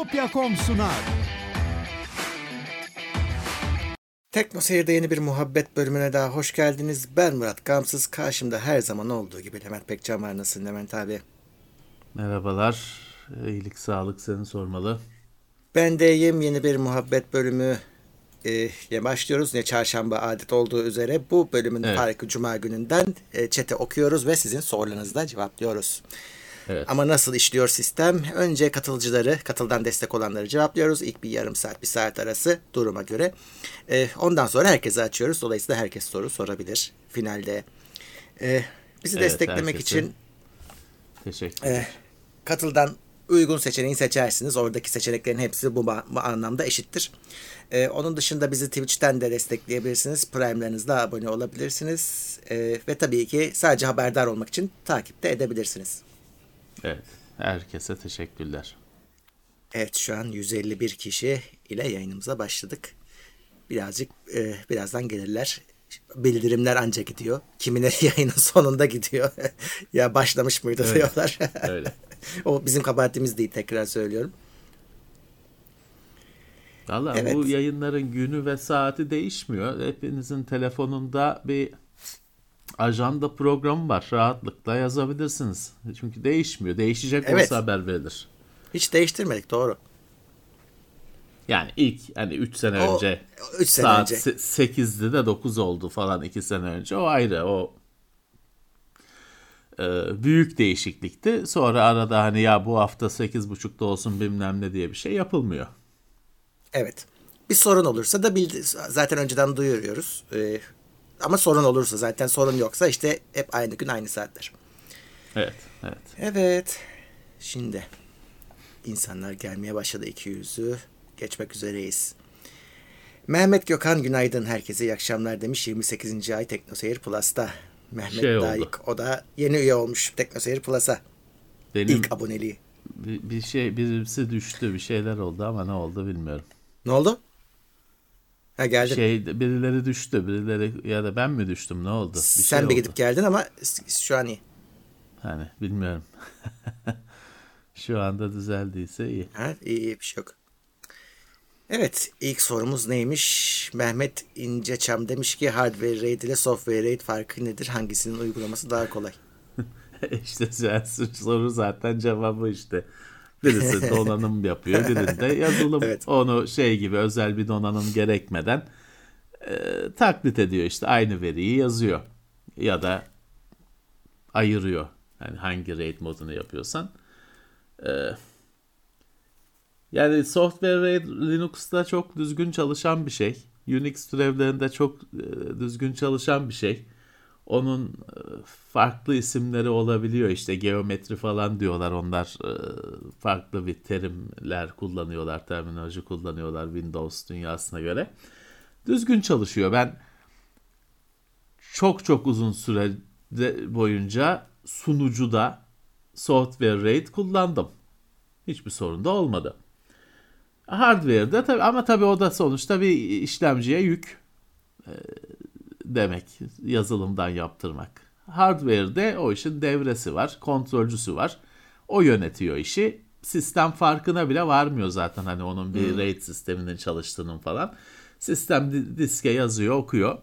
Bitopya.com sunar. Tekno Seyir'de yeni bir muhabbet bölümüne daha hoş geldiniz. Ben Murat Gamsız. Karşımda her zaman olduğu gibi Levent Pekcan var. Nasılsın Levent abi? Merhabalar. İyilik, sağlık seni sormalı. Ben de yeni bir muhabbet bölümü e, başlıyoruz. Ne çarşamba adet olduğu üzere bu bölümün evet. farkı cuma gününden e, çete okuyoruz ve sizin sorularınızı da cevaplıyoruz. Evet. Ama nasıl işliyor sistem? Önce katılıcıları, katıldan destek olanları cevaplıyoruz. İlk bir yarım saat, bir saat arası duruma göre. Ee, ondan sonra herkese açıyoruz. Dolayısıyla herkes soru sorabilir finalde. Ee, bizi evet, desteklemek herkese. için teşekkür e, katıldan uygun seçeneği seçersiniz. Oradaki seçeneklerin hepsi bu, bu anlamda eşittir. Ee, onun dışında bizi Twitch'ten de destekleyebilirsiniz. Prime'larınızla abone olabilirsiniz. Ee, ve tabii ki sadece haberdar olmak için takip de edebilirsiniz. Evet. Herkese teşekkürler. Evet şu an 151 kişi ile yayınımıza başladık. Birazcık e, birazdan gelirler. Bildirimler ancak gidiyor. Kimine yayının sonunda gidiyor. ya başlamış mıydı öyle, diyorlar. öyle. o bizim kabahatimiz değil tekrar söylüyorum. Valla evet. bu yayınların günü ve saati değişmiyor. Hepinizin telefonunda bir ajanda programı var. Rahatlıkla yazabilirsiniz. Çünkü değişmiyor. Değişecek evet. olsa haber verilir. Hiç değiştirmedik doğru. Yani ilk hani 3 sene o, önce üç sene saat önce. 8'di de 9 oldu falan 2 sene önce. O ayrı. O e, büyük değişiklikti. Sonra arada hani ya bu hafta 8.30'da olsun bilmem ne diye bir şey yapılmıyor. Evet. Bir sorun olursa da bildi, zaten önceden duyuruyoruz. Ee, ama sorun olursa zaten sorun yoksa işte hep aynı gün aynı saatler. Evet, evet. Evet. Şimdi insanlar gelmeye başladı iki yüzü. Geçmek üzereyiz. Mehmet Gökhan günaydın herkese iyi akşamlar demiş 28. ay Teknoseyir Plus'ta. Mehmet şey Dayık o da yeni üye olmuş Teknoseyir Plus'a. Benim İlk aboneliği. Bir, bir şey birisi düştü bir şeyler oldu ama ne oldu bilmiyorum. Ne oldu? Ha geldin. Şey birileri düştü, birileri ya da ben mi düştüm? Ne oldu? Bir Sen şey bir gidip geldin ama şu an iyi. Hani bilmiyorum. şu anda düzeldiyse iyi. Ha, iyi, iyi bir şey yok. Evet ilk sorumuz neymiş? Mehmet İnceçam demiş ki hardware RAID ile software RAID farkı nedir? Hangisinin uygulaması daha kolay? İşte soru zaten cevabı işte. Birisi donanım yapıyor, birinde yazılım evet. onu şey gibi özel bir donanım gerekmeden e, taklit ediyor işte aynı veriyi yazıyor ya da ayırıyor. Yani hangi RAID modunu yapıyorsan. E, yani software RAID Linux'ta çok düzgün çalışan bir şey. Unix türevlerinde çok e, düzgün çalışan bir şey. Onun e, farklı isimleri olabiliyor. İşte geometri falan diyorlar. Onlar e, farklı bir terimler kullanıyorlar terminoloji kullanıyorlar Windows dünyasına göre. Düzgün çalışıyor. Ben çok çok uzun süre boyunca sunucuda software RAID kullandım. Hiçbir sorun da olmadı. Hardware'da tabi ama tabi o da sonuçta bir işlemciye yük. E, demek yazılımdan yaptırmak. Hardware'de o işin devresi var, kontrolcüsü var. O yönetiyor işi. Sistem farkına bile varmıyor zaten hani onun bir hmm. RAID sisteminin çalıştığının falan. Sistem diske yazıyor, okuyor.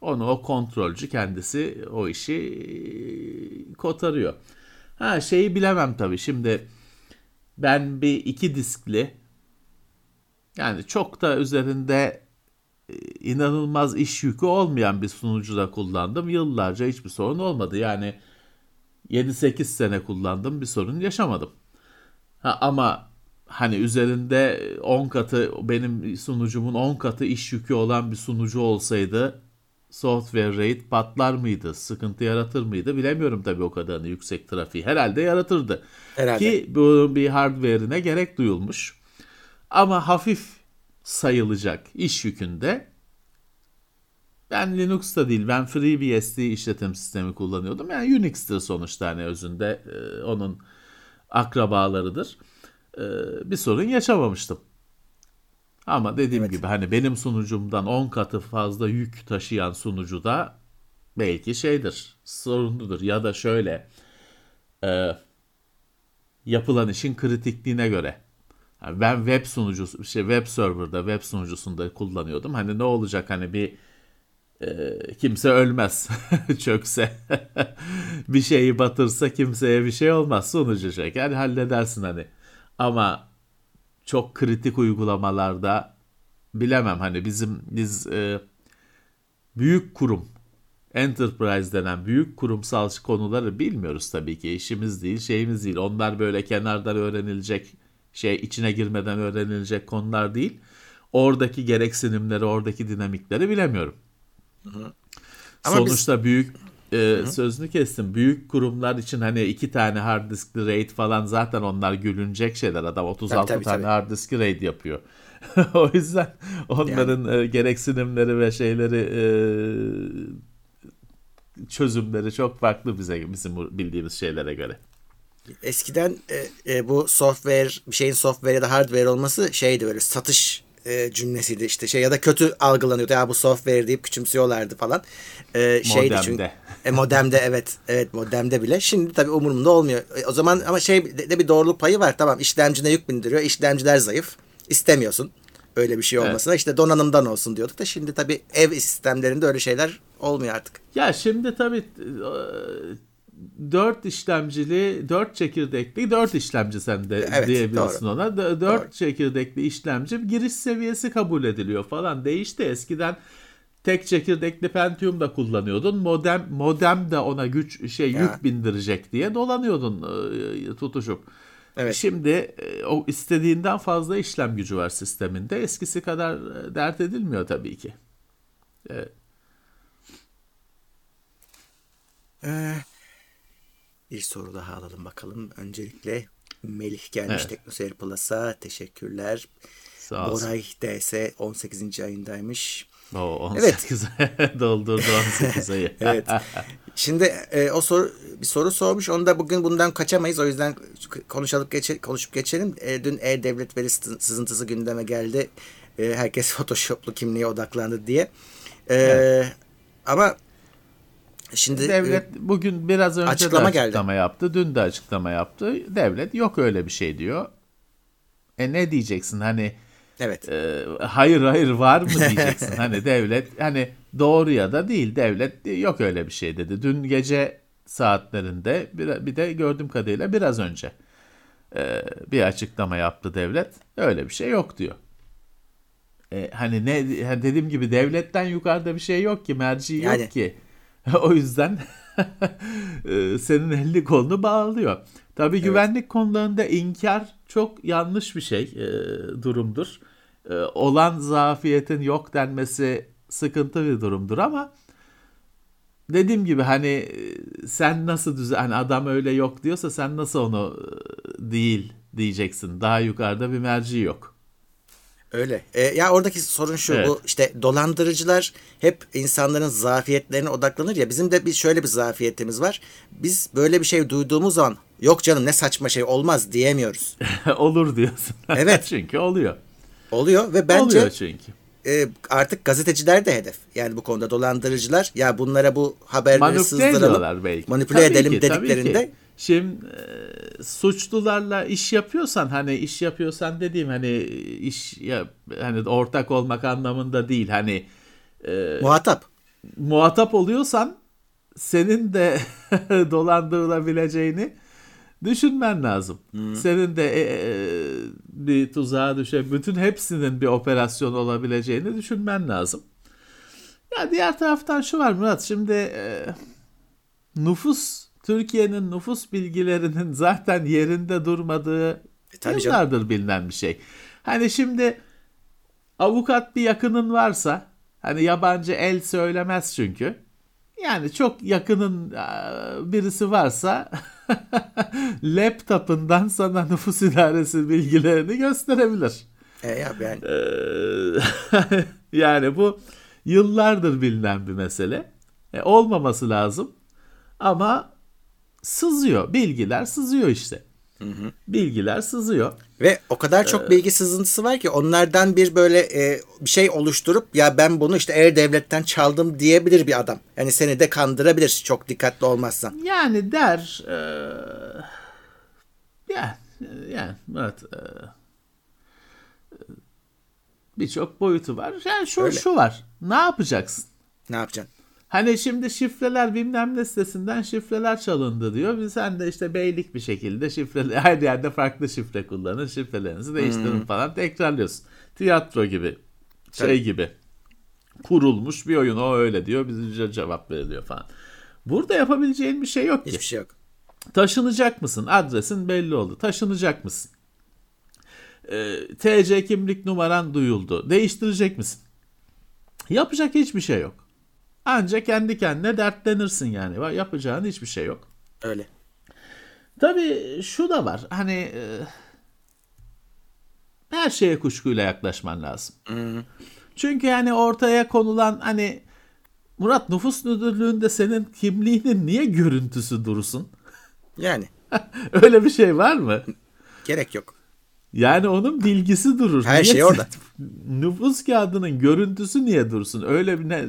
Onu o kontrolcü kendisi o işi kotarıyor. Ha şeyi bilemem tabii. Şimdi ben bir iki diskli yani çok da üzerinde inanılmaz iş yükü olmayan bir sunucuda kullandım. Yıllarca hiçbir sorun olmadı. Yani 7-8 sene kullandım bir sorun yaşamadım. Ha, ama hani üzerinde 10 katı benim sunucumun 10 katı iş yükü olan bir sunucu olsaydı software rate patlar mıydı? Sıkıntı yaratır mıydı? Bilemiyorum tabii o kadarını yüksek trafiği. Herhalde yaratırdı. Herhalde. Ki bu bir hardware'ine gerek duyulmuş. Ama hafif sayılacak iş yükünde ben Linux'ta değil ben FreeBSD işletim sistemi kullanıyordum. Yani Unix'tir sonuçta hani özünde e, onun akrabalarıdır. E, bir sorun yaşamamıştım. Ama dediğim evet. gibi hani benim sunucumdan 10 katı fazla yük taşıyan sunucuda belki şeydir, sorunludur. Ya da şöyle e, yapılan işin kritikliğine göre Yani ben web sunucusu, şey web server'da, web sunucusunda kullanıyordum. Hani ne olacak hani bir kimse ölmez. Çökse. Bir şeyi batırsa kimseye bir şey olmaz. Sunucu çeker halledersin hani. Ama çok kritik uygulamalarda bilemem. Hani bizim biz e, büyük kurum enterprise denen büyük kurumsal konuları bilmiyoruz tabii ki. İşimiz değil şeyimiz değil. Onlar böyle kenardan öğrenilecek şey içine girmeden öğrenilecek konular değil. Oradaki gereksinimleri oradaki dinamikleri bilemiyorum ama Sonuçta biz... büyük e, sözünü kestim. Büyük kurumlar için hani iki tane hard diskli RAID falan zaten onlar gülünecek şeyler. Adam 36 tabii, tabii, tane tabii. hard diskli RAID yapıyor. o yüzden onların yani. e, gereksinimleri ve şeyleri e, çözümleri çok farklı bize bizim bildiğimiz şeylere göre. Eskiden e, e, bu software bir şeyin software ya da hardware olması şeydi böyle satış e, cümlesiydi işte şey ya da kötü algılanıyordu ya bu software deyip küçümsüyorlardı falan. E, şeydi modemde. Çünkü, e, modemde evet evet modemde bile. Şimdi tabii umurumda olmuyor. E, o zaman ama şey de, de bir doğruluk payı var tamam işlemcine yük bindiriyor işlemciler zayıf istemiyorsun öyle bir şey olmasına evet. işte donanımdan olsun diyorduk da şimdi tabii ev sistemlerinde öyle şeyler olmuyor artık. Ya şimdi tabii 4 işlemcili, 4 çekirdekli, 4 işlemci sen de evet, diyebilirsin doğru. ona. 4 doğru. çekirdekli işlemci giriş seviyesi kabul ediliyor falan. Değişti eskiden tek çekirdekli Pentium da kullanıyordun. Modem modem de ona güç şey ya. yük bindirecek diye dolanıyordun e, tutuşup. Evet. Şimdi e, o istediğinden fazla işlem gücü var sisteminde. Eskisi kadar e, dert edilmiyor tabii ki. Evet. Ee, bir soru daha alalım bakalım. Öncelikle Melih gelmiş evet. Teknoseyir Plus'a. Teşekkürler. Sağ olsun. Boray DS 18. ayındaymış. O 18 evet. doldurdu 18 ayı. evet. Şimdi e, o soru bir soru sormuş. Onu da bugün bundan kaçamayız. O yüzden konuşalım geçe, konuşup geçelim. E, dün e-devlet veri sızıntısı gündeme geldi. E, herkes Photoshop'lu kimliğe odaklandı diye. E, evet. Ama Şimdi devlet e, bugün biraz önce açıklama de açıklama geldi. yaptı. Dün de açıklama yaptı. Devlet yok öyle bir şey diyor. E ne diyeceksin hani Evet. E, hayır hayır var mı diyeceksin. hani devlet hani doğru ya da değil devlet yok öyle bir şey dedi. Dün gece saatlerinde bir, bir de gördüğüm kadarıyla biraz önce e, bir açıklama yaptı devlet. Öyle bir şey yok diyor. E, hani ne dediğim gibi devletten yukarıda bir şey yok ki merci yani, yok ki. o yüzden e, senin elini kolunu bağlıyor. Tabii evet. güvenlik konularında inkar çok yanlış bir şey e, durumdur. E, olan zafiyetin yok denmesi sıkıntı bir durumdur ama dediğim gibi hani sen nasıl düzen hani adam öyle yok diyorsa sen nasıl onu değil diyeceksin. Daha yukarıda bir merci yok. Öyle. E, ya oradaki sorun şu evet. bu işte dolandırıcılar hep insanların zafiyetlerine odaklanır ya bizim de bir şöyle bir zafiyetimiz var. Biz böyle bir şey duyduğumuz zaman yok canım ne saçma şey olmaz diyemiyoruz. Olur diyorsun. Evet. çünkü oluyor. Oluyor ve bence oluyor çünkü. E, artık gazeteciler de hedef. Yani bu konuda dolandırıcılar ya bunlara bu haberleri manipüle sızdıralım. Belki. Manipüle tabii edelim ki, dediklerinde Şimdi e, suçlularla iş yapıyorsan hani iş yapıyorsan dediğim hani iş ya hani ortak olmak anlamında değil hani e, muhatap muhatap oluyorsan senin de dolandırılabileceğini düşünmen lazım. Hmm. Senin de e, e, bir tuzağa düşe bütün hepsinin bir operasyon olabileceğini düşünmen lazım. Ya diğer taraftan şu var Murat şimdi e, nüfus Türkiye'nin nüfus bilgilerinin zaten yerinde durmadığı e, yıllardır canım. bilinen bir şey. Hani şimdi avukat bir yakının varsa hani yabancı el söylemez çünkü. Yani çok yakının birisi varsa laptopundan sana nüfus idaresi bilgilerini gösterebilir. E ya ben. yani bu yıllardır bilinen bir mesele. E, olmaması lazım. Ama sızıyor. Bilgiler sızıyor işte. Hı hı. Bilgiler sızıyor. Ve o kadar çok ee, bilgi sızıntısı var ki onlardan bir böyle e, bir şey oluşturup ya ben bunu işte eğer devletten çaldım diyebilir bir adam. Yani seni de kandırabilir çok dikkatli olmazsan. Yani der e, yani yani evet e, birçok boyutu var. Yani şu Öyle. şu var. Ne yapacaksın? Ne yapacaksın? Hani şimdi şifreler bilmem ne sitesinden şifreler çalındı diyor. Biz sen de işte beylik bir şekilde şifre her yerde farklı şifre kullanın. Şifrelerinizi değiştirin hmm. falan tekrarlıyorsun. Tiyatro gibi. Şey Tabii. gibi. Kurulmuş bir oyun o öyle diyor. Bize cevap veriliyor falan. Burada yapabileceğin bir şey yok ki. Hiçbir şey yok. Taşınacak mısın? Adresin belli oldu. Taşınacak mısın? Ee, TC kimlik numaran duyuldu. Değiştirecek misin? Yapacak hiçbir şey yok. Ancak kendi kendine dertlenirsin yani. Yapacağın hiçbir şey yok. Öyle. Tabii şu da var. Hani e, her şeye kuşkuyla yaklaşman lazım. Hmm. Çünkü yani ortaya konulan hani Murat nüfus müdürlüğünde senin kimliğinin niye görüntüsü dursun? Yani. Öyle bir şey var mı? Gerek yok. Yani onun bilgisi durur. Her niye? şey orada. Nüfus kağıdının görüntüsü niye dursun? Öyle bir, ne,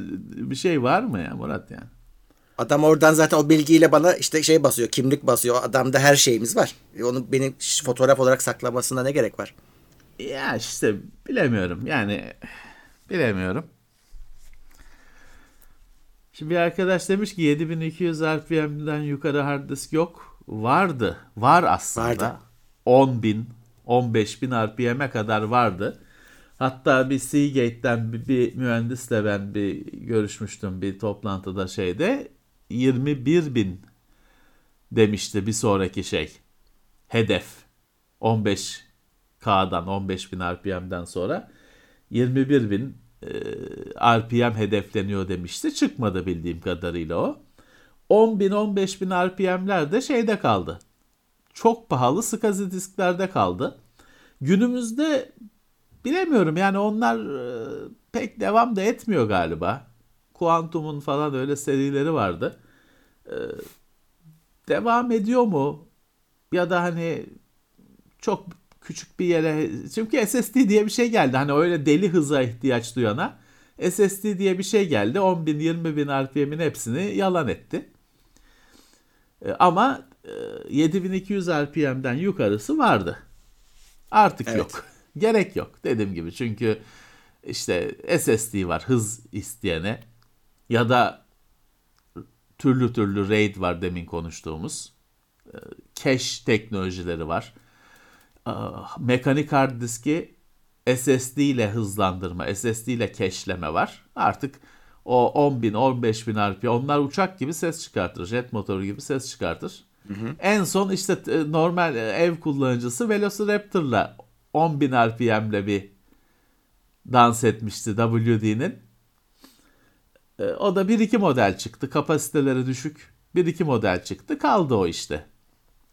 bir şey var mı ya Murat yani? Adam oradan zaten o bilgiyle bana işte şey basıyor, kimlik basıyor. Adamda her şeyimiz var. E, onu benim fotoğraf olarak saklamasına ne gerek var? Ya işte bilemiyorum. Yani bilemiyorum. Şimdi bir arkadaş demiş ki 7200 RPM'den yukarı hard disk yok. Vardı. Var aslında. Vardı. 10.000 15.000 RPM'e kadar vardı. Hatta bir Seagate'den bir, bir mühendisle ben bir görüşmüştüm bir toplantıda şeyde 21.000 demişti bir sonraki şey. Hedef 15K'dan 15.000 RPM'den sonra 21.000 e, RPM hedefleniyor demişti. Çıkmadı bildiğim kadarıyla o. 10.000 15.000 RPM'ler de şeyde kaldı çok pahalı SCSI disklerde kaldı. Günümüzde bilemiyorum yani onlar e, pek devam da etmiyor galiba. Quantum'un falan öyle serileri vardı. E, devam ediyor mu? Ya da hani çok küçük bir yere çünkü SSD diye bir şey geldi. Hani öyle deli hıza ihtiyaç duyana SSD diye bir şey geldi. 10 bin 20 bin RPM'in hepsini yalan etti. E, ama 7200 e, RPM'den yukarısı vardı. Artık evet. yok. Gerek yok dediğim gibi. Çünkü işte SSD var hız isteyene ya da türlü türlü RAID var demin konuştuğumuz. E, cache teknolojileri var. Mekanik hard diski SSD ile hızlandırma, SSD ile cache'leme var. Artık o 10 bin, 15 bin RPM onlar uçak gibi ses çıkartır. Jet motoru gibi ses çıkartır. Hı hı. En son işte e, normal e, ev kullanıcısı Velociraptor'la 10 bin RPM'le bir dans etmişti WD'nin. E, o da 1-2 model çıktı. Kapasiteleri düşük. 1-2 model çıktı. Kaldı o işte.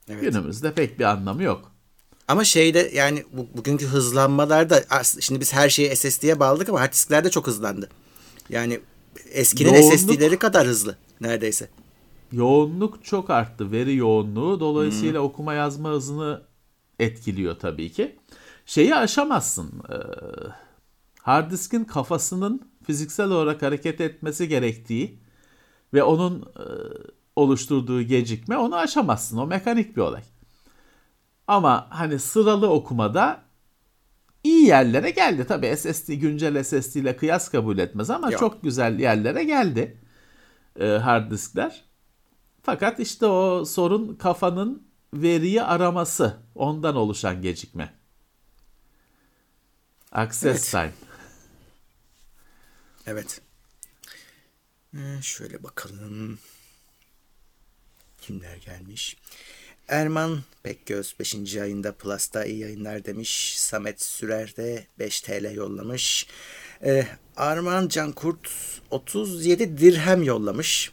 Evet. Günümüzde pek bir anlamı yok. Ama şeyde yani bu, bugünkü hızlanmalarda şimdi biz her şeyi SSD'ye bağladık ama hard disklerde çok hızlandı. Yani eskinin Yoğunluk, SSD'leri kadar hızlı neredeyse. Yoğunluk çok arttı. Veri yoğunluğu. Dolayısıyla hmm. okuma yazma hızını etkiliyor tabii ki. Şeyi aşamazsın. Ee, hard diskin kafasının fiziksel olarak hareket etmesi gerektiği ve onun e, oluşturduğu gecikme onu aşamazsın. O mekanik bir olay. Ama hani sıralı okumada iyi yerlere geldi. Tabii SSD güncel SSD ile kıyas kabul etmez ama Yok. çok güzel yerlere geldi e, hard diskler. Fakat işte o sorun kafanın veriyi araması. Ondan oluşan gecikme. Access evet. time. Evet. Ee, şöyle bakalım. Kimler gelmiş? Erman Pekgöz 5. ayında Plus'ta iyi yayınlar demiş. Samet Sürer de 5 TL yollamış. Ee, Arman Cankurt 37 dirhem yollamış.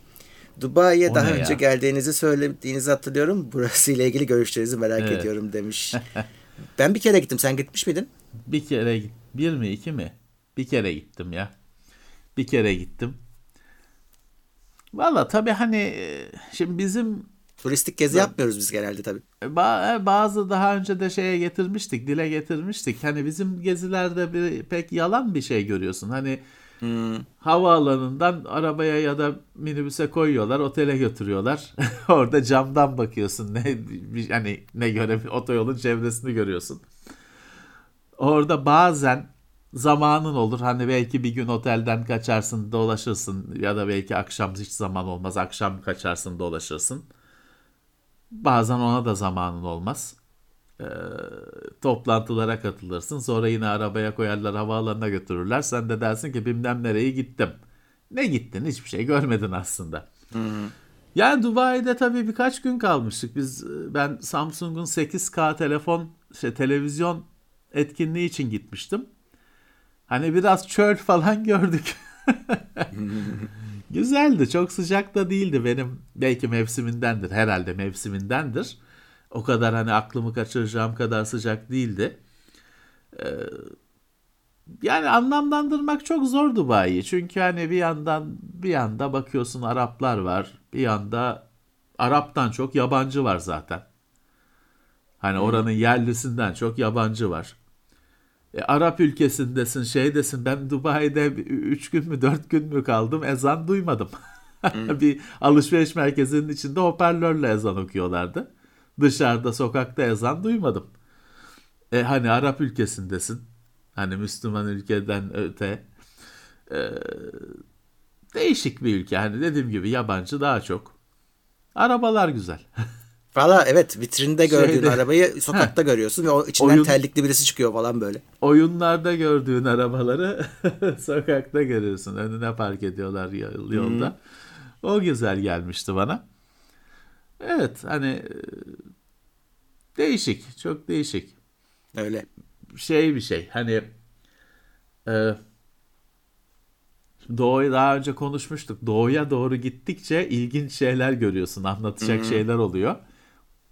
Dubai'ye daha önce ya? geldiğinizi söylediğinizi hatırlıyorum. Burası ile ilgili görüşlerinizi merak evet. ediyorum demiş. ben bir kere gittim. Sen gitmiş miydin? Bir kere bir mi iki mi? Bir kere gittim ya. Bir kere gittim. Valla tabii hani e, şimdi bizim Turistik gezi ben, yapmıyoruz biz genelde tabii. E, e, bazı daha önce de şeye getirmiştik, dile getirmiştik. Hani bizim gezilerde bir, pek yalan bir şey görüyorsun. Hani Hmm. Havaalanından arabaya ya da minibüse koyuyorlar, otele götürüyorlar. Orada camdan bakıyorsun. Ne hani ne göre otoyolun çevresini görüyorsun. Orada bazen zamanın olur. Hani belki bir gün otelden kaçarsın, dolaşırsın ya da belki akşam hiç zaman olmaz. Akşam kaçarsın, dolaşırsın. Bazen ona da zamanın olmaz. Ee, toplantılara katılırsın. Sonra yine arabaya koyarlar, havaalanına götürürler. Sen de dersin ki bilmem nereye gittim. Ne gittin? Hiçbir şey görmedin aslında. Hı hı. Yani Dubai'de tabii birkaç gün kalmıştık. Biz ben Samsung'un 8K telefon, şey televizyon etkinliği için gitmiştim. Hani biraz çöl falan gördük. Güzeldi. Çok sıcak da değildi benim. Belki mevsimindendir. Herhalde mevsimindendir. O kadar hani aklımı kaçıracağım kadar sıcak değildi. Ee, yani anlamlandırmak çok zor Dubai'yi. Çünkü hani bir yandan bir yanda bakıyorsun Araplar var. Bir yanda Arap'tan çok yabancı var zaten. Hani oranın yerlisinden çok yabancı var. E, Arap ülkesindesin, şeydesin. Ben Dubai'de 3 gün mü 4 gün mü kaldım ezan duymadım. bir alışveriş merkezinin içinde hoparlörle ezan okuyorlardı. Dışarıda sokakta ezan duymadım. E, hani Arap ülkesindesin. Hani Müslüman ülkeden öte. E, değişik bir ülke. Hani dediğim gibi yabancı daha çok. Arabalar güzel. Valla evet vitrinde gördüğün Şeyde, arabayı sokakta heh, görüyorsun ve o içinden oyun, terlikli birisi çıkıyor falan böyle. Oyunlarda gördüğün arabaları sokakta görüyorsun. Önüne park ediyorlar yolda. Hmm. O güzel gelmişti bana. Evet hani e, değişik çok değişik. Öyle. Şey bir şey hani e, Doğu'yu daha önce konuşmuştuk. Doğuya doğru gittikçe ilginç şeyler görüyorsun. Anlatacak hmm. şeyler oluyor.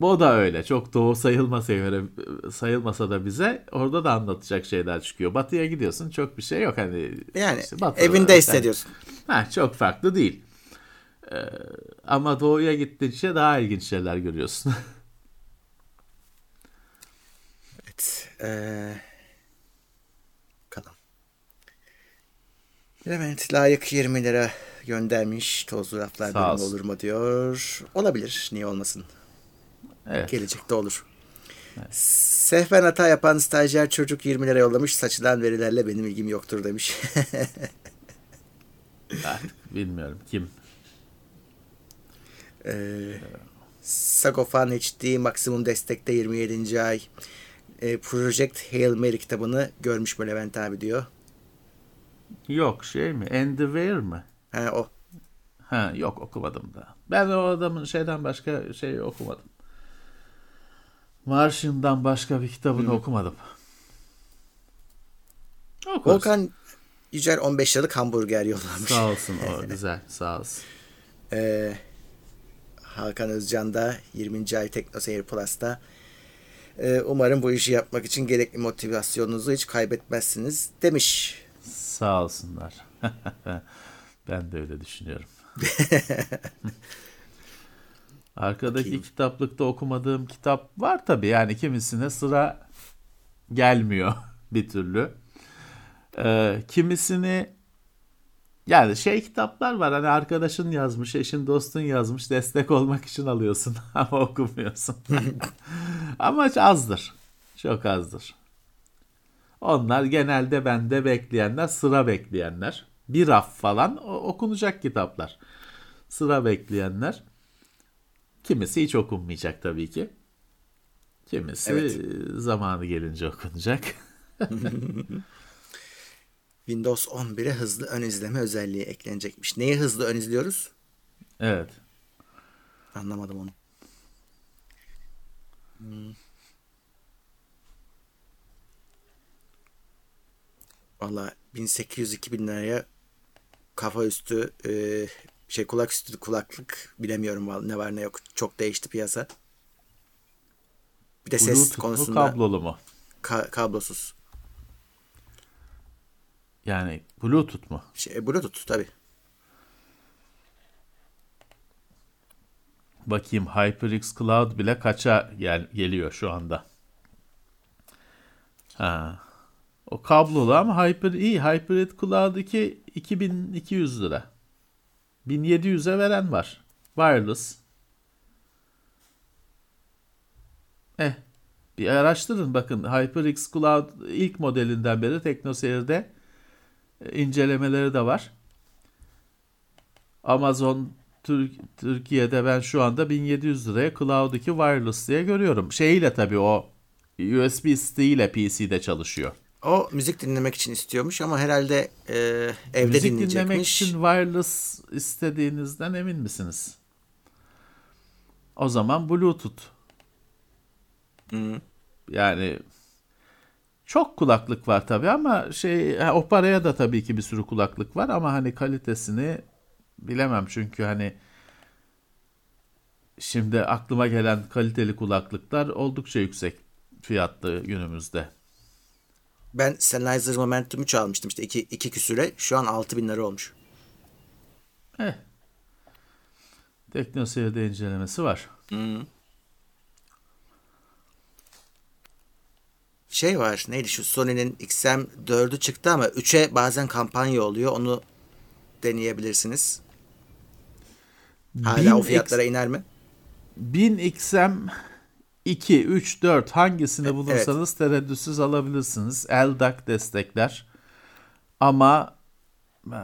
Bu da öyle. Çok doğu sayılmasa göre sayılmasa da bize orada da anlatacak şeyler çıkıyor. Batıya gidiyorsun çok bir şey yok hani. Yani işte batıda, evinde hissediyorsun. Yani, ha, çok farklı değil. Ee, ama doğuya gittikçe daha ilginç şeyler görüyorsun. evet. Ee, bakalım. Levent layık 20 lira göndermiş. Tozlu raflar olur mu diyor. Olabilir. Niye olmasın? Evet. Gelecekte olur. Evet. Sehven hata yapan stajyer çocuk 20 lira yollamış. Saçılan verilerle benim ilgim yoktur demiş. bilmiyorum kim. Ee, Sagofan HD maksimum destekte 27. ay. Ee, Project Hail Mary kitabını görmüş mü Levent abi diyor. Yok şey mi? Endeavor mi? Ha o. Ha yok okumadım da. Ben o adamın şeyden başka şey okumadım. Martian'dan başka bir kitabını Hı. okumadım. Okuruz. Volkan Yücel 15 liralık hamburger yollamış. Sağ olsun o güzel sağ olsun. Ee, Hakan Özcan da 20. ay TeknoSeyir Plus'ta ee, umarım bu işi yapmak için gerekli motivasyonunuzu hiç kaybetmezsiniz demiş. Sağ olsunlar. ben de öyle düşünüyorum. Arkadaki Bakayım. kitaplıkta okumadığım kitap var tabii. Yani kimisine sıra gelmiyor bir türlü. Ee, kimisini yani şey kitaplar var hani arkadaşın yazmış, eşin dostun yazmış destek olmak için alıyorsun ama okumuyorsun. ama azdır. Çok azdır. Onlar genelde bende bekleyenler, sıra bekleyenler. Bir raf falan okunacak kitaplar. Sıra bekleyenler. Kimisi hiç okunmayacak tabii ki. Kimisi evet. zamanı gelince okunacak. Windows 11'e hızlı ön izleme özelliği eklenecekmiş. Neye hızlı ön izliyoruz? Evet. Anlamadım onu. Hmm. Valla 1800-2000 liraya kafa üstü e, şey kulak üstü kulaklık bilemiyorum ne var ne yok. Çok değişti piyasa. Bir de ses Bluetooth konusunda. Kablolu mu? Ka- kablosuz. Yani Bluetooth mu? Şey, Bluetooth tabi. Bakayım HyperX Cloud bile kaça gel geliyor şu anda. Ha. O kablolu ama Hyper iyi. HyperX Cloud 2 2200 lira. 1700'e veren var. Wireless. Eh. Bir araştırın bakın HyperX Cloud ilk modelinden beri TeknoSeyir'de incelemeleri de var. Amazon Türk, Türkiye'de ben şu anda 1700 liraya Cloud 2 Wireless diye görüyorum. Şeyiyle tabii o USB stick'iyle PC'de çalışıyor. O müzik dinlemek için istiyormuş ama herhalde e, evde müzik dinleyecekmiş. dinlemek için wireless istediğinizden emin misiniz? O zaman Bluetooth. Hı. Yani çok kulaklık var tabii ama şey o paraya da tabii ki bir sürü kulaklık var ama hani kalitesini bilemem çünkü hani şimdi aklıma gelen kaliteli kulaklıklar oldukça yüksek fiyatlı günümüzde. Ben Sennheiser Momentum 3 almıştım işte 2 iki, küsüre. Şu an 6000 lira olmuş. Eh. Teknoseyir'de incelemesi var. Hı. Şey var neydi şu Sony'nin XM4'ü çıktı ama 3'e bazen kampanya oluyor. Onu deneyebilirsiniz. Hala Bin o fiyatlara X- iner mi? 1000 XM 2, 3, 4 hangisini bulursanız tereddütsüz alabilirsiniz. LDAC destekler. Ama eh,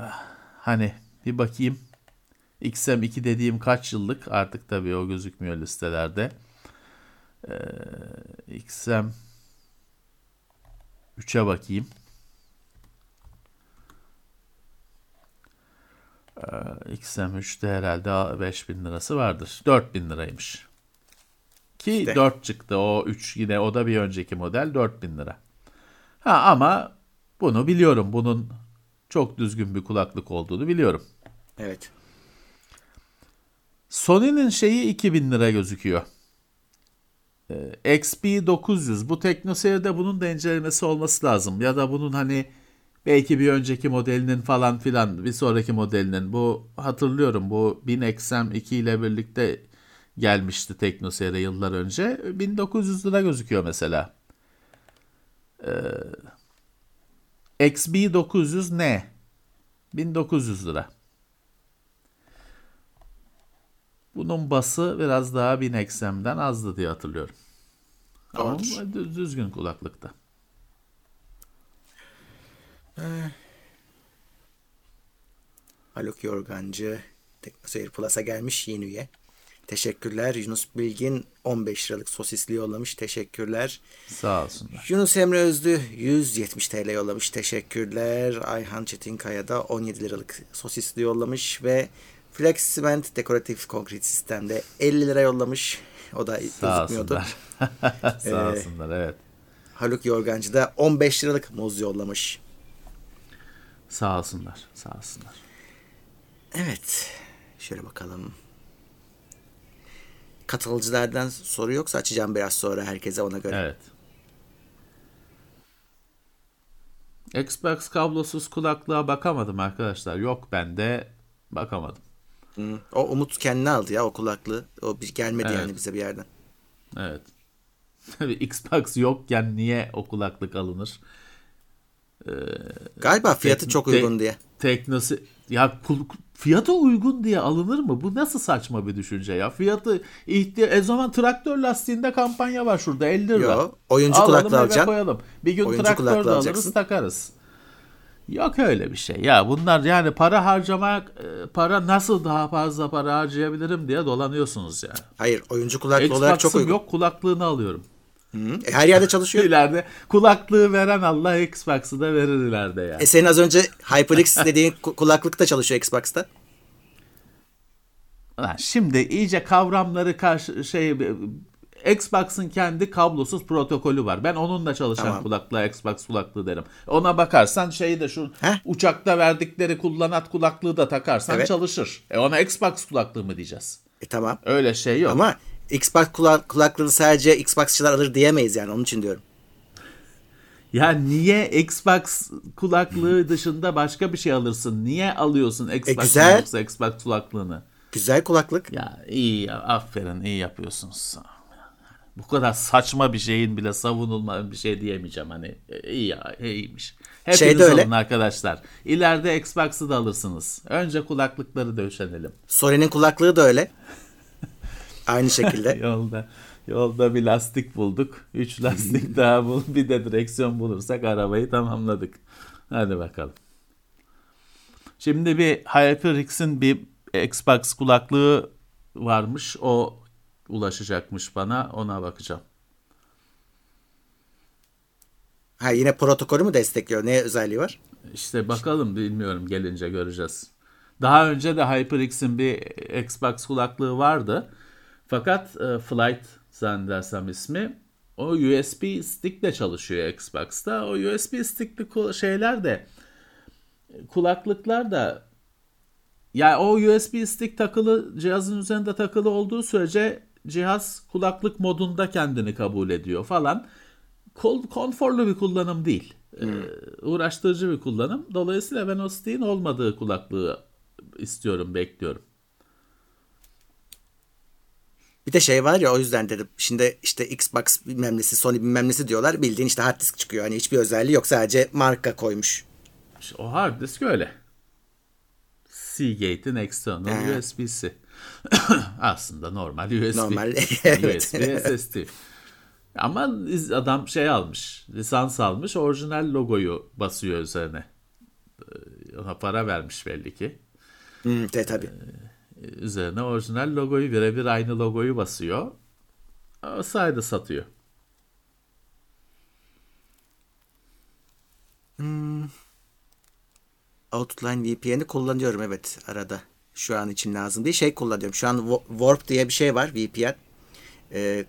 hani bir bakayım. XM2 dediğim kaç yıllık artık tabii o gözükmüyor listelerde. Ee, XM 3'e bakayım. Ee, XM3'te herhalde 5000 lirası vardır. 4000 liraymış. Ki İşte. 4 çıktı. O 3 yine o da bir önceki model 4000 lira. Ha ama bunu biliyorum. Bunun çok düzgün bir kulaklık olduğunu biliyorum. Evet. Sony'nin şeyi 2000 lira gözüküyor. Ee, XP900 bu TeknoSeyir'de bunun da incelemesi olması lazım. Ya da bunun hani belki bir önceki modelinin falan filan bir sonraki modelinin bu hatırlıyorum bu 1000 XM2 ile birlikte gelmişti TeknoSeyir'e yıllar önce. 1900 lira gözüküyor mesela. Ee, XB900 ne? 1900 lira. Bunun bası biraz daha 1000 XM'den azdı diye hatırlıyorum. Ama Doğrudur. düzgün kulaklıkta. Haluk Yorgancı Teknoseyir Plus'a gelmiş yeni üye. Teşekkürler. Yunus Bilgin 15 liralık sosisli yollamış. Teşekkürler. Sağ olsunlar. Yunus Emre Özlü 170 TL yollamış. Teşekkürler. Ayhan Çetinkaya da 17 liralık sosisli yollamış ve Flex Cement dekoratif konkret sistemde 50 lira yollamış. O da Sağ gözükmüyordu. olsunlar. Sağ Ee, olsunlar evet. Haluk Yorgancı da 15 liralık muz yollamış. Sağ olsunlar. Sağ olsunlar. Evet. Şöyle bakalım. Katılıcılardan soru yoksa açacağım biraz sonra herkese ona göre. Evet. Xbox kablosuz kulaklığa bakamadım arkadaşlar. Yok bende bakamadım. Hı. O Umut kendine aldı ya o kulaklığı. O bir gelmedi Evet. yani bize bir yerden. Evet. Tabii Xbox yokken niye o kulaklık alınır? Galiba fiyatı çok uygun diye. Teknosi ya fiyata uygun diye alınır mı? Bu nasıl saçma bir düşünce ya? Fiyatı ihtiya e zaman traktör lastiğinde kampanya var şurada 50 lira. Yo, oyuncu Alalım kulaklığı alacaksın. koyalım. Bir gün Oyuncu traktör de alırız alacaksın. takarız. Yok öyle bir şey. Ya bunlar yani para harcamak e, para nasıl daha fazla para harcayabilirim diye dolanıyorsunuz ya. Hayır oyuncu kulaklığı olarak çok uygun. yok kulaklığını alıyorum. Hı. E, her yerde çalışıyor. İleride kulaklığı veren Allah Xbox'ı da verir ileride ya. E senin az önce HyperX dediğin ku- kulaklık da çalışıyor Xbox'ta. Lan şimdi iyice kavramları karşı şey Xbox'ın kendi kablosuz protokolü var. Ben onunla çalışan Tamam. kulaklığa Xbox kulaklığı derim. Ona bakarsan şeyi de şu Heh. uçakta verdikleri kullanat kulaklığı da takarsan Evet. çalışır. E ona Xbox kulaklığı mı diyeceğiz? E tamam. Öyle şey yok. Ama Xbox kula- kulaklığını sadece Xbox'çılar alır diyemeyiz yani onun için diyorum. Ya niye Xbox kulaklığı dışında başka bir şey alırsın? Niye alıyorsun Xbox E, güzel. Xbox kulaklığını? Güzel kulaklık. Ya iyi ya, aferin iyi yapıyorsunuz. Bu kadar saçma bir şeyin bile savunulma bir şey diyemeyeceğim hani E, iyi ya iyiymiş. Hepiniz Şey de öyle. alın arkadaşlar. İleride Xbox'ı da alırsınız. Önce kulaklıkları döşenelim. Sony'nin kulaklığı da öyle. Aynı şekilde. Yolda Yolda bir lastik bulduk. Üç lastik daha bul. Bir de direksiyon bulursak arabayı tamamladık. Hadi bakalım. Şimdi bir HyperX'in bir Xbox kulaklığı varmış. O ulaşacakmış bana. Ona bakacağım. Ha yine protokolü mü destekliyor? Ne özelliği var? İşte bakalım bilmiyorum gelince göreceğiz. Daha önce de HyperX'in bir Xbox kulaklığı vardı. Fakat e, Flight zannedersem ismi o USB stickle çalışıyor Xbox'ta. O USB stickli şeyler de kulaklıklar da yani o USB stick takılı cihazın üzerinde takılı olduğu sürece cihaz kulaklık modunda kendini kabul ediyor falan. Konforlu bir kullanım değil. Hmm. Ee, uğraştırıcı bir kullanım. Dolayısıyla ben o stick'in olmadığı kulaklığı istiyorum, bekliyorum. Bir de şey var ya o yüzden dedim. Şimdi işte Xbox bilmem nesi, Sony bilmem nesi diyorlar. Bildiğin işte hard disk çıkıyor. Hani hiçbir özelliği yok. Sadece marka koymuş. İşte o hard disk öyle. Seagate'in external He. USB'si. Aslında normal USB. Normal. USB SSD. Ama adam şey almış. Lisans almış. Orijinal logoyu basıyor üzerine. Ee, ona para vermiş belli ki. Hmm, de, tabii. Ee, üzerine orijinal logoyu birebir aynı logoyu basıyor. O sayede satıyor. Hmm. Outline VPN'i kullanıyorum evet arada. Şu an için lazım değil. Şey kullanıyorum. Şu an Warp diye bir şey var VPN. Ee,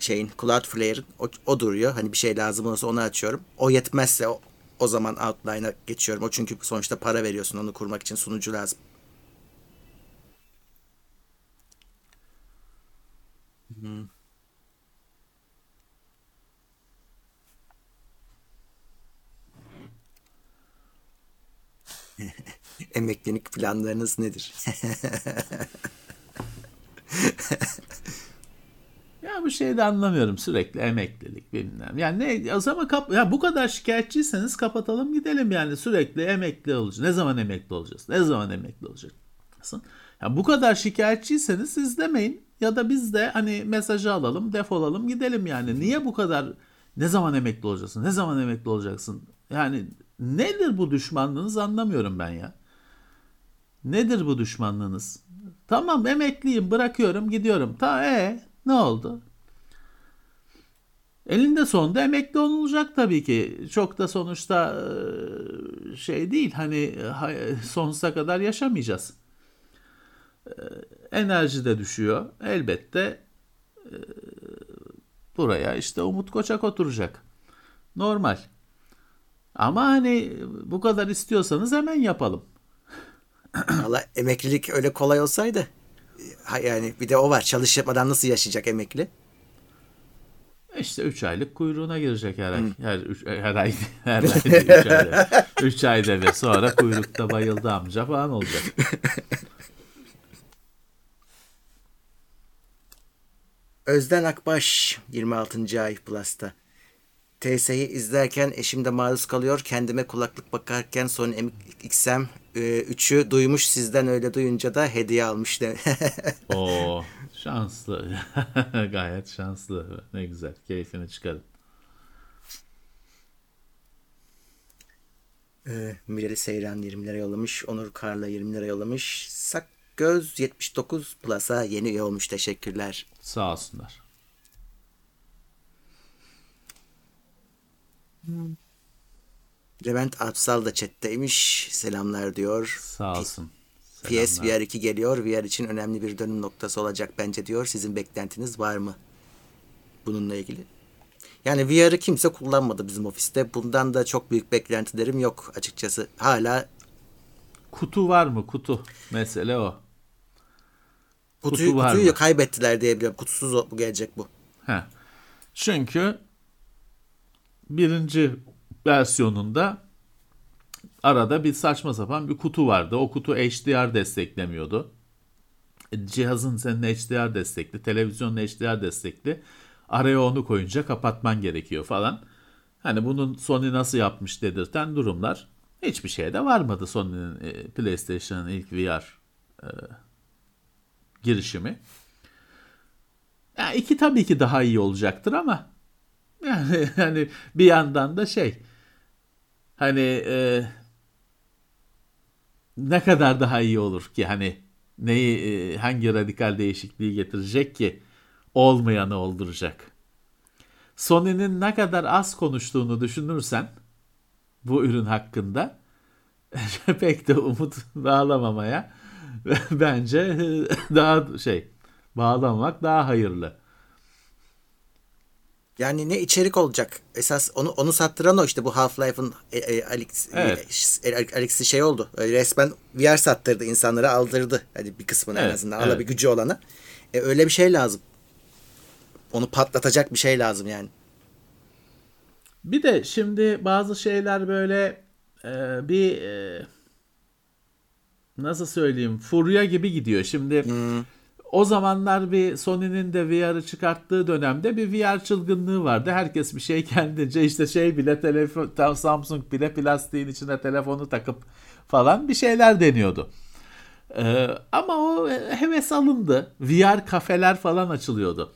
şeyin Cloudflare'ın o, o duruyor. Hani bir şey lazım olursa onu açıyorum. O yetmezse o, o zaman Outline'a geçiyorum. O çünkü sonuçta para veriyorsun onu kurmak için sunucu lazım. Hmm. Emeklilik planlarınız nedir? ya bu şeyi de anlamıyorum sürekli emeklilik bilmem. Yani ne o zaman kap ya bu kadar şikayetçiyseniz kapatalım gidelim yani sürekli emekli olacağız. Ne zaman emekli olacağız? Ne zaman emekli olacaksın? Ya bu kadar şikayetçiyseniz siz demeyin ya da biz de hani mesajı alalım, defolalım gidelim yani. Niye bu kadar ne zaman emekli olacaksın? Ne zaman emekli olacaksın? Yani nedir bu düşmanlığınız anlamıyorum ben ya. Nedir bu düşmanlığınız? Tamam emekliyim bırakıyorum gidiyorum. Ta e ne oldu? Elinde sonunda emekli olunacak tabii ki. Çok da sonuçta şey değil hani sonsuza kadar yaşamayacağız. Enerji de düşüyor. Elbette buraya işte Umut Koçak oturacak. Normal. Ama hani bu kadar istiyorsanız hemen yapalım. Valla emeklilik öyle kolay olsaydı. Yani bir de o var. Çalışmadan nasıl yaşayacak emekli? İşte 3 aylık kuyruğuna girecek her ay. Hmm. Her, üç, her ay. Her ay 3 ayda. 3 ayda ve sonra kuyrukta bayıldı amca falan olacak. Özden Akbaş 26. ay Plus'ta. TS'yi izlerken eşim de maruz kalıyor. Kendime kulaklık bakarken son XM 3'ü e, duymuş sizden öyle duyunca da hediye almış. Oo şanslı. Gayet şanslı. Ne güzel. Keyfini çıkarın. Ee, Mireli Seyran 20 lira yollamış. Onur Karla 20 lira yollamış. Sak Göz 79 Plus'a yeni üye olmuş. Teşekkürler. Sağ olsunlar. Hmm. Levent Apsal da chatteymiş. Selamlar diyor. Sağ olsun. Selamlar. PS VR 2 geliyor. VR için önemli bir dönüm noktası olacak bence diyor. Sizin beklentiniz var mı? Bununla ilgili. Yani VR'ı kimse kullanmadı bizim ofiste. Bundan da çok büyük beklentilerim yok açıkçası. Hala kutu var mı? Kutu. Mesele o. Kutuyu, Kutu kutuyu kaybettiler diye biliyorum. Kutusuz gelecek bu. He. Çünkü birinci versiyonunda arada bir saçma sapan bir kutu vardı. O kutu HDR desteklemiyordu. Cihazın senin HDR destekli, televizyonun HDR destekli. Araya onu koyunca kapatman gerekiyor falan. Hani bunun Sony nasıl yapmış dedirten durumlar hiçbir şeye de varmadı Sony'nin e, PlayStation'ın ilk VR e, girişimi. Yani iki tabii ki daha iyi olacaktır ama yani, yani bir yandan da şey hani e, ne kadar daha iyi olur ki hani neyi e, hangi radikal değişikliği getirecek ki olmayanı olduracak. Sony'nin ne kadar az konuştuğunu düşünürsen bu ürün hakkında pek de umut bağlamamaya bence daha şey bağlamamak daha hayırlı. Yani ne içerik olacak? Esas onu onu sattıran o işte bu Half-Life'ın e, e, Alex, Evet. e, Alex'i şey oldu. E, resmen VR sattırdı insanlara aldırdı. Hadi bir kısmını en Evet, azından evet. alabi gücü olanı. E, öyle bir şey lazım. Onu patlatacak bir şey lazım yani. Bir de şimdi bazı şeyler böyle e, bir e, nasıl söyleyeyim furya gibi gidiyor. Şimdi o zamanlar bir Sony'nin de VR'ı çıkarttığı dönemde bir VR çılgınlığı vardı. Herkes bir şey kendince işte şey bile telefon Samsung bile plastiğin içine telefonu takıp falan bir şeyler deniyordu. E, ama o heves alındı. VR kafeler falan açılıyordu.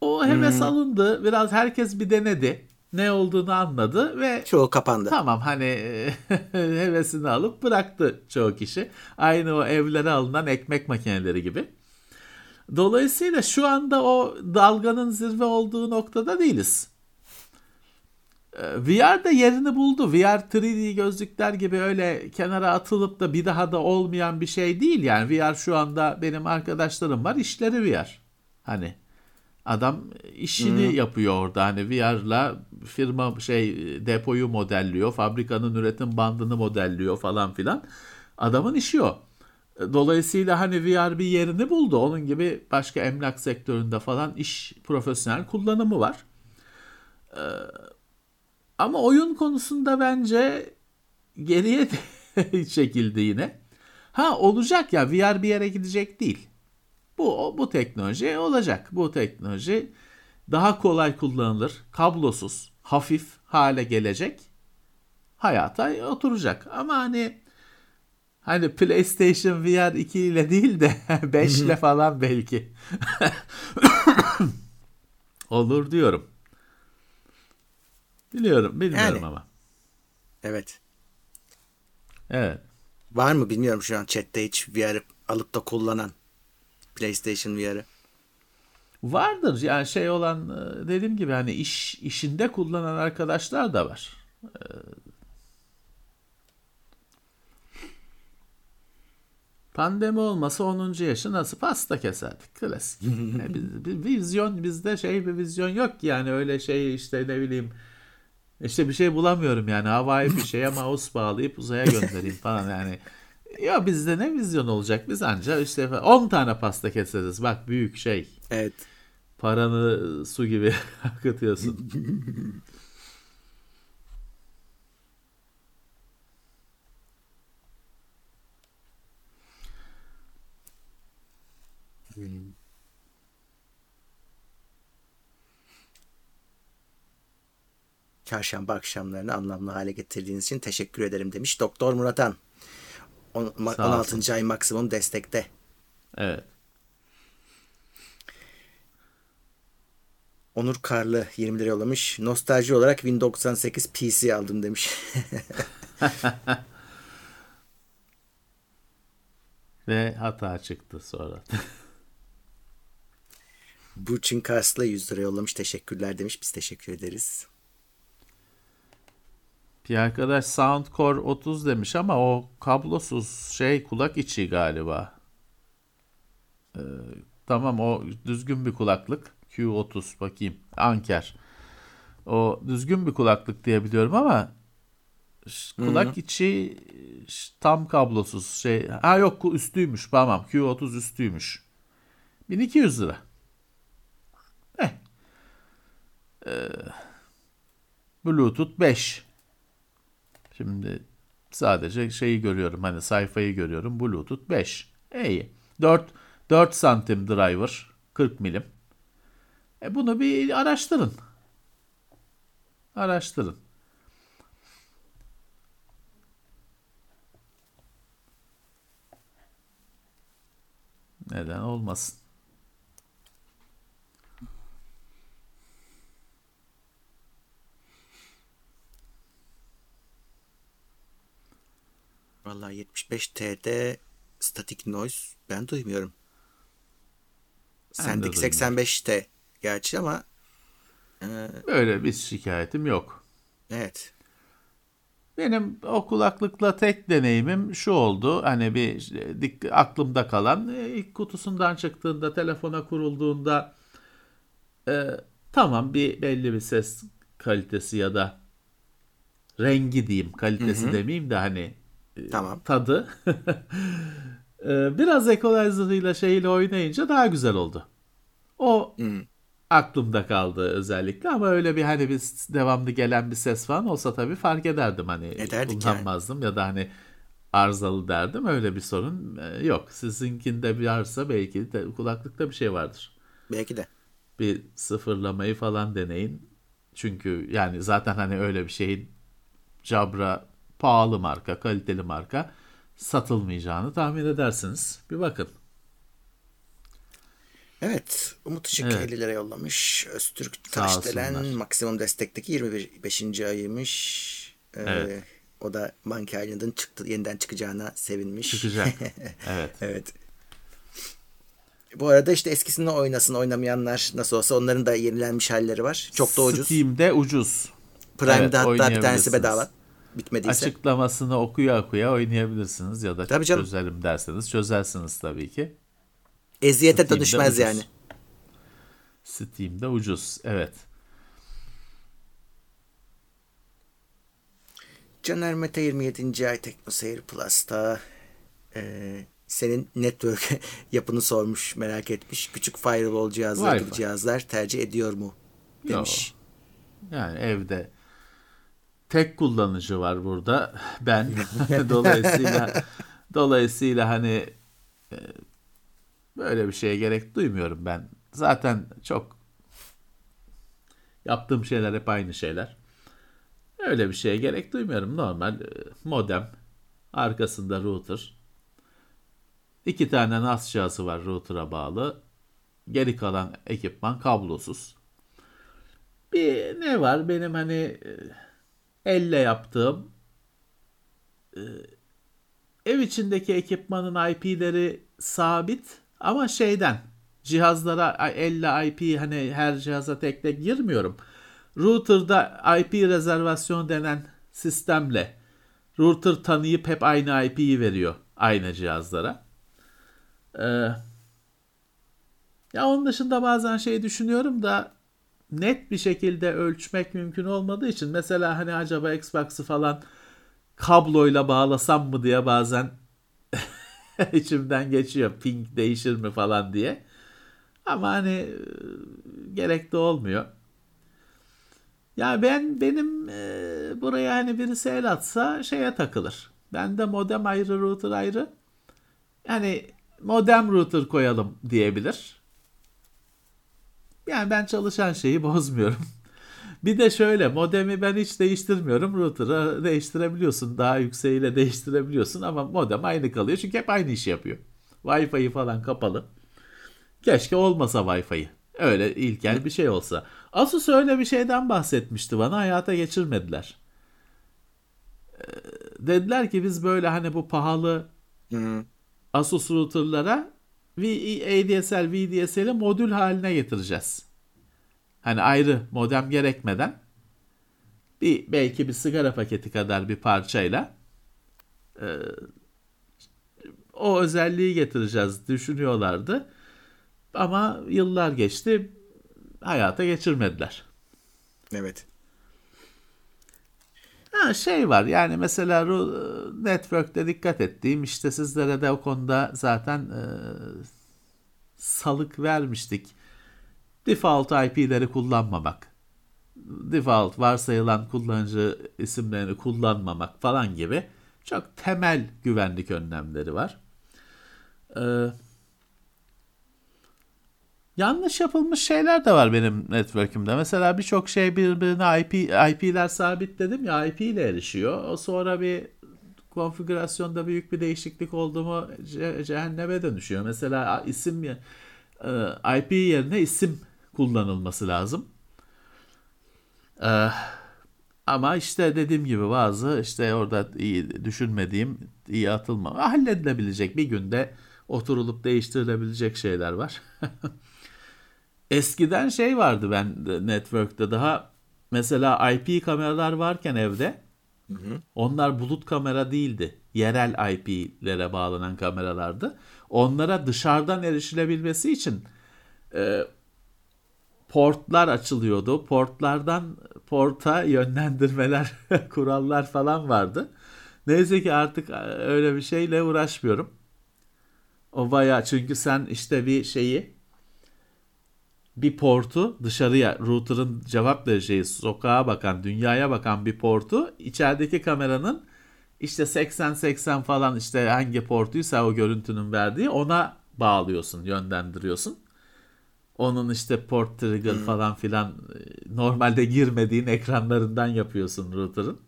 O heves alındı. Biraz herkes bir denedi. Ne olduğunu anladı ve Çoğu kapandı. tamam hani hevesini alıp bıraktı çoğu kişi. Aynı o evlere alınan ekmek makineleri gibi. Dolayısıyla şu anda o dalganın zirve olduğu noktada değiliz. Ee, VR da yerini buldu. VR 3D gözlükler gibi öyle kenara atılıp da bir daha da olmayan bir şey değil. Yani VR şu anda benim arkadaşlarım var işleri VR. Hani adam işini yapıyor orada. Hani VR'la firma şey depoyu modelliyor, fabrikanın üretim bandını modelliyor falan filan. Adamın işi o. Dolayısıyla hani VR bir yerini buldu. Onun gibi başka emlak sektöründe falan iş profesyonel kullanımı var. Ee, ama oyun konusunda bence geriye çekildi yine. Ha olacak ya VR bir yere gidecek değil. Bu bu teknoloji olacak. Bu teknoloji daha kolay kullanılır, kablosuz, hafif hale gelecek. Hayata oturacak. Ama hani hani PlayStation VR 2 ile değil de 5 ile falan belki olur diyorum. Biliyorum, bilmiyorum Yani. ama. Evet. Evet. Var mı bilmiyorum şu an chatte hiç VR alıp da kullanan PlayStation VR'ı. Vardır yani şey olan e, dediğim gibi hani iş işinde kullanan arkadaşlar da var. Pandemi olmasa 10. yaşı nasıl pasta keserdik klasik. Yani biz- bir vizyon bizde şey bir vizyon yok ki yani öyle şey işte ne bileyim işte bir şey bulamıyorum yani havai bir şeye mouse bağlayıp uzaya göndereyim falan yani. Ya bizde ne vizyon olacak biz anca işte 10 tane pasta keseriz bak büyük şey. Evet. Paranı su gibi akıtıyorsun. Çarşamba akşamlarını anlamlı hale getirdiğiniz için teşekkür ederim demiş Doktor Muratan. On- ma- Sağ olsun. 16. ay maksimum destekte. Evet. Onur Karlı 20 lira yollamış. Nostalji olarak Win 98 PC aldım demiş. Ve hata çıktı sonra. Burçin Karslı 100 lira yollamış. Teşekkürler demiş. Biz teşekkür ederiz. Bir arkadaş Soundcore 30 demiş ama o kablosuz şey kulak içi galiba. Ee, tamam o düzgün bir kulaklık. Q30 bakayım. Anker. O düzgün bir kulaklık diye biliyorum ama kulak içi ş- tam kablosuz şey. Ha yok üstüymüş tamam Q30 üstüymüş. 1200 lira. Eh. Ee, Bluetooth 5. Şimdi sadece şeyi görüyorum hani sayfayı görüyorum Bluetooth 5. İyi. 4 4 santim driver 40 milim. E bunu bir araştırın. Araştırın. Neden olmasın? Vallahi 75T'de static noise ben duymuyorum. Ben Sendeki de 85T gerçi ama e, Böyle bir şikayetim yok. evet. Benim o kulaklıkla tek deneyimim şu oldu. Hani bir dik- aklımda kalan e, ilk kutusundan çıktığında telefona kurulduğunda e, tamam bir belli bir ses kalitesi ya da rengi diyeyim kalitesi demeyeyim de hani Tamam. tadı E, biraz equalizer'ıyla şeyle oynayınca daha güzel oldu. O Hmm. aklımda kaldı özellikle ama öyle bir hani bir devamlı gelen bir ses falan olsa tabii fark ederdim hani Ederdik kullanmazdım ya da hani arızalı derdim öyle bir sorun e, yok. Sizinkinde bir varsa belki de kulaklıkta bir şey vardır. Belki de. Bir sıfırlamayı falan deneyin. Çünkü yani zaten hani öyle bir şeyin Jabra pahalı marka, kaliteli marka satılmayacağını tahmin edersiniz. Bir bakın. Evet. Umut Işık Evet. 50 lira yollamış. Öztürk Taşdelen maksimum destekteki 25. ayıymış. Ee, Evet. O da Monkey Island'ın çıktı, yeniden çıkacağına sevinmiş. Çıkacak. Evet. Evet. Bu arada işte eskisini oynasın oynamayanlar nasıl olsa onların da yenilenmiş halleri var. Çok da ucuz. Steam'de ucuz. Prime'de Evet, hatta bir tanesi bedava. Bitmediyse. Açıklamasını okuya okuya oynayabilirsiniz ya da Tabii canım. çözelim derseniz çözersiniz tabii ki. Eziyete Steam'de dönüşmez ucuz. yani. Steam'de ucuz. Evet. Caner Mete 27. ay TeknoSeyir Plus'ta e, senin network yapını sormuş, merak etmiş. Küçük firewall cihazları gibi cihazlar tercih ediyor mu? Demiş. Yani evde tek kullanıcı var burada. Ben dolayısıyla dolayısıyla hani e, böyle bir şeye gerek duymuyorum ben. Zaten çok yaptığım şeyler hep aynı şeyler. Öyle bir şeye gerek duymuyorum. Normal e, modem, arkasında router. iki tane NAS cihazı var router'a bağlı. Geri kalan ekipman kablosuz. Bir ne var benim hani e, elle yaptığım e, ev içindeki ekipmanın IP'leri sabit ama şeyden cihazlara elle IP hani her cihaza tek tek girmiyorum. Router'da IP rezervasyon denen sistemle router tanıyıp hep aynı IP'yi veriyor aynı cihazlara. Ee, ya onun dışında bazen şey düşünüyorum da net bir şekilde ölçmek mümkün olmadığı için mesela hani acaba Xbox'ı falan kabloyla bağlasam mı diye bazen içimden geçiyor. Ping değişir mi falan diye. Ama hani e, gerek de olmuyor. Ya ben benim e, buraya hani birisi el atsa şeye takılır. Bende modem ayrı, router ayrı. Yani modem router koyalım diyebilir. Yani ben çalışan şeyi bozmuyorum. Bir de şöyle modemi ben hiç değiştirmiyorum. Router'ı değiştirebiliyorsun. Daha yükseğiyle değiştirebiliyorsun ama modem aynı kalıyor. Çünkü hep aynı işi yapıyor. Wi-Fi falan kapalı. Keşke olmasa Wi-Fi. Öyle ilkel bir şey olsa. Asus öyle bir şeyden bahsetmişti bana. Hayata geçirmediler. Ee, dediler ki biz böyle hani bu pahalı. Asus router'lara ADSL, VDSL'i modül haline getireceğiz. Hani ayrı modem gerekmeden bir belki bir sigara paketi kadar bir parçayla e, o özelliği getireceğiz düşünüyorlardı. Ama yıllar geçti hayata geçirmediler. Evet. Ha şey var yani mesela ru- network'te dikkat ettiğim işte sizlere de o konuda zaten e, salık vermiştik. Default IP'leri kullanmamak. Default varsayılan kullanıcı isimlerini kullanmamak falan gibi çok temel güvenlik önlemleri var. Ee, yanlış yapılmış şeyler de var benim network'ümde. Mesela birçok şey birbirine IP, IP'ler sabitledim ya IP ile erişiyor. O sonra bir konfigürasyonda büyük bir değişiklik oldu mu ce- cehenneme dönüşüyor. Mesela isim e, IP yerine isim kullanılması lazım. Ee, Ama işte dediğim gibi bazı işte orada iyi düşünmediğim, iyi atılma, halledilebilecek bir günde oturulup değiştirilebilecek şeyler var. Eskiden şey vardı ben network'te daha mesela IP kameralar varken evde hı hı. onlar bulut kamera değildi. Yerel IP'lere bağlanan kameralardı. Onlara dışarıdan erişilebilmesi için e, portlar açılıyordu. Portlardan porta yönlendirmeler, kurallar falan vardı. Neyse ki artık öyle bir şeyle uğraşmıyorum. O baya çünkü sen işte bir şeyi bir portu dışarıya router'ın cevap vereceği sokağa bakan dünyaya bakan bir portu içerideki kameranın işte 80-80 falan işte hangi portuysa o görüntünün verdiği ona bağlıyorsun yönlendiriyorsun. Onun işte port trigger hmm. falan filan e, normalde girmediğin ekranlarından yapıyorsun router'ın.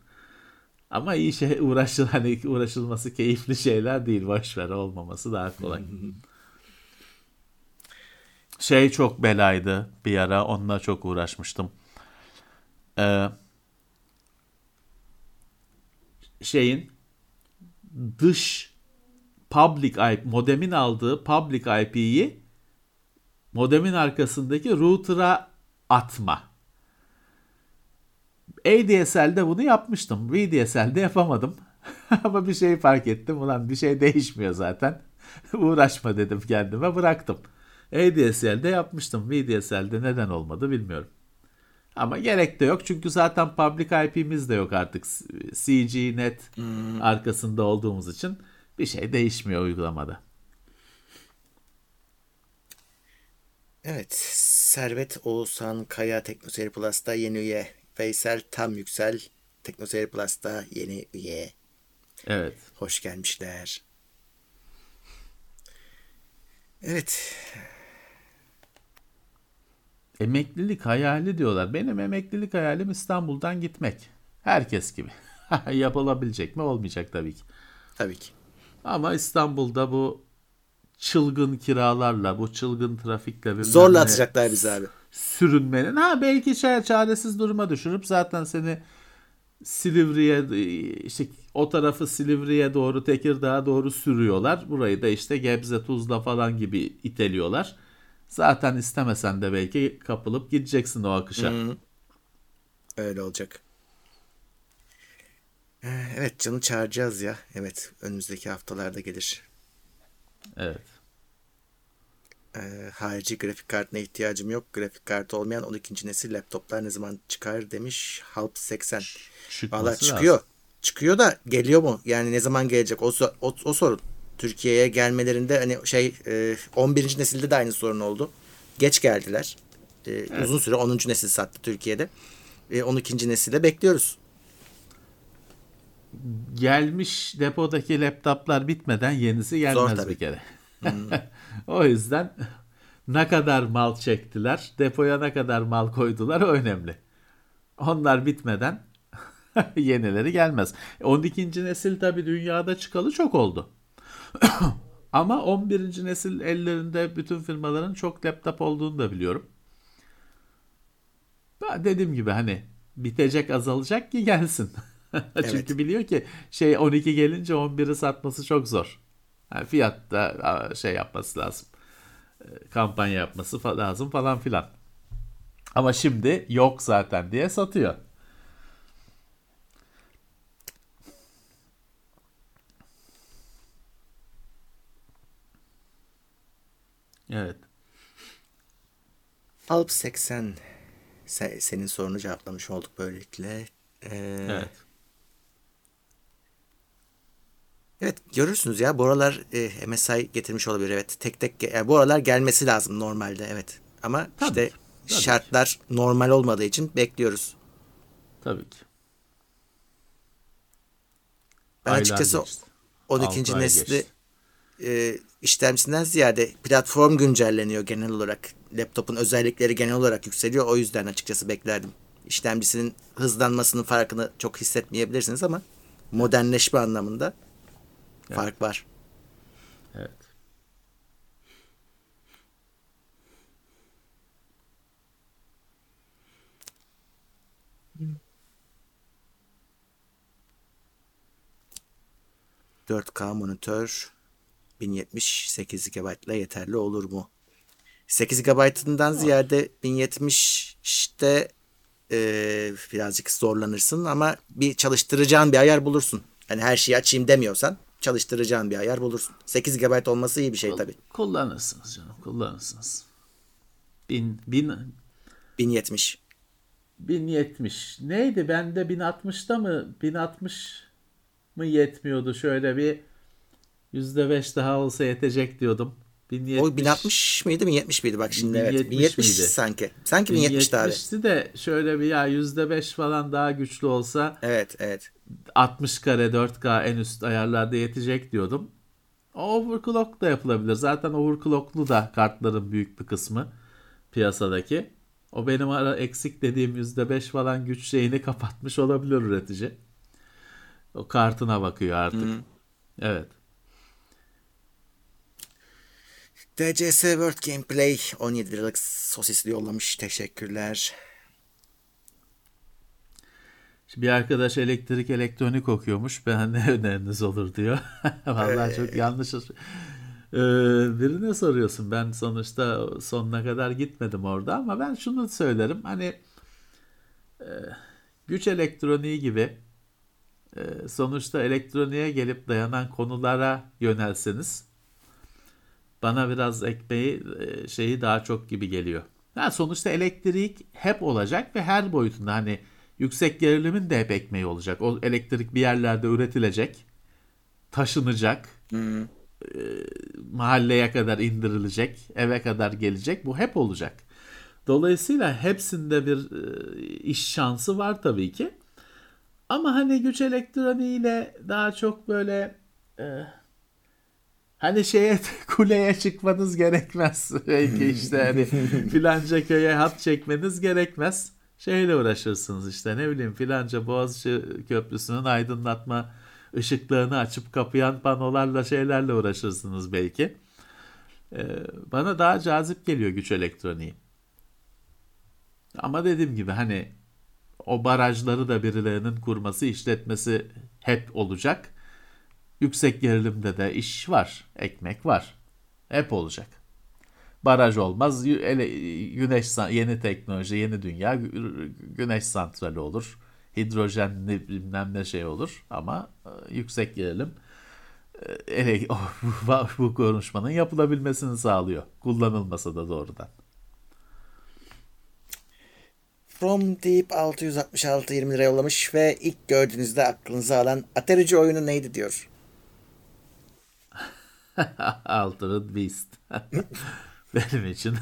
Ama iyi şey uğraşıl hani uğraşılması keyifli şeyler değil. Boşver olmaması daha kolay. şey çok belaydı bir ara. Onunla çok uğraşmıştım. Ee, şeyin dış public IP modemin aldığı public IP'yi modemin arkasındaki router'a atma. ADSL'de bunu yapmıştım. VDSL'de yapamadım. Ama bir şey fark ettim. Ulan bir şey değişmiyor zaten. Uğraşma dedim kendime bıraktım. ADSL'de yapmıştım. VDSL'de neden olmadı bilmiyorum. Ama gerek de yok çünkü zaten public IP'miz de yok artık. CGNet hmm. arkasında olduğumuz için bir şey değişmiyor uygulamada. Evet, Servet Oğuzhan Kaya Teknoseyir Plus'ta yeni üye. Veysel Tam Yüksel Teknoseyir Plus'ta yeni üye. Evet. Hoş gelmişler. Evet. Emeklilik hayali diyorlar. Benim emeklilik hayalim İstanbul'dan gitmek. Herkes gibi. Yapılabilecek mi? Olmayacak tabii ki. Tabii ki. Ama İstanbul'da bu çılgın kiralarla, bu çılgın trafikle zorla atacaklar bizi abi. Sürünmenin ha belki çaresiz duruma düşürüp zaten seni Silivri'ye işte o tarafı Silivri'ye doğru Tekirdağ'a doğru sürüyorlar. Burayı da işte Gebze, Tuzla falan gibi iteliyorlar. Zaten istemesen de belki kapılıp gideceksin o akışa. Hmm. Öyle olacak. Ee, evet canı çağıracağız ya. Evet önümüzdeki haftalarda gelir. Evet. Ee, harici grafik kartına ihtiyacım yok. Grafik kartı olmayan 12. nesil laptoplar ne zaman çıkar demiş Halp 80. Valla çıkıyor. Lazım. Çıkıyor da geliyor mu? Yani ne zaman gelecek? O, o, o sorun. Türkiye'ye gelmelerinde hani şey e, 11. nesilde de aynı sorun oldu. Geç geldiler. E, evet. Uzun süre 10. nesil sattı Türkiye'de. E, 12. nesile bekliyoruz. Gelmiş depodaki laptoplar bitmeden yenisi gelmez bir kere. Hmm. o yüzden ne kadar mal çektiler, depoya ne kadar mal koydular o önemli. Onlar bitmeden yenileri gelmez. 12. nesil tabii dünyada çıkalı çok oldu. Ama 11. nesil ellerinde bütün firmaların çok laptop olduğunu da biliyorum. Dediğim gibi hani bitecek azalacak ki gelsin. Çünkü evet. biliyor ki şey 12 gelince 11'i satması çok zor. Yani fiyatta şey yapması lazım. E, kampanya yapması lazım falan filan. Ama şimdi yok zaten diye satıyor. Evet. Alp 80 senin sorunu cevaplamış olduk böylelikle. Ee, evet. Evet görürsünüz ya bu aralar e, MSI getirmiş olabilir evet tek tek yani bu aralar gelmesi lazım normalde evet ama tabii, işte tabii. şartlar normal olmadığı için bekliyoruz. Tabii ki. Ben Aylar açıkçası geçti. 12. nesli e, işlemcisinden ziyade platform güncelleniyor genel olarak. Laptopun özellikleri genel olarak yükseliyor. O yüzden açıkçası beklerdim. İşlemcisinin hızlanmasının farkını çok hissetmeyebilirsiniz ama modernleşme anlamında evet. fark var. Evet. Dört K monitör, 1070 8 GB ile yeterli olur mu? 8 GB'ından ziyade 1070 işte e, birazcık zorlanırsın ama bir çalıştıracağın bir ayar bulursun. Hani her şeyi açayım demiyorsan çalıştıracağın bir ayar bulursun. 8 GB olması iyi bir şey tabii. Kullanırsınız canım kullanırsınız. 1000 1000 1070. 1070 neydi bende 1060'da mı 1060 mı yetmiyordu şöyle bir %5 daha olsa yetecek diyordum. 1070, O 1060 mıydı 1070 miydi bak şimdi evet. 1070 1070 miydi? sanki. Sanki 1070 abi. 1070'ti de şöyle bir ya %5 falan daha güçlü olsa Evet evet. 60 kare 4K en üst ayarlarda yetecek diyordum. Overclock da yapılabilir. Zaten overclocklu da kartların büyük bir kısmı piyasadaki. O benim ara eksik dediğim %5 falan güç şeyini kapatmış olabilir üretici. O kartına bakıyor artık. Evet. DCS World Gameplay 17 liralık sosisli yollamış. Teşekkürler. Bir arkadaş elektrik elektronik okuyormuş. Ben ne öneriniz olur diyor. Vallahi çok yanlış. Ee, birine soruyorsun. Ben sonuçta sonuna kadar gitmedim orada ama ben şunu söylerim. Hani e, güç elektroniği gibi e, sonuçta elektroniğe gelip dayanan konulara yönelseniz bana biraz ekmeği e, şeyi daha çok gibi geliyor. Yani sonuçta elektrik hep olacak ve her boyutunda hani yüksek gerilimin de hep ekmeği olacak. O elektrik bir yerlerde üretilecek, taşınacak, Hı. mahalleye kadar indirilecek, eve kadar gelecek. Bu hep olacak. Dolayısıyla hepsinde bir e, iş şansı var tabii ki. Ama hani güç elektroniğiyle daha çok böyle e, hani şeye kuleye çıkmanız gerekmez. Belki işte hani filanca köye hat çekmeniz gerekmez. Şeyle uğraşırsınız işte ne bileyim filanca Boğaziçi Köprüsü'nün aydınlatma ışıklarını açıp kapayan panolarla şeylerle uğraşırsınız belki. Ee, bana daha cazip geliyor güç elektroniği. Ama dediğim gibi hani o barajları da birilerinin kurması, işletmesi hep olacak. Yüksek gerilimde de iş var, ekmek var. Hep olacak. Baraj olmaz, güneş yeni teknoloji, yeni dünya, gü- güneş santrali olur. Hidrojenli bilmem ne şey olur ama e, yüksek gerilim e, ele, bu konuşmanın yapılabilmesini sağlıyor. Kullanılmasa da doğrudan. From Deep 666 20 lira yollamış ve ilk gördüğünüzde aklınıza alan Atarici oyunu neydi diyor. Altered Beast. benim için.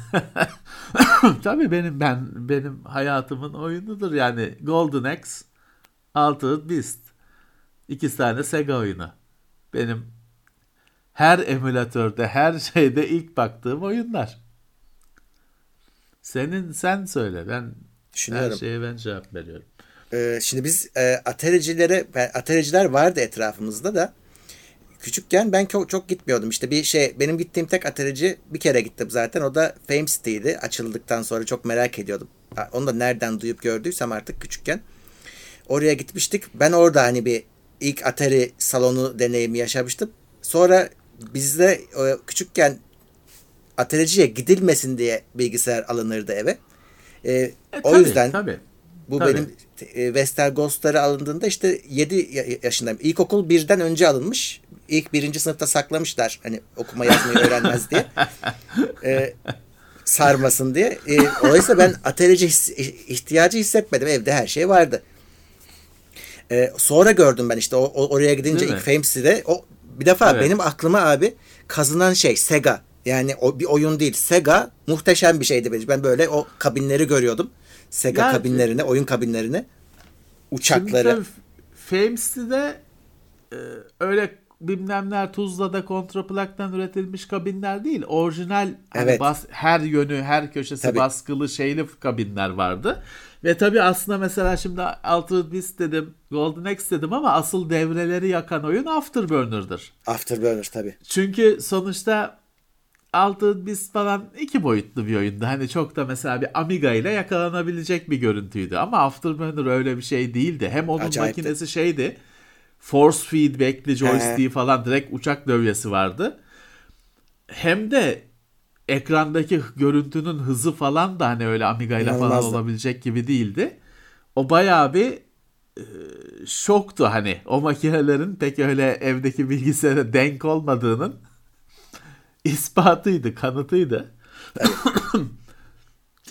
Tabii benim ben benim hayatımın oyunudur yani Golden Axe, Altered Beast. İki tane Sega oyunu. Benim her emülatörde, her şeyde ilk baktığım oyunlar. Senin sen söyle. Ben her şeye ben cevap veriyorum. Ee, şimdi biz e, Ataricilere, ben- Atariciler vardı etrafımızda da. Küçükken ben çok, çok gitmiyordum. İşte bir şey benim gittiğim tek Atarici bir kere gittim zaten. O da Fame City'ydi. Açıldıktan sonra çok merak ediyordum. Onu da nereden duyup gördüysem artık küçükken. Oraya gitmiştik. Ben orada hani bir ilk Atari salonu deneyimi yaşamıştım. Sonra bizde e, küçükken Atarici'ye gidilmesin diye bilgisayar alınırdı eve. E, E, o tabii, yüzden tabii. bu Tabii. benim e, Ghost'ları alındığında işte 7 yaşındayım. İlkokul birden önce alınmış. İlk birinci sınıfta saklamışlar. Hani okuma yazmayı öğrenmez diye. E, sarmasın diye. E, dolayısıyla ben atölyeci his- ihtiyacı hissetmedim. Evde her şey vardı. E, sonra gördüm ben işte o, o- oraya gidince Değil ilk mi? Fame City'de o bir defa Evet. benim aklıma abi kazınan şey Sega. Yani o bir oyun değil. Sega muhteşem bir şeydi benim. Ben böyle o kabinleri görüyordum. Sega Ya- kabinlerini, oyun kabinlerini, uçakları. tabii Fame City'de e, öyle bilmem neler Tuzla'da kontraplaktan üretilmiş kabinler değil. Orijinal hani Evet. bas, her yönü, her köşesi Tabii. baskılı şeyli kabinler vardı. Ve tabii aslında mesela şimdi Altered Beast dedim, Golden Axe dedim ama asıl devreleri yakan oyun Afterburner'dır. Afterburner tabii. Çünkü sonuçta Altered Beast falan iki boyutlu bir oyundu. Hani çok da mesela bir Amiga ile yakalanabilecek bir görüntüydü. Ama Afterburner öyle bir şey değildi. Hem onun Acayipti. makinesi şeydi. Force feedback'li joystick'i falan direkt uçak dövyesi vardı. Hem de ekrandaki görüntünün hızı falan da hani öyle Amiga ile falan olabilecek gibi değildi. O bayağı bir e, şoktu hani o makinelerin pek öyle evdeki bilgisayara denk olmadığının ispatıydı, kanıtıydı.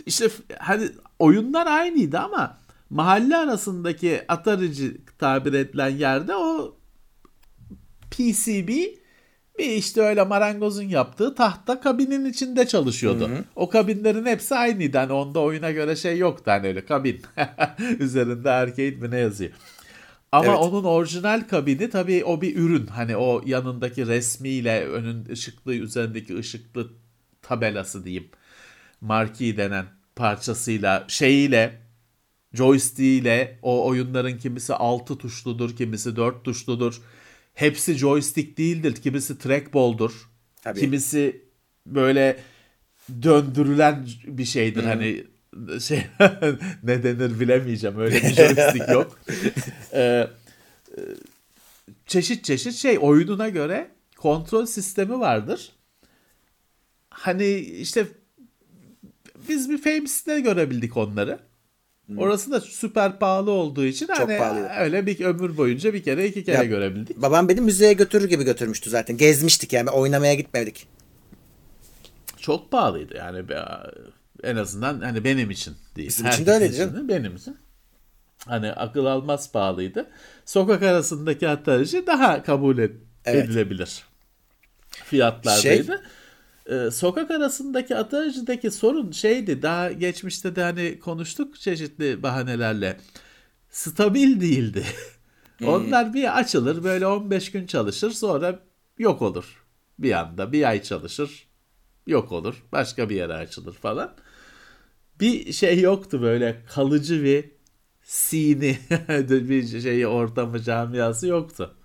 İşte hani oyunlar aynıydı ama mahalle arasındaki atarıcı tabir edilen yerde o PCB bir işte öyle marangozun yaptığı tahta kabinin içinde çalışıyordu. Hı hı. O kabinlerin hepsi aynıydı. Hani onda oyuna göre şey yoktu hani öyle kabin. Üzerinde arcade mi ne yazıyor. Ama evet. onun orijinal kabini tabii o bir ürün. Hani o yanındaki resmiyle önün ışıklı üzerindeki ışıklı tabelası diyeyim. Marquee denen parçasıyla şeyiyle joystick'iyle o oyunların kimisi 6 tuşludur, kimisi 4 tuşludur. Hepsi joystick değildir. Kimisi trackball'dur. Tabii. Kimisi böyle döndürülen bir şeydir. Hmm. Hani şey ne denir bilemeyeceğim. Öyle bir joystick yok. ee, çeşit çeşit şey oyununa göre kontrol sistemi vardır. Hani işte biz bir Fames'te görebildik onları. Orası da süper pahalı olduğu için Çok hani pahalı. öyle bir ömür boyunca bir kere iki kere ya, görebildik. Babam beni müzeye götürür gibi götürmüştü zaten. Gezmiştik yani oynamaya gitmedik. Çok pahalıydı yani en azından hani benim için değil. Bizim için de öyleydi canım. Benim için. Hani akıl almaz pahalıydı. Sokak arasındaki hatta daha kabul ed- evet. edilebilir fiyatlardaydı. Şey, ee, sokak arasındaki atarıcıdaki sorun şeydi daha geçmişte de hani konuştuk çeşitli bahanelerle stabil değildi. Hmm. Onlar bir açılır böyle 15 gün çalışır sonra yok olur. Bir anda bir ay çalışır yok olur başka bir yere açılır falan. Bir şey yoktu böyle kalıcı bir sini bir şey ortamı camiası yoktu.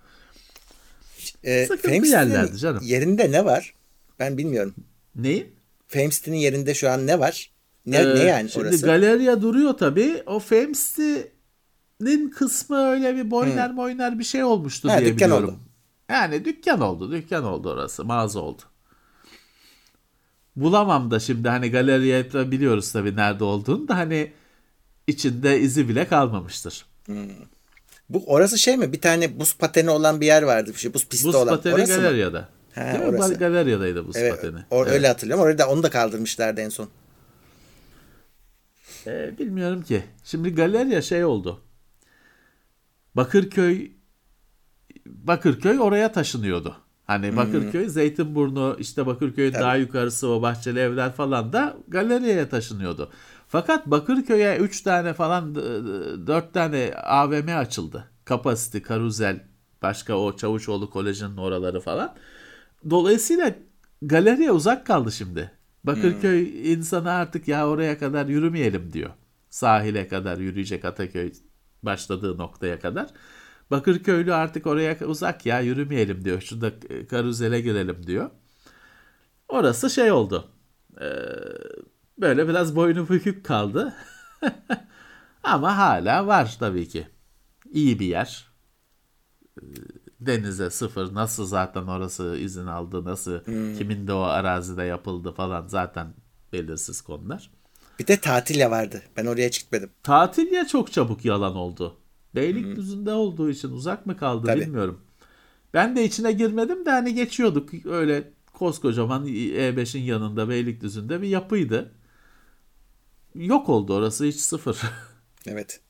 E, Sıkıntı yerlerdi canım. Yerinde ne var? Ben bilmiyorum. Neyi? Famesti'nin yerinde şu an ne var? Ne, ee, ne yani şimdi orası? Galeriya duruyor tabii. O Famesti'nin kısmı öyle bir boyner hmm. boyner bir şey olmuştu ha, diye dükkan biliyorum. Oldu. Yani dükkan oldu. Dükkan oldu orası. Mağaza oldu. Bulamam da şimdi hani galeriye biliyoruz tabii nerede olduğunu da hani içinde izi bile kalmamıştır. Hmm. Bu orası şey mi? Bir tane buz pateni olan bir yer vardı. Bir şey, buz pisti buz olan. Buz pateni orası galeriyada. Mı? He, orası. Galerya'daydı bu evet, pateni. O, evet. Öyle hatırlıyorum. Orada da, onu da kaldırmışlardı en son. Ee, bilmiyorum ki. Şimdi galerya şey oldu. Bakırköy Bakırköy oraya taşınıyordu. Hani hmm. Bakırköy, Zeytinburnu, işte Bakırköy'ün Tabii. daha yukarısı o bahçeli evler falan da galeriye taşınıyordu. Fakat Bakırköy'e 3 tane falan 4 tane AVM açıldı. Kapasite, Karuzel, başka o Çavuşoğlu Koleji'nin oraları falan. Dolayısıyla galeriye uzak kaldı şimdi. Bakırköy hmm. insanı artık ya oraya kadar yürümeyelim diyor. Sahile kadar yürüyecek Ataköy başladığı noktaya kadar. Bakırköylü artık oraya uzak ya yürümeyelim diyor. Şurada karuzele girelim diyor. Orası şey oldu. Ee, böyle biraz boynu bükük kaldı. Ama hala var tabii ki. İyi bir yer. Denize sıfır nasıl zaten orası izin aldı nasıl hmm. kimin de o arazide yapıldı falan zaten belirsiz konular. Bir de tatilya vardı. Ben oraya çıkmadım. Tatilya çok çabuk yalan oldu. Beylikdüzü'nde hmm. olduğu için uzak mı kaldı Tabii. bilmiyorum. Ben de içine girmedim de hani geçiyorduk. Öyle koskocaman E5'in yanında Beylikdüzü'nde bir yapıydı. Yok oldu orası hiç sıfır. Evet.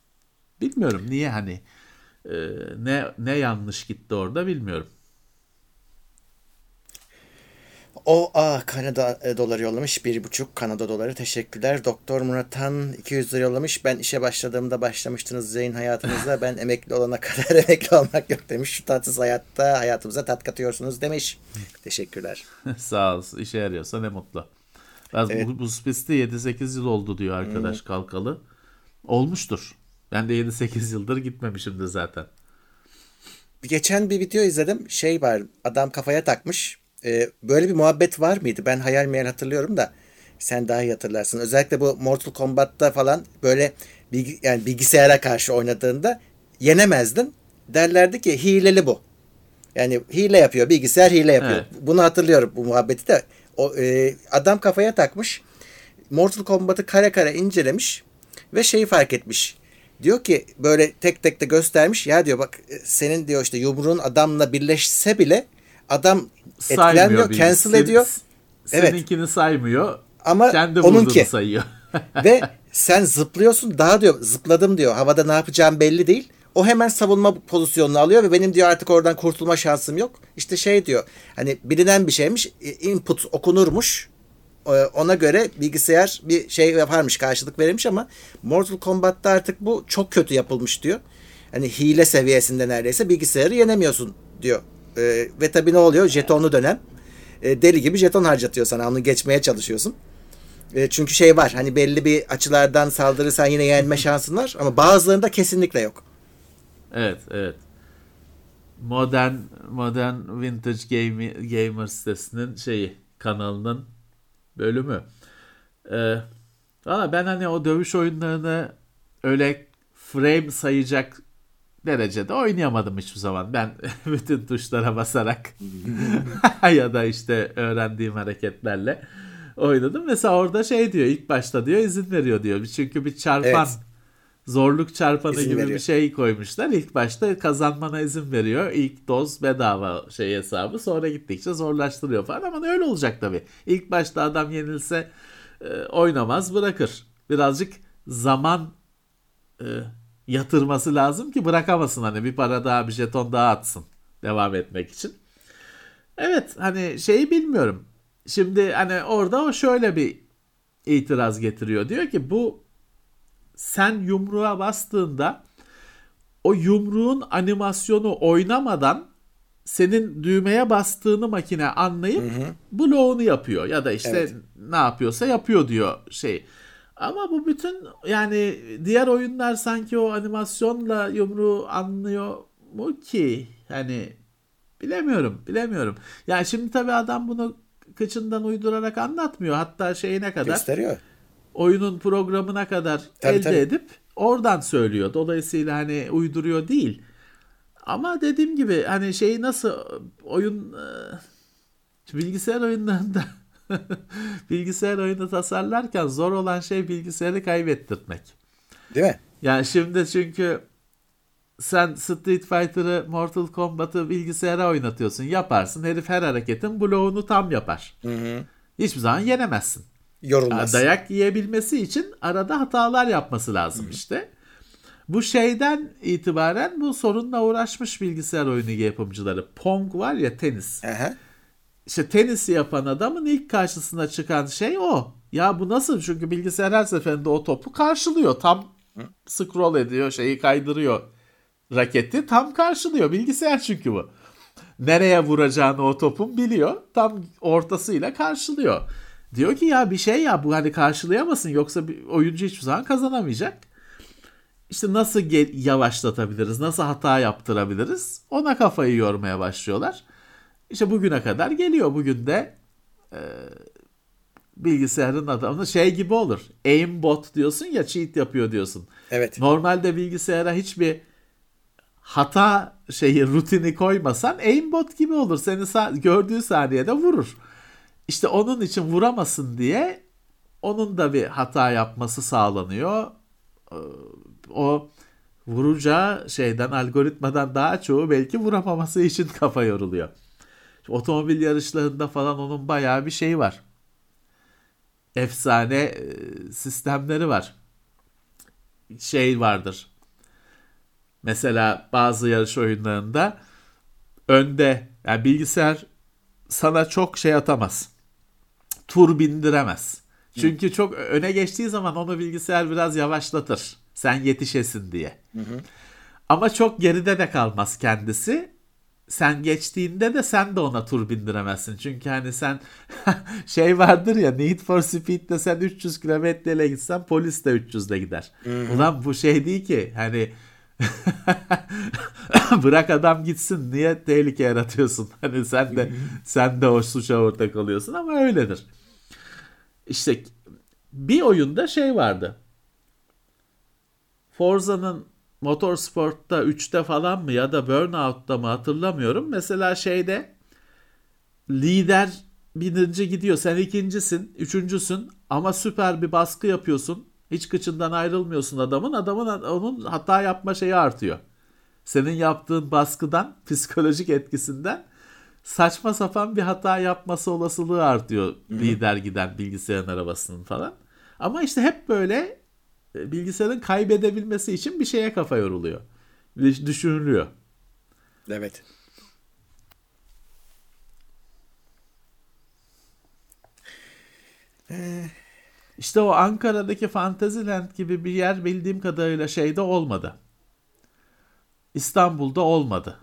Bilmiyorum niye hani ee, ne ne yanlış gitti orada bilmiyorum. O a Kanada e, doları yollamış. Bir buçuk Kanada doları. Teşekkürler. Doktor Muratan 200 lira yollamış. Ben işe başladığımda başlamıştınız Zeyn hayatınızda. Ben emekli olana kadar emekli olmak yok demiş. Şu tatsız hayatta hayatımıza tat katıyorsunuz demiş. Teşekkürler. Sağ ol. İşe yarıyorsa ne mutlu. Ben evet. bu, bu pisti 7-8 yıl oldu diyor arkadaş hmm. kalkalı. Olmuştur. Ben de 7-8 yıldır gitmemişimdir zaten. Geçen bir video izledim. Şey var adam kafaya takmış. Ee, böyle bir muhabbet var mıydı? Ben hayal meyal hatırlıyorum da sen daha iyi hatırlarsın. Özellikle bu Mortal Kombat'ta falan böyle bilgi, yani bilgisayara karşı oynadığında yenemezdin. derlerdi ki hileli bu. Yani hile yapıyor. Bilgisayar hile yapıyor. Evet. Bunu hatırlıyorum bu muhabbeti de. O, e, adam kafaya takmış. Mortal Kombat'ı kare kare incelemiş ve şeyi fark etmiş. Diyor ki böyle tek tek de göstermiş. Ya diyor bak e, senin diyor işte yumruğun adamla birleşse bile adam etkilenmiyor, bir- cancel sen- ediyor. Evet. Seninkini saymıyor. Ama kendi onunki. sayıyor. Ve sen zıplıyorsun daha diyor zıpladım diyor. Havada ne yapacağım belli değil. O hemen savunma pozisyonunu alıyor ve benim diyor artık oradan kurtulma şansım yok. İşte şey diyor hani bilinen bir şeymiş input okunurmuş. E, Ona göre bilgisayar bir şey yaparmış karşılık verilmiş ama Mortal Kombat'ta artık bu çok kötü yapılmış diyor. Hani hile seviyesinde neredeyse bilgisayarı yenemiyorsun diyor. E, ve tabii ne oluyor? Jetonlu dönem. E, deli gibi jeton harcatıyor sana. Onu geçmeye çalışıyorsun. E, çünkü şey var hani belli bir açılardan saldırırsan yine yenme şansın var ama bazılarında kesinlikle yok. Evet, evet. Modern Modern Vintage Game, Gamer sitesinin şeyi kanalının bölümü. Ee, valla ben hani o dövüş oyunlarını öyle frame sayacak derecede oynayamadım hiçbir zaman. Ben bütün tuşlara basarak ya da işte öğrendiğim hareketlerle oynadım. Mesela orada şey diyor ilk başta diyor izin veriyor diyor. Çünkü bir çarpan Evet. Zorluk çarpanı İzin gibi veriyor. bir şey koymuşlar. İlk başta kazanmana izin veriyor. İlk doz bedava şey hesabı. Sonra gittikçe zorlaştırıyor falan ama öyle olacak tabii. İlk başta adam yenilse e, oynamaz bırakır. Birazcık zaman e, yatırması lazım ki bırakamasın hani bir para daha bir jeton daha atsın devam etmek için. Evet hani şeyi bilmiyorum. Şimdi hani orada o şöyle bir itiraz getiriyor. Diyor ki bu sen yumruğa bastığında o yumruğun animasyonu oynamadan senin düğmeye bastığını makine anlayıp bloğunu yapıyor ya da işte Evet. ne yapıyorsa yapıyor diyor şey. Ama bu bütün yani diğer oyunlar sanki o animasyonla yumruğu anlıyor mu ki? Hani bilemiyorum, bilemiyorum. Yani şimdi tabii adam bunu kıçından uydurarak anlatmıyor. Hatta şeyine kadar Gösteriyor. Oyunun programına kadar Tabii, elde tabii. edip oradan söylüyor. Dolayısıyla hani uyduruyor değil. Ama dediğim gibi hani şeyi nasıl oyun e, bilgisayar oyunlarında bilgisayar oyunu tasarlarken zor olan şey bilgisayarı kaybettirmek. Değil mi? Yani şimdi çünkü sen Street Fighter'ı, Mortal Kombat'ı bilgisayara oynatıyorsun. Yaparsın. Herif her hareketin bloğunu tam yapar. Hiçbir zaman yenemezsin. Yorulmaz. Dayak yiyebilmesi için arada hatalar yapması lazım işte. Bu şeyden itibaren bu sorunla uğraşmış bilgisayar oyunu yapımcıları. Pong var ya tenis. Aha. İşte tenisi yapan adamın ilk karşısına çıkan şey o. Ya bu nasıl? Çünkü bilgisayar her seferinde o topu karşılıyor. Tam scroll ediyor, şeyi kaydırıyor. Raketi tam karşılıyor. Bilgisayar çünkü bu. Nereye vuracağını o topun biliyor. Tam ortasıyla karşılıyor. Diyor ki ya bir şey ya bu hani karşılayamasın yoksa bir oyuncu hiçbir zaman kazanamayacak. İşte nasıl yavaşlatabiliriz, nasıl hata yaptırabiliriz ona kafayı yormaya başlıyorlar. İşte bugüne kadar geliyor. Bugün de e, bilgisayarın adamı şey gibi olur. Aimbot diyorsun ya cheat yapıyor diyorsun. Evet. Normalde bilgisayara hiçbir hata şeyi rutini koymasan aimbot gibi olur. Seni sa- gördüğü saniyede vurur. İşte onun için vuramasın diye onun da bir hata yapması sağlanıyor. Ee, O vuracağı şeyden algoritmadan daha çoğu belki vuramaması için kafa yoruluyor. Otomobil yarışlarında falan onun bayağı bir şey var. Efsane e, sistemleri var. Şey vardır. Mesela bazı yarış oyunlarında önde yani bilgisayar sana çok şey atamaz. Tur bindiremez. Çünkü çok öne geçtiği zaman onu bilgisayar biraz yavaşlatır. Sen yetişesin diye. Ama çok geride de kalmaz kendisi. Sen geçtiğinde de sen de ona tur bindiremezsin. Çünkü hani sen şey vardır ya Need for Speed'de sen 300 kilometreyle gitsen polis de 300 ile gider. Ulan bu şey değil ki hani bırak adam gitsin niye tehlike yaratıyorsun? Hani sen de sen de o suça ortak oluyorsun ama öyledir. İşte bir oyunda şey vardı. Forza'nın Motorsport'ta 3'te falan mı ya da Burnout'ta mı hatırlamıyorum. Mesela şeyde lider birinci gidiyor. Sen ikincisin, üçüncüsün ama süper bir baskı yapıyorsun. Hiç kıçından ayrılmıyorsun adamın. Adamın onun hata yapma şeyi artıyor. Senin yaptığın baskıdan, psikolojik etkisinden saçma sapan bir hata yapması olasılığı artıyor Hı-hı. lider giden bilgisayarın arabasının falan. Ama işte hep böyle e, bilgisayarın kaybedebilmesi için bir şeye kafa yoruluyor. Düşünülüyor. Evet. Ee, işte o Ankara'daki Fantasyland gibi bir yer bildiğim kadarıyla şeyde olmadı. İstanbul'da olmadı.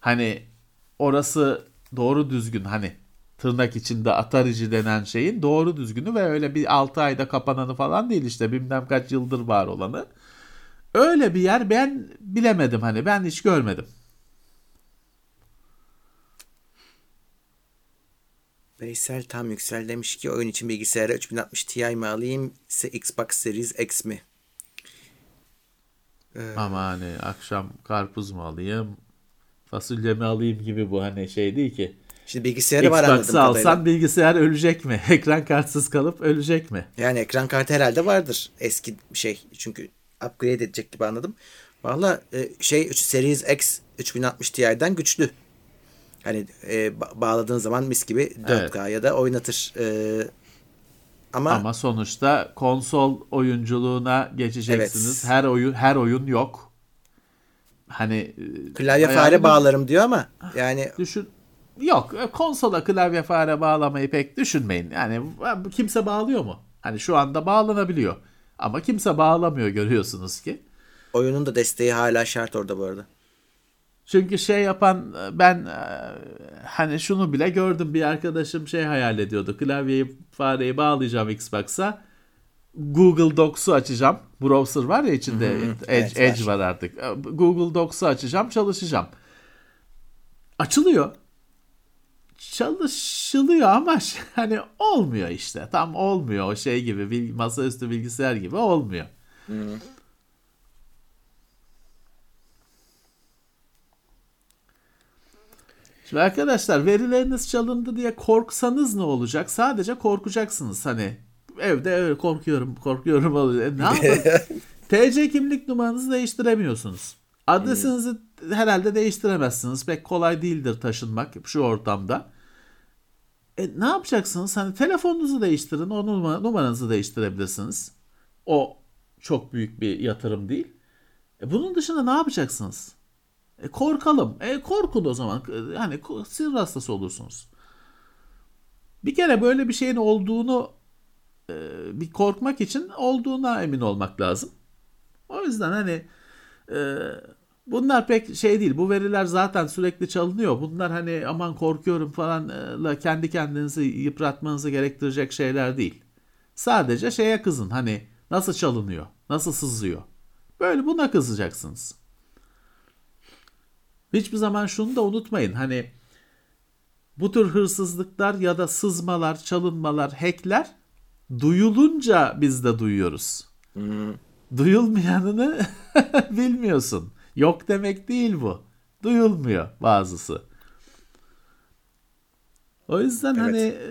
Hani orası doğru düzgün hani tırnak içinde Atarici denen şeyin doğru düzgünü ve öyle bir 6 ayda kapananı falan değil işte bilmem kaç yıldır var olanı. Öyle bir yer ben bilemedim hani ben hiç görmedim. Veysel tam yüksel demiş ki oyun için bilgisayara 3060 Ti mi alayım ise Xbox Series X mi? Ee... Ama hani akşam karpuz mu alayım fasulye mi alayım gibi bu hani şey değil ki. Şimdi bilgisayarı var anladığım kadarıyla. alsan bilgisayar ölecek mi? Ekran kartsız kalıp ölecek mi? Yani ekran kartı herhalde vardır. Eski bir şey. Çünkü upgrade edecek gibi anladım. Valla e, şey Series X 3060 Ti'den güçlü. Hani e, bağladığın zaman mis gibi 4K evet. ya da oynatır. E, ama ama sonuçta konsol oyunculuğuna geçeceksiniz. Evet. Her oyun her oyun yok. Hani e, klavye fare bağlarım diyor ama yani düşün Yok e, konsola klavye fare bağlamayı pek düşünmeyin. Yani kimse bağlıyor mu? Hani şu anda bağlanabiliyor. Ama kimse bağlamıyor görüyorsunuz ki. Oyunun da desteği hala şart orada bu arada. Çünkü şey yapan ben e, hani şunu bile gördüm bir arkadaşım şey hayal ediyordu. Klavyeyi fareyi bağlayacağım Xbox'a. Google Docs'u açacağım. Browser var ya içinde Edge, evet, Edge var artık. E, Google Docs'u açacağım, çalışacağım. Açılıyor çalışılıyor ama hani olmuyor işte. Tam olmuyor o şey gibi masaüstü bilgisayar gibi olmuyor. Hmm. Şimdi arkadaşlar verileriniz çalındı diye korksanız ne olacak? Sadece korkacaksınız hani evde öyle korkuyorum korkuyorum oluyor. E, ne yapalım? TC kimlik numaranızı değiştiremiyorsunuz. Adresinizi hmm. herhalde değiştiremezsiniz. Pek kolay değildir taşınmak şu ortamda. E, ne yapacaksınız? Hani telefonunuzu değiştirin, o numara, numaranızı değiştirebilirsiniz. O çok büyük bir yatırım değil. E, bunun dışında ne yapacaksınız? E, korkalım. E, korkun o zaman. E, hani sinir hastası olursunuz. Bir kere böyle bir şeyin olduğunu e, bir korkmak için olduğuna emin olmak lazım. O yüzden hani e, Bunlar pek şey değil. Bu veriler zaten sürekli çalınıyor. Bunlar hani aman korkuyorum falanla kendi kendinizi yıpratmanızı gerektirecek şeyler değil. Sadece şeye kızın. Hani nasıl çalınıyor? Nasıl sızıyor? Böyle buna kızacaksınız. Hiçbir zaman şunu da unutmayın. Hani bu tür hırsızlıklar ya da sızmalar, çalınmalar, hackler duyulunca biz de duyuyoruz. Hmm. Duyulmayanını bilmiyorsun. Yok demek değil bu. Duyulmuyor bazısı. O yüzden evet. hani e,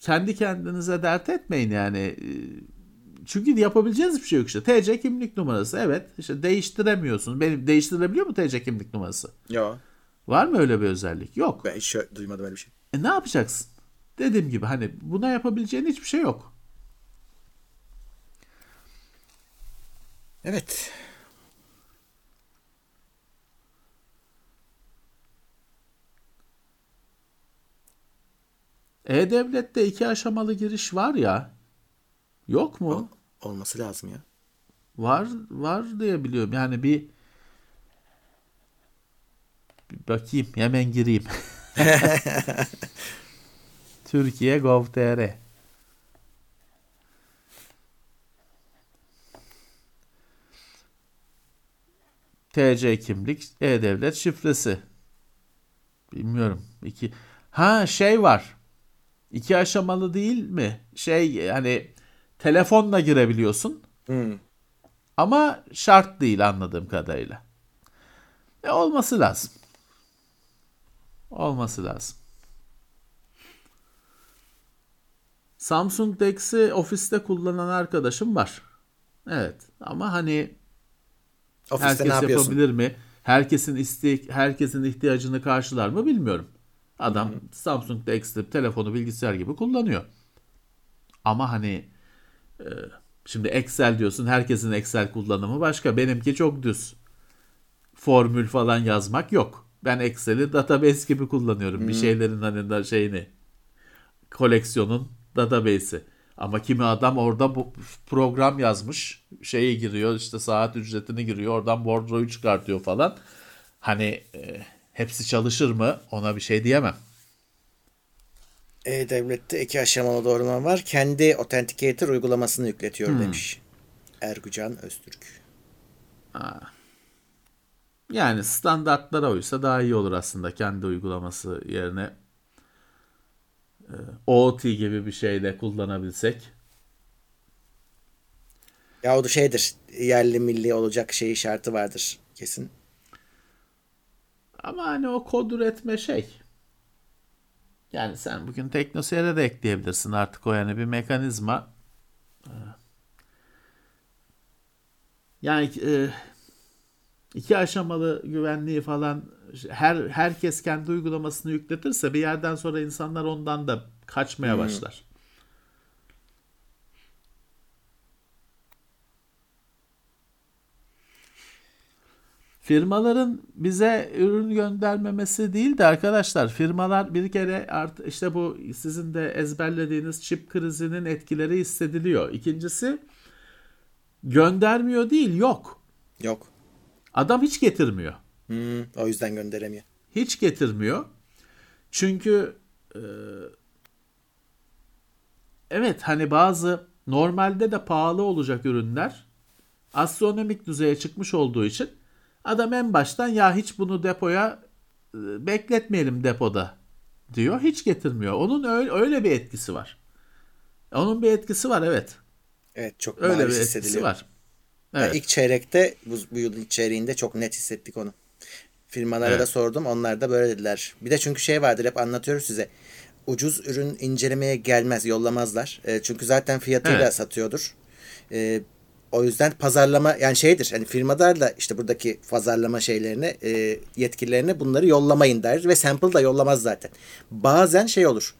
kendi kendinize dert etmeyin yani. E, çünkü yapabileceğiniz bir şey yok işte. TC kimlik numarası evet işte değiştiremiyorsun. Benim değiştirilebiliyor mu TC kimlik numarası? Yok. Var mı öyle bir özellik? Yok. Ben hiç duymadım öyle bir şey. E ne yapacaksın? Dediğim gibi hani buna yapabileceğin hiçbir şey yok. Evet. E-Devlet'te iki aşamalı giriş var ya. Yok mu? Ol, olması lazım ya. Var var diye biliyorum. Yani bir, bir bakayım hemen gireyim. Türkiye Gov.tr TC kimlik, E-Devlet şifresi. Bilmiyorum. İki. Ha şey var. İki aşamalı değil mi? Şey hani telefonla girebiliyorsun. Hmm. Ama şart değil anladığım kadarıyla. E olması lazım. Olması lazım. Samsung DeX'i ofiste kullanan arkadaşım var. Evet ama hani Ofiste herkes ne yapıyorsun? yapabilir mi? Herkesin iste herkesin ihtiyacını karşılar mı bilmiyorum. Adam Hı-hı. Samsung DeX'te telefonu bilgisayar gibi kullanıyor. Ama hani e, şimdi Excel diyorsun herkesin Excel kullanımı başka. Benimki çok düz. Formül falan yazmak yok. Ben Excel'i database gibi kullanıyorum. Hı-hı. Bir şeylerin hani da şeyini koleksiyonun database'i. Ama kimi adam orada bu program yazmış. Şeye giriyor işte saat ücretini giriyor. Oradan bordroyu çıkartıyor falan. Hani e, hepsi çalışır mı ona bir şey diyemem. E-Devlet'te iki aşamalı doğrulama var. Kendi Authenticator uygulamasını yükletiyor hmm. demiş. Ergucan Öztürk. Ha. Yani standartlara uysa daha iyi olur aslında kendi uygulaması yerine OT gibi bir şeyle kullanabilsek. Ya o da şeydir. Yerli milli olacak şeyi şartı vardır kesin. Ama hani o kod üretme şey. Yani sen bugün teknoseyre de ekleyebilirsin artık o yani bir mekanizma. E, yani e, iki aşamalı güvenliği falan her herkes kendi uygulamasını yükletirse bir yerden sonra insanlar ondan da kaçmaya hmm. başlar. Firmaların bize ürün göndermemesi değil de arkadaşlar firmalar bir kere art işte bu sizin de ezberlediğiniz çip krizinin etkileri hissediliyor. İkincisi göndermiyor değil yok. Yok. Adam hiç getirmiyor. Hmm, o yüzden gönderemiyor. Hiç getirmiyor. Çünkü e, evet hani bazı normalde de pahalı olacak ürünler astronomik düzeye çıkmış olduğu için adam en baştan ya hiç bunu depoya e, bekletmeyelim depoda diyor. Hiç getirmiyor. Onun öyle, öyle bir etkisi var. Onun bir etkisi var evet. Evet çok öyle bir etkisi var. Evet. Yani ilk çeyrekte bu, bu yılın ilk çeyreğinde çok net hissettik onu. Firmalara evet. da sordum. Onlar da böyle dediler. Bir de çünkü şey vardır hep anlatıyoruz size. Ucuz ürün incelemeye gelmez, yollamazlar. E, çünkü zaten fiyatıyla evet. satıyordur. E, o yüzden pazarlama yani şeydir hani firmalar işte buradaki pazarlama şeylerine e, yetkililerine bunları yollamayın der ve sample da yollamaz zaten. Bazen şey olur.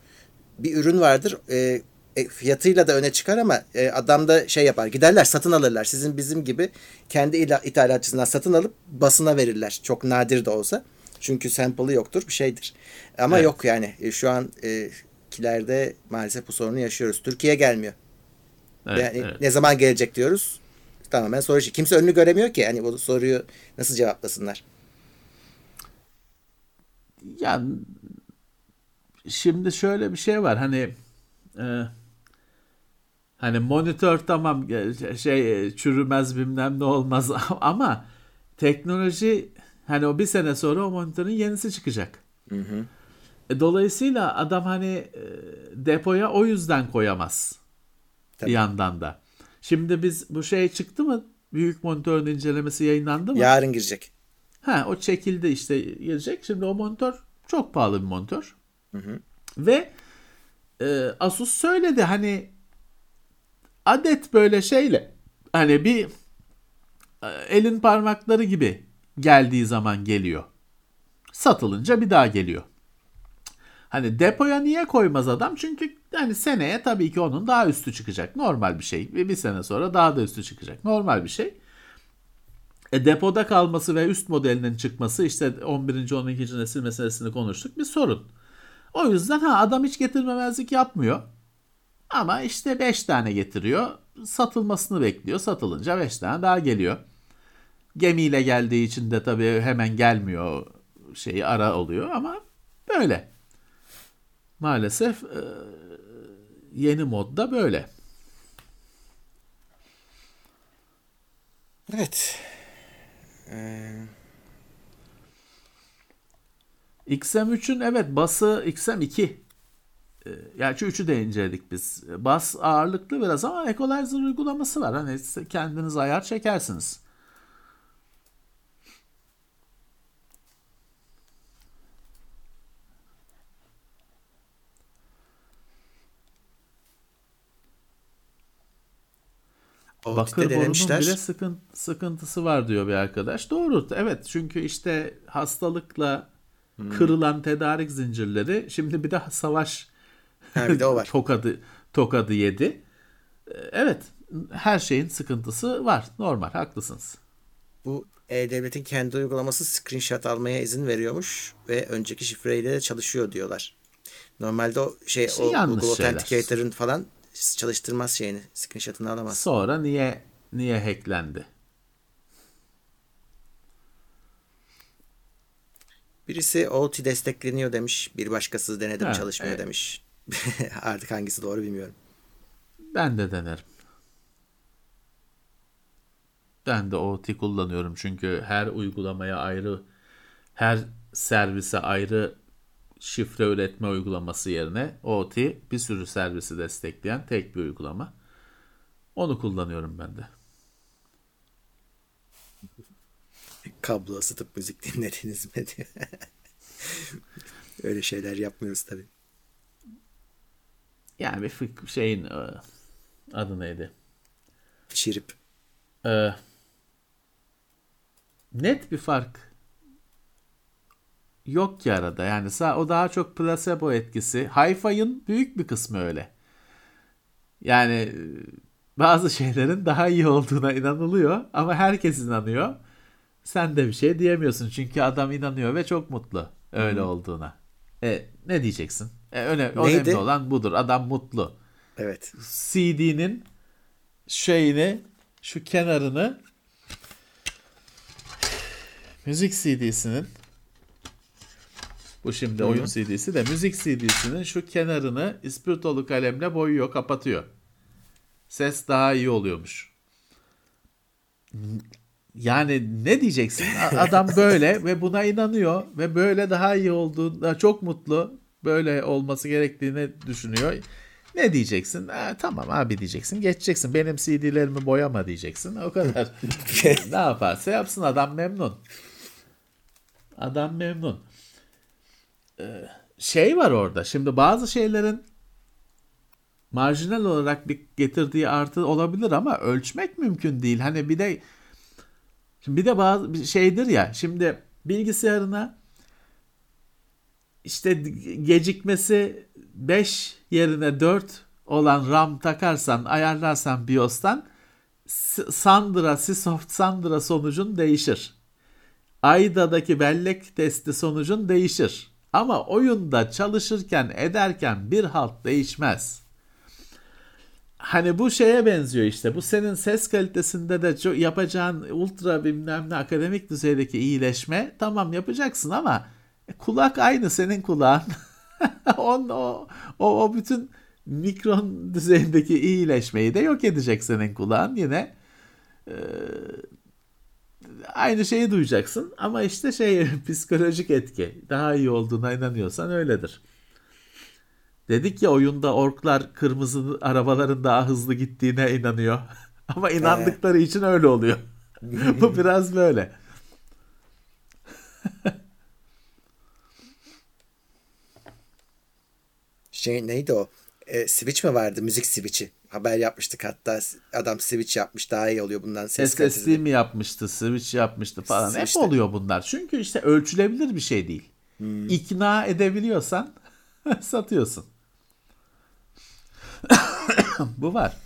Bir ürün vardır e, e, fiyatıyla da öne çıkar ama e, adam da şey yapar. Giderler satın alırlar. Sizin bizim gibi kendi ithalatçısından satın alıp basına verirler. Çok nadir de olsa. Çünkü sample'ı yoktur bir şeydir. Ama evet. yok yani e, şu an e, kilerde maalesef bu sorunu yaşıyoruz. Türkiye gelmiyor. Evet, yani evet. ne zaman gelecek diyoruz. Tamamen soru işi. Kimse önünü göremiyor ki. Hani bu soruyu nasıl cevaplasınlar? Yani şimdi şöyle bir şey var. Hani e, Hani monitör tamam şey çürümez bilmem ne olmaz ama teknoloji hani o bir sene sonra o monitörün yenisi çıkacak. Hı hı. E, dolayısıyla adam hani e, depoya o yüzden koyamaz. Tabii. Bir yandan da. Şimdi biz bu şey çıktı mı? Büyük monitörün incelemesi yayınlandı mı? Yarın girecek. Ha o çekildi işte girecek. Şimdi o monitör çok pahalı bir monitör. Hı hı. Ve e, Asus söyledi hani adet böyle şeyle hani bir e, elin parmakları gibi geldiği zaman geliyor. Satılınca bir daha geliyor. Hani depoya niye koymaz adam? Çünkü hani seneye tabii ki onun daha üstü çıkacak. Normal bir şey. Ve bir sene sonra daha da üstü çıkacak. Normal bir şey. E, depoda kalması ve üst modelinin çıkması işte 11. 12. nesil meselesini konuştuk bir sorun. O yüzden ha adam hiç getirmemezlik yapmıyor. Ama işte 5 tane getiriyor. Satılmasını bekliyor. Satılınca 5 tane daha geliyor. Gemiyle geldiği için de tabii hemen gelmiyor. Şeyi ara oluyor ama böyle. Maalesef e, yeni modda böyle. Evet. Ee... XM3'ün evet bası XM2 e, yani şu üçü de inceledik biz. Bas ağırlıklı biraz ama equalizer uygulaması var. Hani kendiniz ayar çekersiniz. O Bakır borunun bile sıkın, sıkıntısı var diyor bir arkadaş. Doğru. Evet çünkü işte hastalıkla kırılan tedarik zincirleri şimdi bir de savaş Ha, bir de o var. tokadı tokadı yedi. Ee, Evet her şeyin sıkıntısı var. Normal haklısınız. Bu E-Devlet'in kendi uygulaması screenshot almaya izin veriyormuş ve önceki şifreyle de çalışıyor diyorlar. Normalde o şey İşte o Google. Authenticator'ın falan çalıştırmaz şeyini. Screenshot'ını alamaz. Sonra niye niye hacklendi? Birisi OT destekleniyor demiş. Bir başkası denedim Ha, çalışmıyor evet. demiş. Artık hangisi doğru bilmiyorum. Ben de denerim. Ben de OT kullanıyorum çünkü her uygulamaya ayrı, her servise ayrı şifre üretme uygulaması yerine OT bir sürü servisi destekleyen tek bir uygulama. Onu kullanıyorum ben de. Kablo ısıtıp müzik dinlediniz mi. Öyle şeyler yapmıyoruz tabii. Yani bir fık- şeyin e, adı neydi? Şirip. Ee, net bir fark yok ki arada. Yani o daha çok placebo etkisi. Hi-Fi'ın büyük bir kısmı öyle. Yani e, bazı şeylerin daha iyi olduğuna inanılıyor ama herkes inanıyor. Sen de bir şey diyemiyorsun çünkü adam inanıyor ve çok mutlu öyle olduğuna. E, ne diyeceksin? E, öne- Neydi? önemli olan budur. Adam mutlu. Evet. CD'nin şeyini şu kenarını müzik CD'sinin bu şimdi oyun CD'si de müzik CD'sinin şu kenarını ispirtolu kalemle boyuyor, kapatıyor. Ses daha iyi oluyormuş. Yani ne diyeceksin? Adam böyle ve buna inanıyor ve böyle daha iyi olduğunda çok mutlu. Böyle olması gerektiğini düşünüyor. Ne diyeceksin? Ha, tamam abi diyeceksin. Geçeceksin. Benim CD'lerimi boyama diyeceksin. O kadar. ne yaparsa yapsın adam memnun. Adam memnun. Ee, şey var orada. Şimdi bazı şeylerin marjinal olarak bir getirdiği artı olabilir ama ölçmek mümkün değil. Hani bir de şimdi bir de bazı şeydir ya. Şimdi bilgisayarına işte gecikmesi 5 yerine 4 olan RAM takarsan, ayarlarsan BIOS'tan Sandra, Sysoft Sandra sonucun değişir. AIDA'daki bellek testi sonucun değişir. Ama oyunda çalışırken ederken bir halt değişmez. Hani bu şeye benziyor işte. Bu senin ses kalitesinde de çok yapacağın ultra bilmem ne akademik düzeydeki iyileşme tamam yapacaksın ama kulak aynı senin kulağın. On, o, o, o bütün mikron düzeyindeki iyileşmeyi de yok edecek senin kulağın yine. Ee, aynı şeyi duyacaksın ama işte şey psikolojik etki daha iyi olduğuna inanıyorsan öyledir. Dedik ya oyunda orklar kırmızı arabaların daha hızlı gittiğine inanıyor. Ama inandıkları için öyle oluyor. Bu biraz böyle. Şey neydi o? E, switch mi vardı? Müzik switch'i. Haber yapmıştık hatta. Adam switch yapmış. Daha iyi oluyor bundan ses SSD kalitesi. mi yapmıştı, switch yapmıştı falan. Hep İşte. oluyor bunlar. Çünkü işte ölçülebilir bir şey değil. İkna edebiliyorsan satıyorsun. Bu var.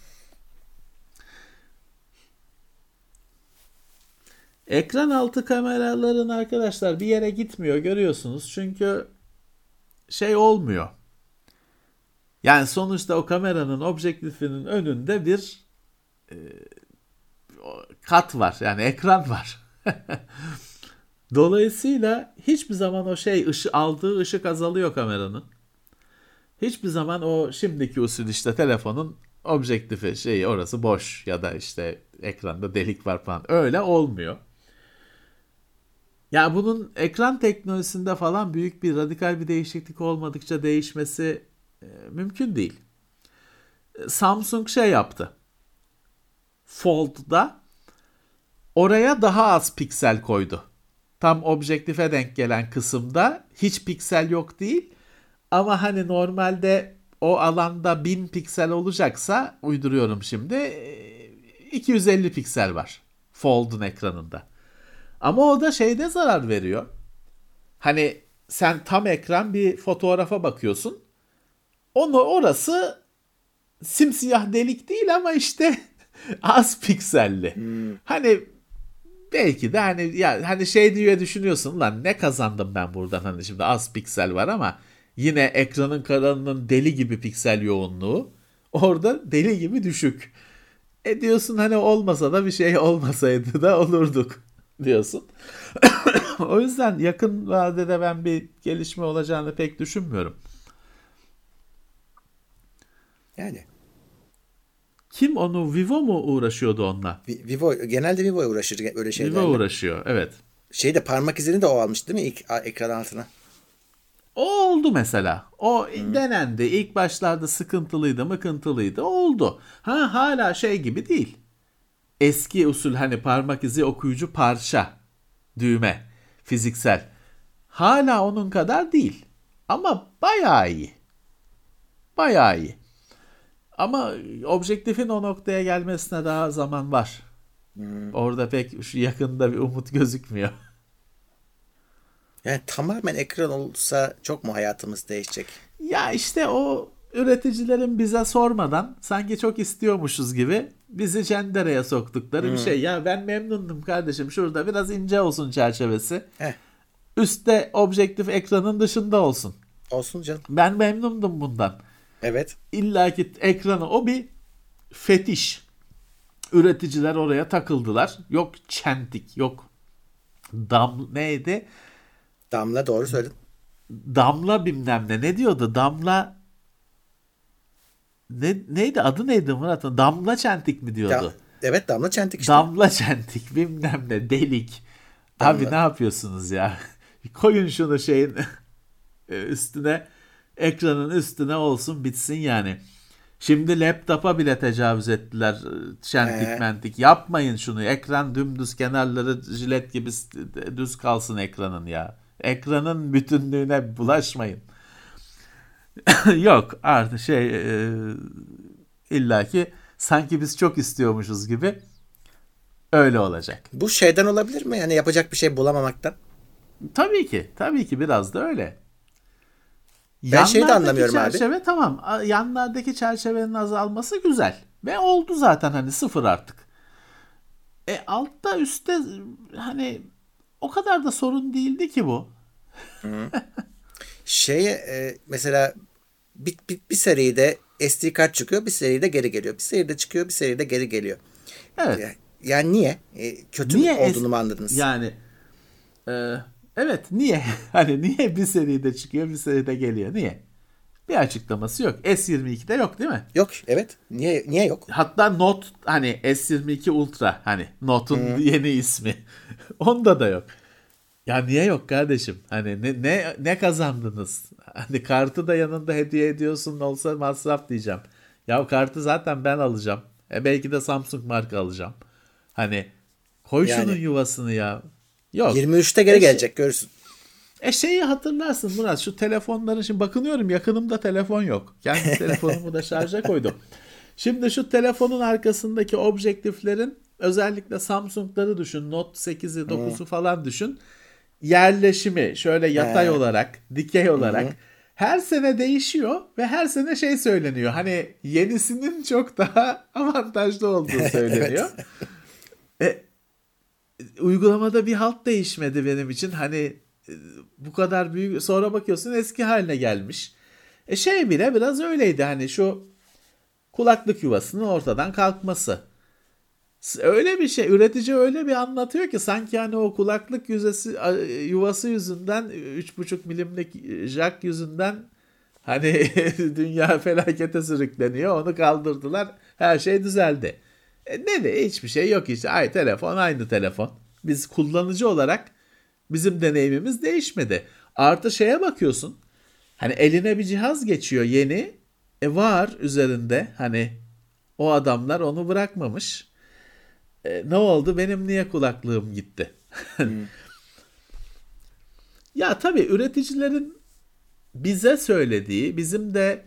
Ekran altı kameraların arkadaşlar bir yere gitmiyor görüyorsunuz. Çünkü şey olmuyor. Yani sonuçta o kameranın objektifinin önünde bir kat var. Yani ekran var. Dolayısıyla hiçbir zaman o şey ışı, aldığı ışık azalıyor kameranın. Hiçbir zaman o şimdiki usul işte telefonun objektifi şeyi orası boş ya da işte ekranda delik var falan öyle olmuyor. Ya bunun ekran teknolojisinde falan büyük bir radikal bir değişiklik olmadıkça değişmesi E, mümkün değil. Samsung şey yaptı. Fold'da oraya daha az piksel koydu. Tam objektife denk gelen kısımda hiç piksel yok değil. Ama hani normalde o alanda 1000 piksel olacaksa uyduruyorum şimdi 250 piksel var Fold'un ekranında. Ama o da şeyde zarar veriyor. Hani sen tam ekran bir fotoğrafa bakıyorsun. Onu orası simsiyah delik değil ama işte az pikselli. Hmm. Hani belki de hani ya hani şey diye düşünüyorsun lan ne kazandım ben buradan hani şimdi az piksel var ama yine ekranın karanlığının deli gibi piksel yoğunluğu orada deli gibi düşük. E diyorsun hani olmasa da bir şey olmasaydı da olurduk diyorsun. o yüzden yakın vadede ben bir gelişme olacağını pek düşünmüyorum. Yani. Kim onu Vivo mu uğraşıyordu onunla? Vivo genelde Vivo uğraşır öyle şeylerle. Vivo uğraşıyor evet. Şeyde parmak izini de o almış değil mi ilk ekran altına? O oldu mesela. O hmm. denendi. İlk başlarda sıkıntılıydı, mıkıntılıydı. Oldu. Ha hala şey gibi değil. Eski usul hani parmak izi okuyucu parça, düğme, fiziksel. Hala onun kadar değil. Ama bayağı iyi. Bayağı iyi. Ama objektifin o noktaya gelmesine daha zaman var. Hmm. Orada pek şu yakında bir umut gözükmüyor. Yani tamamen ekran olsa çok mu hayatımız değişecek? Ya işte o üreticilerin bize sormadan sanki çok istiyormuşuz gibi bizi cendereye soktukları hmm. bir şey. Ya ben memnundum kardeşim şurada biraz ince olsun çerçevesi. Heh. Üstte objektif ekranın dışında olsun. Olsun canım. Ben memnundum bundan. Evet. İlla ki ekranı o bir fetiş. Üreticiler oraya takıldılar. Yok çentik, yok dam neydi? Damla doğru söyledin. Damla bilmem ne. Ne diyordu? Damla ne, neydi adı neydi Murat? Damla çentik mi diyordu? Da, evet damla çentik işte. Damla çentik bilmem ne delik. Damla. Abi ne yapıyorsunuz ya? Koyun şunu şeyin üstüne ekranın üstüne olsun bitsin yani. Şimdi laptopa bile tecavüz ettiler. Şentik ee. mentik. Yapmayın şunu. Ekran dümdüz kenarları jilet gibi düz kalsın ekranın ya. Ekranın bütünlüğüne bulaşmayın. Yok artık şey e, illaki sanki biz çok istiyormuşuz gibi öyle olacak. Bu şeyden olabilir mi? Yani yapacak bir şey bulamamaktan. Tabii ki. Tabii ki biraz da öyle. Ben şeyi de anlamıyorum çerçeve, abi. Tamam. Yanlardaki çerçevenin azalması güzel. Ve oldu zaten hani sıfır artık. E altta üstte hani o kadar da sorun değildi ki bu. Şeye e, mesela bir, bir, bir seride SD kart çıkıyor, bir seride geri geliyor. Bir seride çıkıyor, bir seride geri geliyor. Evet. Yani niye? E, kötü niye olduğunu mu anladınız? Yani e, evet niye? hani niye bir seride çıkıyor, bir seride geliyor? Niye? Bir açıklaması yok. S22'de yok değil mi? Yok evet. Niye niye yok? Hatta Note hani S22 Ultra hani Note'un hmm. yeni ismi. Onda da yok. Ya niye yok kardeşim? Hani ne ne ne kazandınız? Hani kartı da yanında hediye ediyorsun olsa masraf diyeceğim. Ya kartı zaten ben alacağım. E belki de Samsung marka alacağım. Hani koy yani, şunun yuvasını ya. Yok. 23'te geri e gelecek görürsün. E şeyi hatırlarsın Murat şu telefonların şimdi bakınıyorum yakınımda telefon yok. Kendi telefonumu da şarja koydum. Şimdi şu telefonun arkasındaki objektiflerin özellikle Samsung'ları düşün. Note 8'i 9'u hmm. falan düşün yerleşimi şöyle yatay He. olarak, dikey olarak Hı-hı. her sene değişiyor ve her sene şey söyleniyor. Hani yenisinin çok daha avantajlı olduğu söyleniyor. e, uygulamada bir halt değişmedi benim için. Hani e, bu kadar büyük sonra bakıyorsun eski haline gelmiş. E şey bile biraz öyleydi hani şu kulaklık yuvasının ortadan kalkması öyle bir şey üretici öyle bir anlatıyor ki sanki hani o kulaklık yüzesi yuvası yüzünden 3,5 milimlik jack yüzünden hani dünya felakete sürükleniyor onu kaldırdılar her şey düzeldi. E ne de hiçbir şey yok işte ay telefon aynı telefon. Biz kullanıcı olarak bizim deneyimimiz değişmedi. Artı şeye bakıyorsun Hani eline bir cihaz geçiyor yeni. E var üzerinde hani o adamlar onu bırakmamış. E, ne oldu? Benim niye kulaklığım gitti? Hmm. ya tabii üreticilerin bize söylediği, bizim de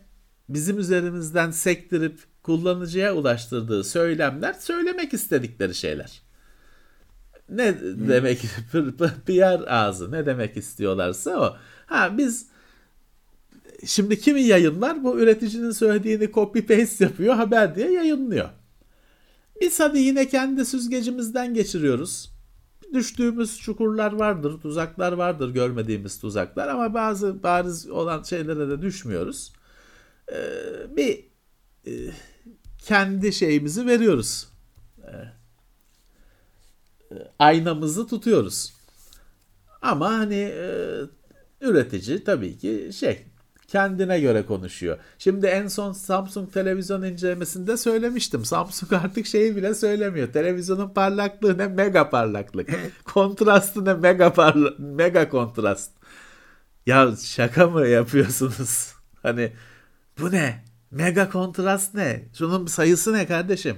bizim üzerimizden sektirip kullanıcıya ulaştırdığı söylemler söylemek istedikleri şeyler. Ne hmm. demek PR ağzı ne demek istiyorlarsa o. Ha biz şimdi kimi yayınlar bu üreticinin söylediğini copy paste yapıyor haber diye yayınlıyor. Biz hadi yine kendi süzgecimizden geçiriyoruz. Düştüğümüz çukurlar vardır, tuzaklar vardır, görmediğimiz tuzaklar ama bazı bariz olan şeylere de düşmüyoruz. Ee, bir e, kendi şeyimizi veriyoruz. Ee, aynamızı tutuyoruz. Ama hani e, üretici tabii ki şey kendine göre konuşuyor. Şimdi en son Samsung televizyon incelemesinde söylemiştim. Samsung artık şeyi bile söylemiyor. Televizyonun parlaklığı ne mega parlaklık. Kontrastı ne mega parla mega kontrast. Ya şaka mı yapıyorsunuz? Hani bu ne? Mega kontrast ne? Şunun sayısı ne kardeşim?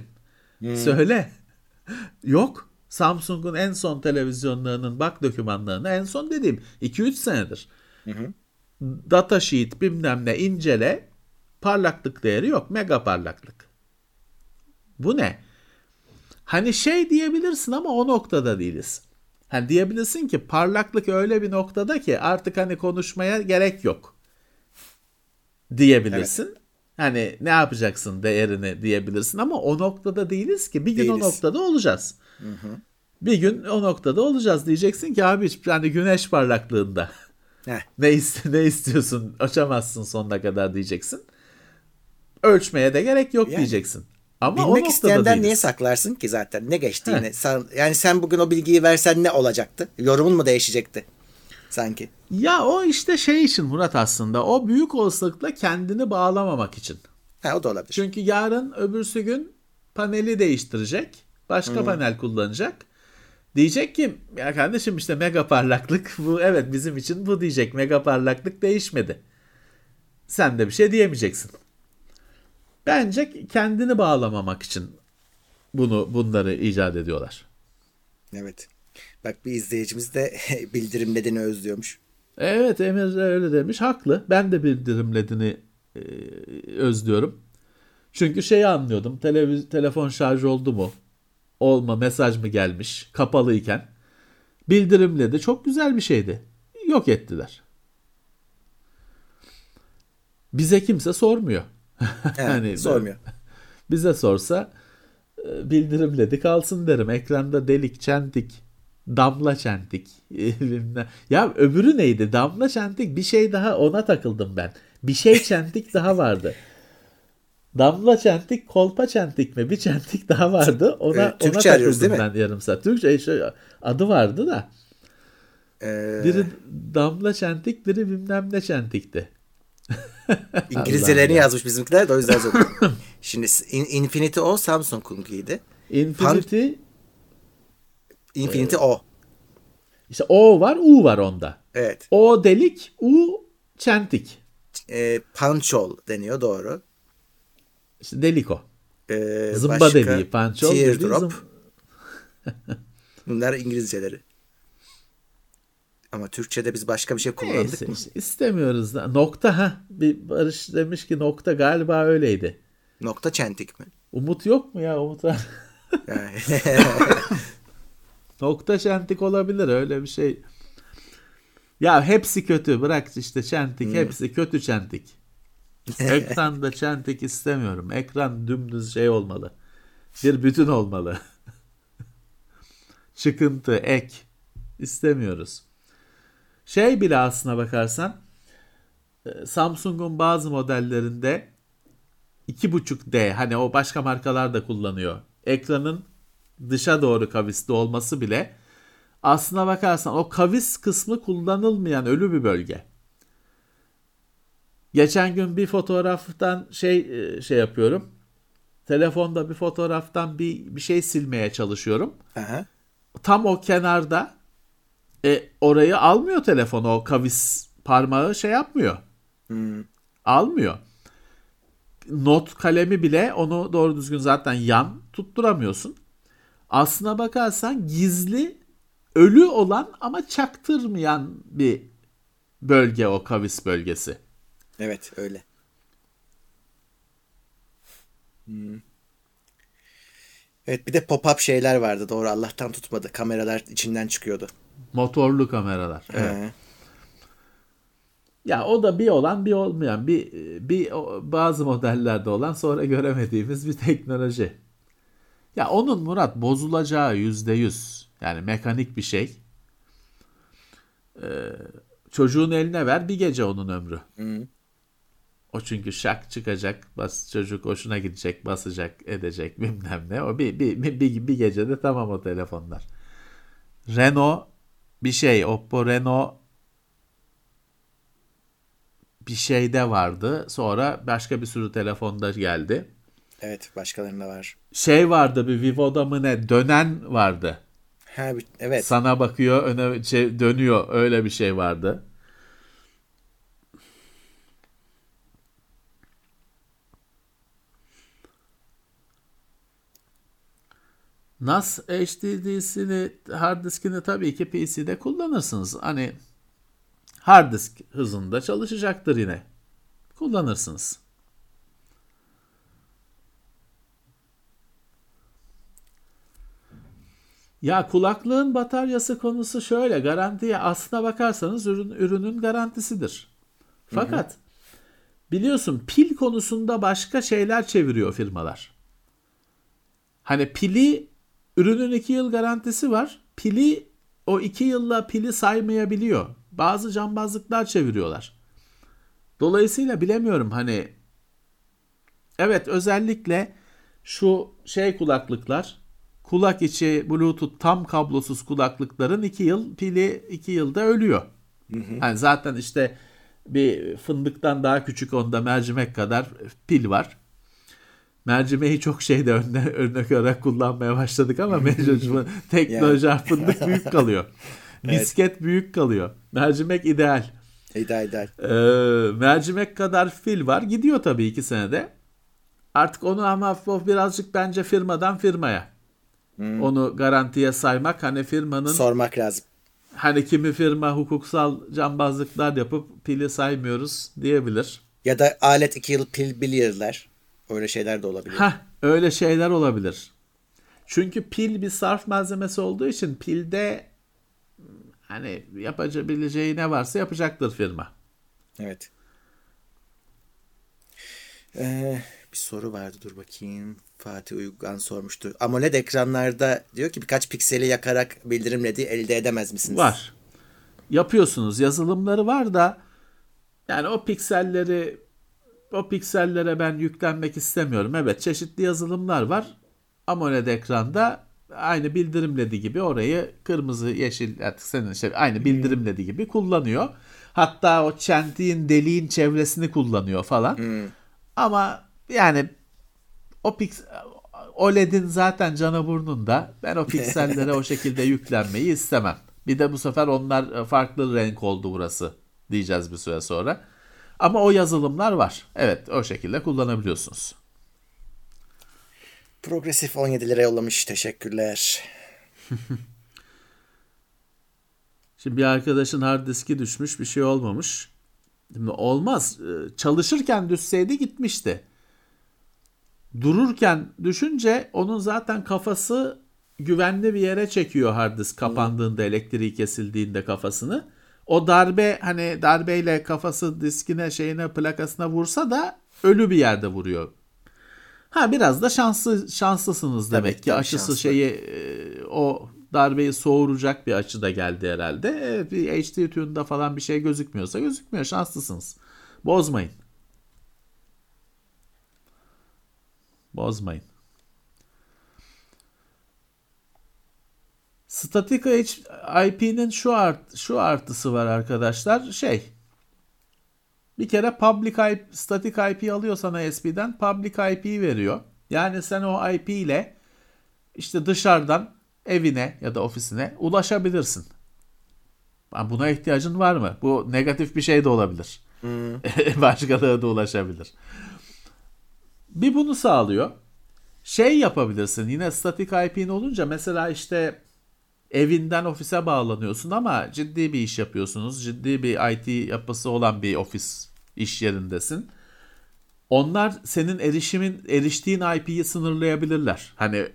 Hmm. Söyle. Yok. Samsung'un en son televizyonlarının bak dokümanlarını en son dediğim 2-3 senedir. Hı hı data sheet bilmem ne incele parlaklık değeri yok. Mega parlaklık. Bu ne? Hani şey diyebilirsin ama o noktada değiliz. Hani diyebilirsin ki parlaklık öyle bir noktada ki artık hani konuşmaya gerek yok. Diyebilirsin. Evet. Hani ne yapacaksın değerini diyebilirsin ama o noktada değiliz ki. Bir gün değiliz. o noktada olacağız. Hı hı. Bir gün o noktada olacağız diyeceksin ki abi hani güneş parlaklığında ne, ist ne istiyorsun açamazsın sonuna kadar diyeceksin. Ölçmeye de gerek yok yani, diyeceksin. Ama bilmek isteyenden niye saklarsın ki zaten ne geçtiğini. Sen, yani sen bugün o bilgiyi versen ne olacaktı? Yorumun mu değişecekti? Sanki. Ya o işte şey için Murat aslında o büyük olasılıkla kendini bağlamamak için. Ha o da olabilir. Çünkü yarın öbürsü gün paneli değiştirecek. Başka hmm. panel kullanacak. Diyecek ki ya kardeşim işte mega parlaklık bu evet bizim için bu diyecek. Mega parlaklık değişmedi. Sen de bir şey diyemeyeceksin. Bence kendini bağlamamak için bunu bunları icat ediyorlar. Evet. Bak bir izleyicimiz de bildirim özlüyormuş. Evet Emir öyle demiş. Haklı. Ben de bildirim e, özlüyorum. Çünkü şeyi anlıyordum. Televiz telefon şarj oldu mu? olma mesaj mı gelmiş kapalıyken bildirimle de çok güzel bir şeydi. Yok ettiler. Bize kimse sormuyor. Evet, yani sormuyor. Bize sorsa e, bildirimledi kalsın derim. Ekranda delik, çentik, damla çentik. ya öbürü neydi? Damla çentik bir şey daha ona takıldım ben. Bir şey çentik daha vardı. Damla çentik, kolpa çentik mi? Bir çentik daha vardı. Ona, e, Türkçe ona takıldım ben yarım saat. Türkçe şey, adı vardı da. Ee... Biri damla çentik, biri bilmem ne çentikti. İngilizcelerini yazmış bizimkiler de o yüzden. Şimdi Infinity O Samsung'unkiydi. Infinity Pan... Infinity e... O. İşte O var, U var onda. Evet. O delik, U çentik. E, punchhole deniyor doğru. İşte deliko. Ee, Zımba dediği, pançol dediği zım... Bunlar İngilizceleri. Ama Türkçe'de biz başka bir şey kullandık Neyse, mı? Işte, istemiyoruz da. Nokta ha. Bir Barış demiş ki nokta galiba öyleydi. Nokta çentik mi? Umut yok mu ya Umut var. nokta çentik olabilir öyle bir şey. Ya hepsi kötü bırak işte çentik hepsi kötü çentik. Ekranda çentik istemiyorum. Ekran dümdüz şey olmalı. Bir bütün olmalı. Çıkıntı, ek istemiyoruz. Şey bile aslına bakarsan e, Samsung'un bazı modellerinde 2.5D hani o başka markalar da kullanıyor. Ekranın dışa doğru kavisli olması bile aslına bakarsan o kavis kısmı kullanılmayan ölü bir bölge. Geçen gün bir fotoğraftan şey e, şey yapıyorum. Telefonda bir fotoğraftan bir bir şey silmeye çalışıyorum. Aha. Tam o kenarda e, orayı almıyor telefon o kavis parmağı şey yapmıyor. Hmm. Almıyor. Not kalemi bile onu doğru düzgün zaten yan tutturamıyorsun. Aslına bakarsan gizli ölü olan ama çaktırmayan bir bölge o kavis bölgesi. Evet öyle. Hmm. Evet bir de pop-up şeyler vardı doğru Allah'tan tutmadı. Kameralar içinden çıkıyordu. Motorlu kameralar. Evet. Ya o da bir olan bir olmayan bir bir bazı modellerde olan sonra göremediğimiz bir teknoloji. Ya onun Murat bozulacağı yüzde yüz. Yani mekanik bir şey. Ee, çocuğun eline ver bir gece onun ömrü. Hı. O çünkü şak çıkacak, bas çocuk hoşuna gidecek, basacak, edecek bilmem ne. O bir, bir, bir, bir, bir gecede tamam o telefonlar. Renault bir şey, Oppo Renault bir şeyde vardı. Sonra başka bir sürü telefonda geldi. Evet başkalarında var. Şey vardı bir Vivo'da mı ne dönen vardı. Ha, evet. Sana bakıyor, öne şey, dönüyor. Öyle bir şey vardı. NAS HDD'sini, hard diskini tabii ki PC'de kullanırsınız. Hani hard disk hızında çalışacaktır yine. Kullanırsınız. Ya kulaklığın bataryası konusu şöyle garantiye aslına bakarsanız ürün, ürünün garantisidir. Fakat biliyorsun pil konusunda başka şeyler çeviriyor firmalar. Hani pili ürünün 2 yıl garantisi var. Pili o 2 yılla pili saymayabiliyor. Bazı cambazlıklar çeviriyorlar. Dolayısıyla bilemiyorum hani evet özellikle şu şey kulaklıklar kulak içi bluetooth tam kablosuz kulaklıkların 2 yıl pili 2 yılda ölüyor. Hani zaten işte bir fındıktan daha küçük onda mercimek kadar pil var. Mercimeği çok şeyde örne örnek olarak kullanmaya başladık ama mecbur teknoloji fındık büyük kalıyor. Misket büyük kalıyor. Mercimek ideal. İdeal ideal. Ee, mercimek kadar fil var. Gidiyor tabii iki senede. Artık onu ama birazcık bence firmadan firmaya. Onu garantiye saymak hani firmanın Sormak lazım. hani kimi firma hukuksal cambazlıklar yapıp pili saymıyoruz diyebilir. Ya da alet 2 yıl pil bilirler. Öyle şeyler de olabilir. Heh, öyle şeyler olabilir. Çünkü pil bir sarf malzemesi olduğu için pilde hani yapabileceği ne varsa yapacaktır firma. Evet. Ee, bir soru vardı dur bakayım. Fatih Uygan sormuştu. AMOLED ekranlarda diyor ki birkaç pikseli yakarak bildirim LED'i elde edemez misiniz? Var. Yapıyorsunuz. Yazılımları var da yani o pikselleri o piksellere ben yüklenmek istemiyorum. Evet çeşitli yazılımlar var. AMOLED ekranda aynı bildirim ledi gibi orayı kırmızı yeşil artık senin şey aynı bildirim ledi gibi kullanıyor. Hatta o çentiğin deliğin çevresini kullanıyor falan. Ama yani o piks OLED'in zaten canı burnunda. Ben o piksellere o şekilde yüklenmeyi istemem. Bir de bu sefer onlar e, farklı renk oldu burası diyeceğiz bir süre sonra. Ama o yazılımlar var. Evet o şekilde kullanabiliyorsunuz. Progresif 17 lira yollamış. Teşekkürler. Şimdi bir arkadaşın hard diski düşmüş bir şey olmamış. Şimdi olmaz. Ee, Çalışırken düşseydi gitmişti. Dururken düşünce onun zaten kafası güvenli bir yere çekiyor hard disk kapandığında elektriği kesildiğinde kafasını. O darbe hani darbeyle kafası diskine şeyine plakasına vursa da ölü bir yerde vuruyor. Ha biraz da şanslı şanslısınız demek Tabii, ki aşısı şanslı. şeyi e, o darbeyi soğuracak bir açıda geldi herhalde. E, bir HD tune'da falan bir şey gözükmüyorsa gözükmüyor şanslısınız. Bozmayın. Bozmayın. Static IP'nin şu art şu artısı var arkadaşlar. Şey. Bir kere public IP, static IP alıyor sana SP'den public IP veriyor. Yani sen o IP ile işte dışarıdan evine ya da ofisine ulaşabilirsin. Buna ihtiyacın var mı? Bu negatif bir şey de olabilir. Hmm. Başkaları da ulaşabilir. Bir bunu sağlıyor. Şey yapabilirsin yine statik IP'in olunca mesela işte evinden ofise bağlanıyorsun ama ciddi bir iş yapıyorsunuz. Ciddi bir IT yapısı olan bir ofis iş yerindesin. Onlar senin erişimin eriştiğin IP'yi sınırlayabilirler. Hani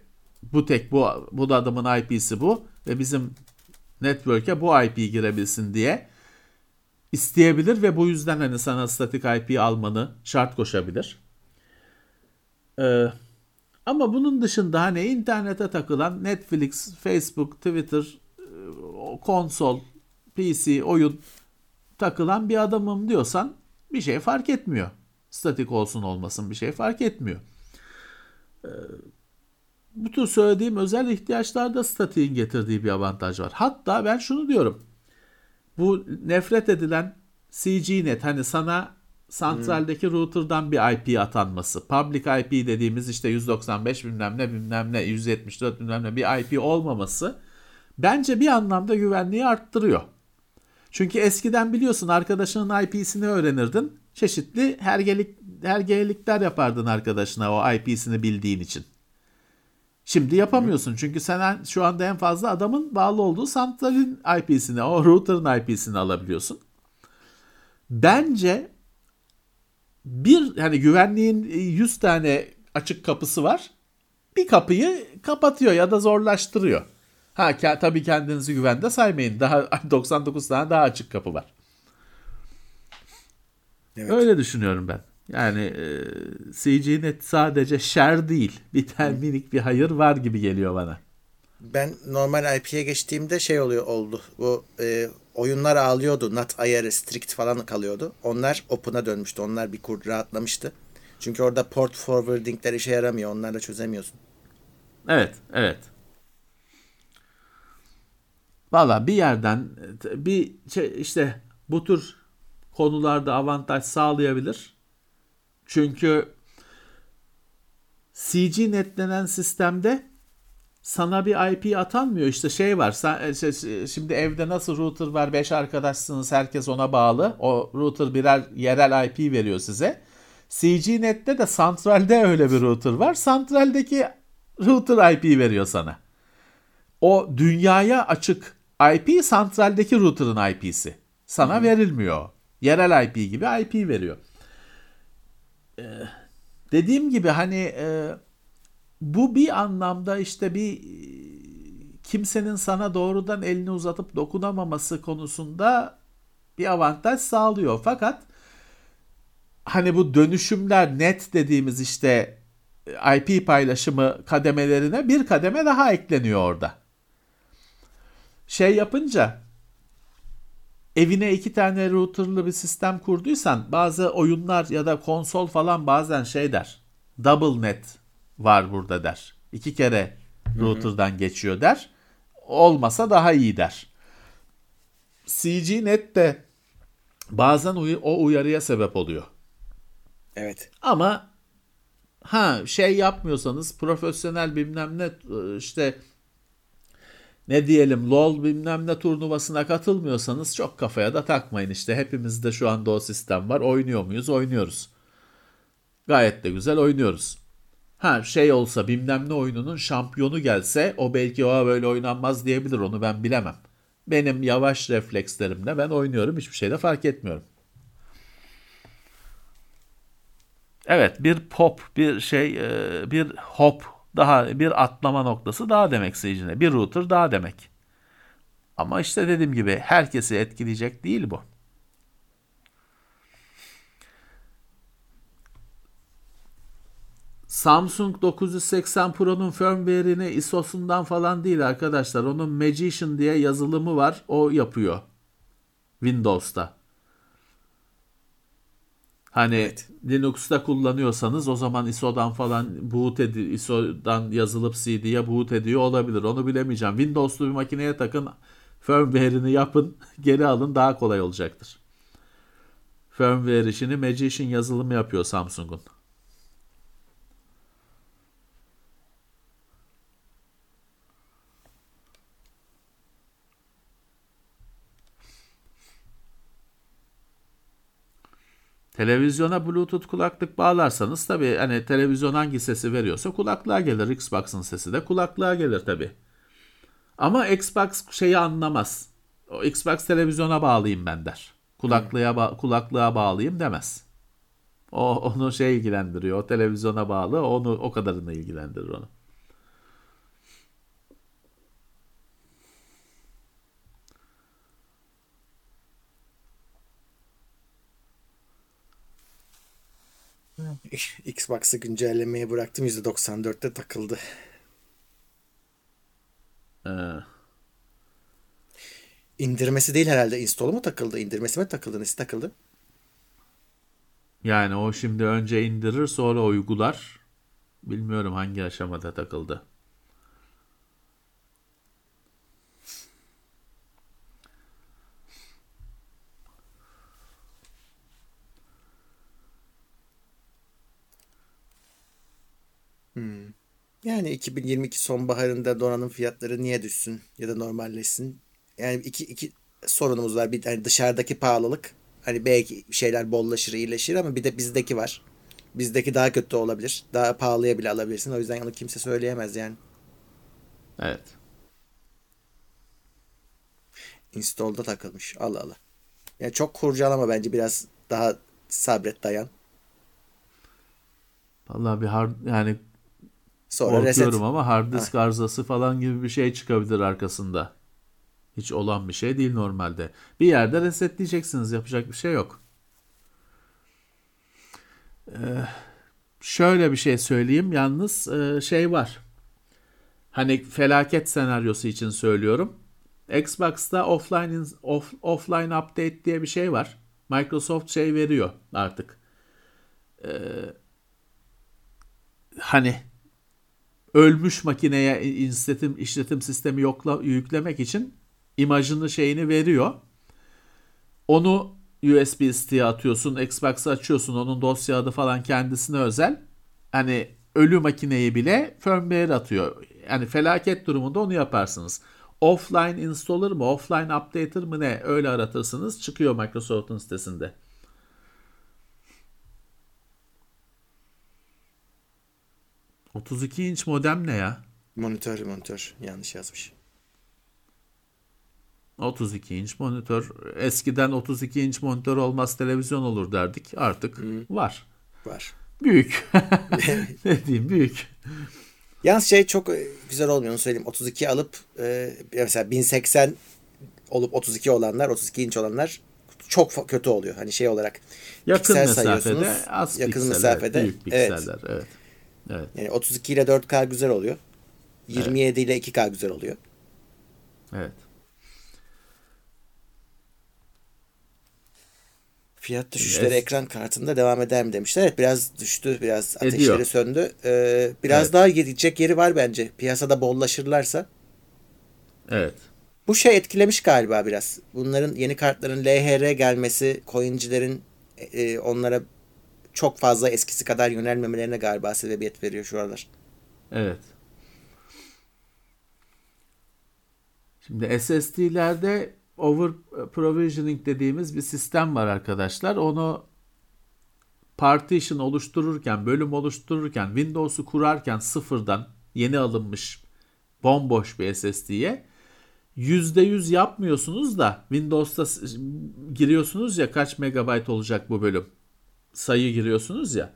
bu tek bu bu adamın IP'si bu ve bizim network'e bu IP girebilsin diye isteyebilir ve bu yüzden hani sana statik IP almanı şart koşabilir. Ee, ama bunun dışında hani internete takılan Netflix, Facebook, Twitter, e, konsol, PC, oyun takılan bir adamım diyorsan bir şey fark etmiyor. Statik olsun olmasın bir şey fark etmiyor. Ee, bu tür söylediğim özel ihtiyaçlarda statiğin getirdiği bir avantaj var. Hatta ben şunu diyorum. Bu nefret edilen CGNet hani sana santraldeki hmm. router'dan bir IP atanması. Public IP dediğimiz işte 195 bilmem ne bilmem ne 174 bilmem ne bir IP olmaması bence bir anlamda güvenliği arttırıyor. Çünkü eskiden biliyorsun arkadaşının IP'sini öğrenirdin. Çeşitli hergelik, hergelikler yapardın arkadaşına o IP'sini bildiğin için. Şimdi yapamıyorsun çünkü sen şu anda en fazla adamın bağlı olduğu santralin IP'sini, o router'ın IP'sini alabiliyorsun. Bence bir hani güvenliğin 100 tane açık kapısı var. Bir kapıyı kapatıyor ya da zorlaştırıyor. Ha ke- tabii kendinizi güvende saymayın. Daha 99 tane daha açık kapı var. Evet. Öyle düşünüyorum ben. Yani e, CGNet sadece şer değil. Bir tane minik bir hayır var gibi geliyor bana. Ben normal IP'ye geçtiğimde şey oluyor oldu. Bu e, oyunlar ağlıyordu. Not ayarı strict falan kalıyordu. Onlar open'a dönmüştü. Onlar bir kur rahatlamıştı. Çünkü orada port forwarding'ler işe yaramıyor. Onlarla çözemiyorsun. Evet, evet. Valla bir yerden bir şey işte bu tür konularda avantaj sağlayabilir. Çünkü CG netlenen sistemde sana bir IP atanmıyor. İşte şey var. Sen, e, şimdi evde nasıl router var? 5 arkadaşsınız. Herkes ona bağlı. O router birer yerel IP veriyor size. CGNet'te de santralde öyle bir router var. Santraldeki router IP veriyor sana. O dünyaya açık IP santraldeki router'ın IP'si. Sana hmm. verilmiyor. Yerel IP gibi IP veriyor. Ee, dediğim gibi hani e, bu bir anlamda işte bir kimsenin sana doğrudan elini uzatıp dokunamaması konusunda bir avantaj sağlıyor. Fakat hani bu dönüşümler net dediğimiz işte IP paylaşımı kademelerine bir kademe daha ekleniyor orada. Şey yapınca evine iki tane routerlı bir sistem kurduysan bazı oyunlar ya da konsol falan bazen şey der. Double net var burada der. İki kere router'dan geçiyor der. Olmasa daha iyi der. CGNet de bazen uy- o uyarıya sebep oluyor. Evet. Ama ha şey yapmıyorsanız profesyonel bilmem ne işte ne diyelim LOL bilmem ne turnuvasına katılmıyorsanız çok kafaya da takmayın işte. Hepimizde şu anda o sistem var. Oynuyor muyuz? Oynuyoruz. Gayet de güzel oynuyoruz. Ha şey olsa bilmem ne oyununun şampiyonu gelse o belki o böyle oynanmaz diyebilir onu ben bilemem. Benim yavaş reflekslerimle ben oynuyorum hiçbir şey de fark etmiyorum. Evet bir pop bir şey e, bir hop daha bir atlama noktası daha demek seyircine. Bir router daha demek. Ama işte dediğim gibi herkesi etkileyecek değil bu. Samsung 980 Pro'nun firmware'ini ISO'sundan falan değil arkadaşlar. Onun Magician diye yazılımı var. O yapıyor. Windows'ta. Hani evet. Linux'ta kullanıyorsanız o zaman ISO'dan falan boot ediyor, ISO'dan yazılıp CD'ye boot ediyor olabilir. Onu bilemeyeceğim. Windows'lu bir makineye takın, firmware'ini yapın, geri alın daha kolay olacaktır. Firmware işini Magician yazılımı yapıyor Samsung'un. Televizyona Bluetooth kulaklık bağlarsanız tabii hani televizyon hangi sesi veriyorsa kulaklığa gelir. Xbox'ın sesi de kulaklığa gelir tabii. Ama Xbox şeyi anlamaz. O Xbox televizyona bağlayayım ben der. Kulaklığa ba- kulaklığa bağlayayım demez. O onu şey ilgilendiriyor. O televizyona bağlı. Onu o kadarını ilgilendirir onu. Xbox'ı güncellemeye bıraktım. %94'te takıldı. Ee, İndirmesi değil herhalde. Install'u mu takıldı? İndirmesi mi takıldı? Nesi takıldı? yani o şimdi önce indirir sonra uygular. Bilmiyorum hangi aşamada takıldı. Yani 2022 sonbaharında donanım fiyatları niye düşsün ya da normalleşsin? Yani iki, iki sorunumuz var. Bir hani dışarıdaki pahalılık. Hani belki şeyler bollaşır, iyileşir ama bir de bizdeki var. Bizdeki daha kötü olabilir. Daha pahalıya bile alabilirsin. O yüzden onu kimse söyleyemez yani. Evet. Install'da takılmış. Allah Allah. Yani çok kurcalama bence biraz daha sabret dayan. Vallahi bir hard yani Sonra reset. korkuyorum ama hard disk arızası falan gibi bir şey çıkabilir arkasında. Hiç olan bir şey değil normalde. Bir yerde resetleyeceksiniz. Yapacak bir şey yok. Ee, şöyle bir şey söyleyeyim. Yalnız e, şey var. Hani felaket senaryosu için söylüyorum. Xbox'ta offline off, offline update diye bir şey var. Microsoft şey veriyor artık. Ee, hani ölmüş makineye işletim işletim sistemi yokla, yüklemek için imajını şeyini veriyor. Onu USB stick'e atıyorsun, Xbox'ı açıyorsun, onun dosya adı falan kendisine özel. Hani ölü makineyi bile firmware atıyor. Yani felaket durumunda onu yaparsınız. Offline installer mı, offline updater mı ne öyle aratırsınız çıkıyor Microsoft'un sitesinde. ...32 inç modem ne ya? Monitör monitör yanlış yazmış. 32 inç monitör. Eskiden 32 inç monitör olmaz televizyon olur derdik. Artık var. Var. Büyük. ne diyeyim büyük. Yalnız şey çok e, güzel olmuyor onu söyleyeyim. 32 alıp e, mesela 1080 olup 32 olanlar 32 inç olanlar çok kötü oluyor. Hani şey olarak Yakın mesafede az yakın piksel, mesafede evet, büyük pikseller. Evet. evet. Yani 32 ile 4K güzel oluyor. 27 ile 2K güzel oluyor. Evet. Fiyat düşüşleri Es- ekran kartında devam eder mi demişler. Evet biraz düştü, biraz Ediyor. ateşleri söndü. Ee, biraz Evet. daha gidecek yeri var bence. Piyasada bollaşırlarsa. Evet. Bu şey etkilemiş galiba biraz. Bunların yeni kartların LHR gelmesi, coincilerin e, onlara çok fazla eskisi kadar yönelmemelerine galiba sebebiyet veriyor şu aralar. Evet. Şimdi SSD'lerde over provisioning dediğimiz bir sistem var arkadaşlar. Onu partition oluştururken, bölüm oluştururken, Windows'u kurarken sıfırdan yeni alınmış bomboş bir SSD'ye %100 yapmıyorsunuz da Windows'ta giriyorsunuz ya kaç megabayt olacak bu bölüm. Sayı giriyorsunuz ya.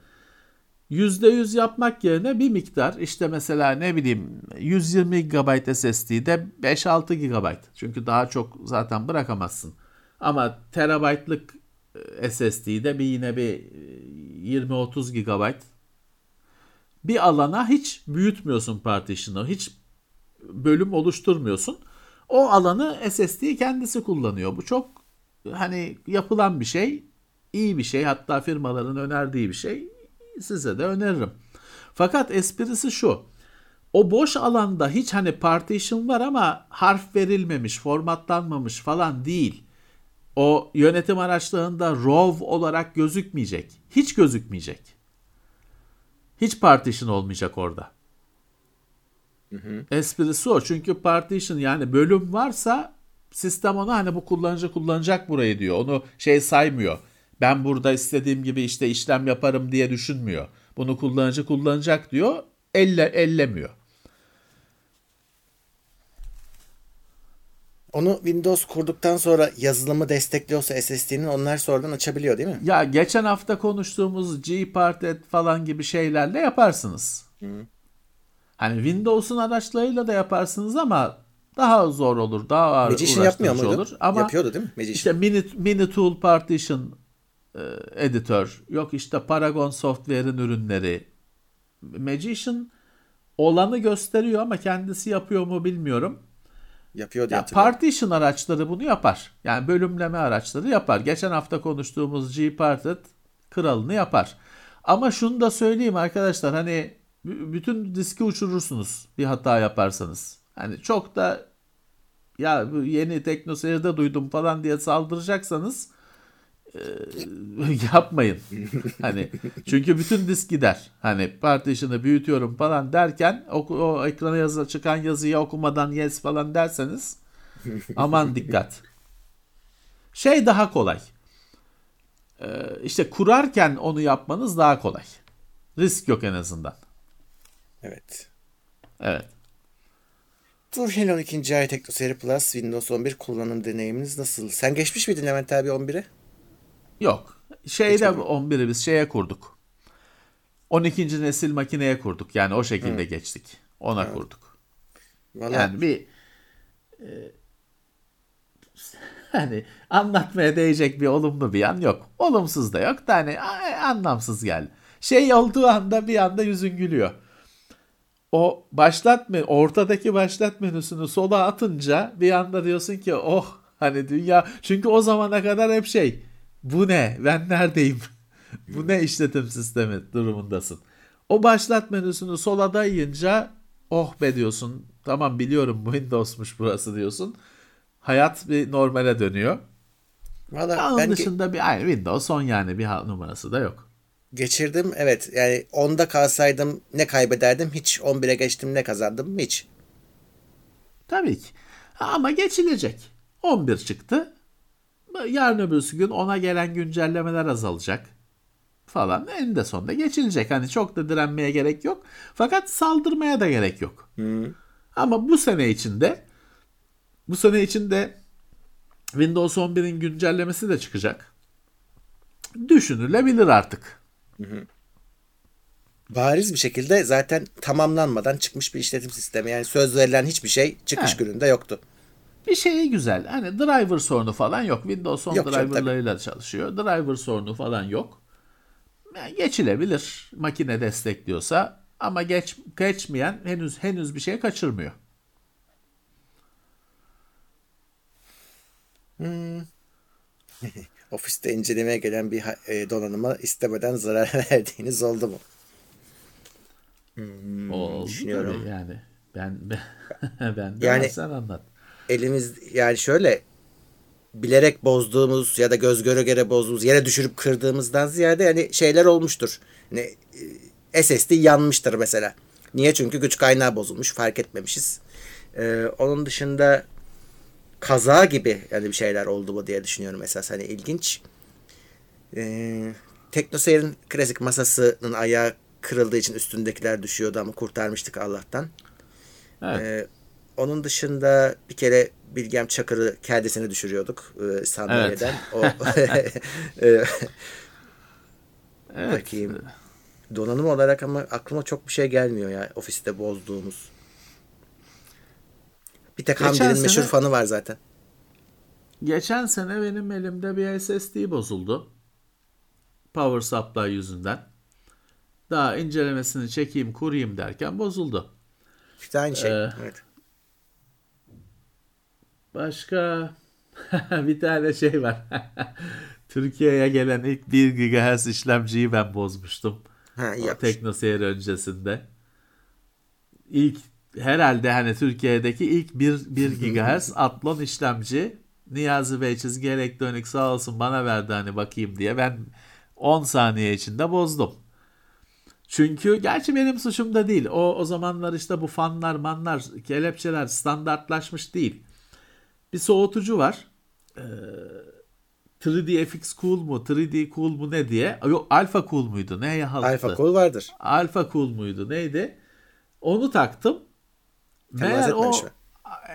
%100 yapmak yerine bir miktar işte mesela ne bileyim 120 GB SSD'de 5-6 GB. Çünkü daha çok zaten bırakamazsın. Ama terabaytlık e, SSD'de bir yine bir e, 20-30 GB bir alana hiç büyütmüyorsun partition'ı. Hiç bölüm oluşturmuyorsun. O alanı SSD kendisi kullanıyor. Bu çok hani yapılan bir şey, iyi bir şey. Hatta firmaların önerdiği bir şey. Size de öneririm. Fakat esprisi şu. O boş alanda hiç hani partition var ama harf verilmemiş, formatlanmamış falan değil. O yönetim araçlarında RAW olarak gözükmeyecek. Hiç gözükmeyecek. Hiç partition olmayacak orada. Esprisi o. Çünkü partition yani bölüm varsa sistem ona hani bu kullanıcı kullanacak burayı diyor. Onu şey saymıyor. Ben burada istediğim gibi işte işlem yaparım diye düşünmüyor. Bunu kullanıcı kullanacak diyor. Elle ellemiyor. Onu Windows kurduktan sonra yazılımı destekliyorsa SSD'nin onlar sonradan açabiliyor değil mi? Ya geçen hafta konuştuğumuz Gparted falan gibi şeylerle yaparsınız. Hı. Hani Windows'un araçlarıyla da yaparsınız ama daha zor olur, daha ağır Magician yapmıyor muydu? olur. Ama Yapıyordu değil mi? Magician. İşte mini, mini Tool Partition e, editör, yok işte Paragon Software'in ürünleri. Magician olanı gösteriyor ama kendisi yapıyor mu bilmiyorum. Yapıyor diye ya Partition araçları bunu yapar. Yani bölümleme araçları yapar. Geçen hafta konuştuğumuz Gparted kralını yapar. Ama şunu da söyleyeyim arkadaşlar hani bütün diski uçurursunuz bir hata yaparsanız. Hani çok da ya yeni teknoseyirde duydum falan diye saldıracaksanız yapmayın. hani çünkü bütün disk gider. Hani partition'ı büyütüyorum falan derken o, o ekrana yazı, çıkan yazıyı okumadan yes falan derseniz aman dikkat. Şey daha kolay. Ee, işte kurarken onu yapmanız daha kolay. Risk yok en azından. Evet. Evet. Dur 12. ay TeknoSeri Plus Windows 11 kullanım deneyiminiz nasıl? Sen geçmiş miydin Levent abi 11'e? Yok. Şeyde 11'i biz şeye kurduk. 12. nesil makineye kurduk. Yani o şekilde Hı. geçtik. Ona Hı. kurduk. Vallahi... Yani bir e, hani anlatmaya değecek bir olumlu bir yan yok. Olumsuz da yok da hani anlamsız geldi. Şey olduğu anda bir anda yüzün gülüyor o başlat menü, ortadaki başlat menüsünü sola atınca bir anda diyorsun ki oh hani dünya çünkü o zamana kadar hep şey bu ne ben neredeyim bu ne işletim sistemi durumundasın. O başlat menüsünü sola dayayınca oh be diyorsun tamam biliyorum bu Windows'muş burası diyorsun. Hayat bir normale dönüyor. Vallahi Onun ben dışında bir aynı Windows 10 yani bir numarası da yok geçirdim. Evet yani 10'da kalsaydım ne kaybederdim? Hiç 11'e geçtim ne kazandım? Hiç. Tabii ki. Ama geçilecek. 11 çıktı. Yarın öbürsü gün ona gelen güncellemeler azalacak falan. En de sonunda geçilecek. Hani çok da direnmeye gerek yok. Fakat saldırmaya da gerek yok. Hı. Ama bu sene içinde bu sene içinde Windows 11'in güncellemesi de çıkacak. Düşünülebilir artık. Hı. Bariz bir şekilde zaten tamamlanmadan çıkmış bir işletim sistemi. Yani söz verilen hiçbir şey çıkış He. gününde yoktu. Bir şey güzel. Hani driver sorunu falan yok. Windows 10 yok driverlarıyla çalışıyor. Driver sorunu falan yok. Yani geçilebilir. Makine destekliyorsa ama geç geçmeyen henüz henüz bir şey kaçırmıyor. Hmm. ofiste incelemeye gelen bir e, donanıma istemeden zarar verdiğiniz oldu mu? Hmm, oldu düşünüyorum. tabii yani. Ben ben, ben de yani, sen anlat. Elimiz yani şöyle bilerek bozduğumuz ya da göz göre göre bozduğumuz yere düşürüp kırdığımızdan ziyade yani şeyler olmuştur. Yani e, SSD yanmıştır mesela. Niye? Çünkü güç kaynağı bozulmuş. Fark etmemişiz. Ee, onun dışında kaza gibi yani bir şeyler oldu mu diye düşünüyorum esas hani ilginç. Ee, Teknoseyir'in klasik masasının ayağı kırıldığı için üstündekiler düşüyordu ama kurtarmıştık Allah'tan. Evet. Ee, onun dışında bir kere Bilgem Çakır'ı kendisini düşürüyorduk e, sandalyeden. Evet. O e, evet. Bakayım. Donanım olarak ama aklıma çok bir şey gelmiyor ya ofiste bozduğumuz. Bir tek Hamdi'nin sene, meşhur fanı var zaten. Geçen sene benim elimde bir SSD bozuldu. Power supply yüzünden. Daha incelemesini çekeyim kurayım derken bozuldu. İşte aynı şey. Ee, evet. Başka bir tane şey var. Türkiye'ye gelen ilk 1 GHz işlemciyi ben bozmuştum. Ha, Teknoseyir öncesinde. İlk herhalde hani Türkiye'deki ilk 1, 1 GHz Athlon işlemci Niyazi Bey çizgi elektronik sağ olsun bana verdi hani bakayım diye ben 10 saniye içinde bozdum. Çünkü gerçi benim suçum da değil. O o zamanlar işte bu fanlar, manlar, kelepçeler standartlaşmış değil. Bir soğutucu var. Ee, 3D FX Cool mu 3D Cool mu ne diye. Yok Alpha Cool muydu? Neye halttı? Alpha Cool vardır. Alpha Cool muydu neydi? Onu taktım. Meğer o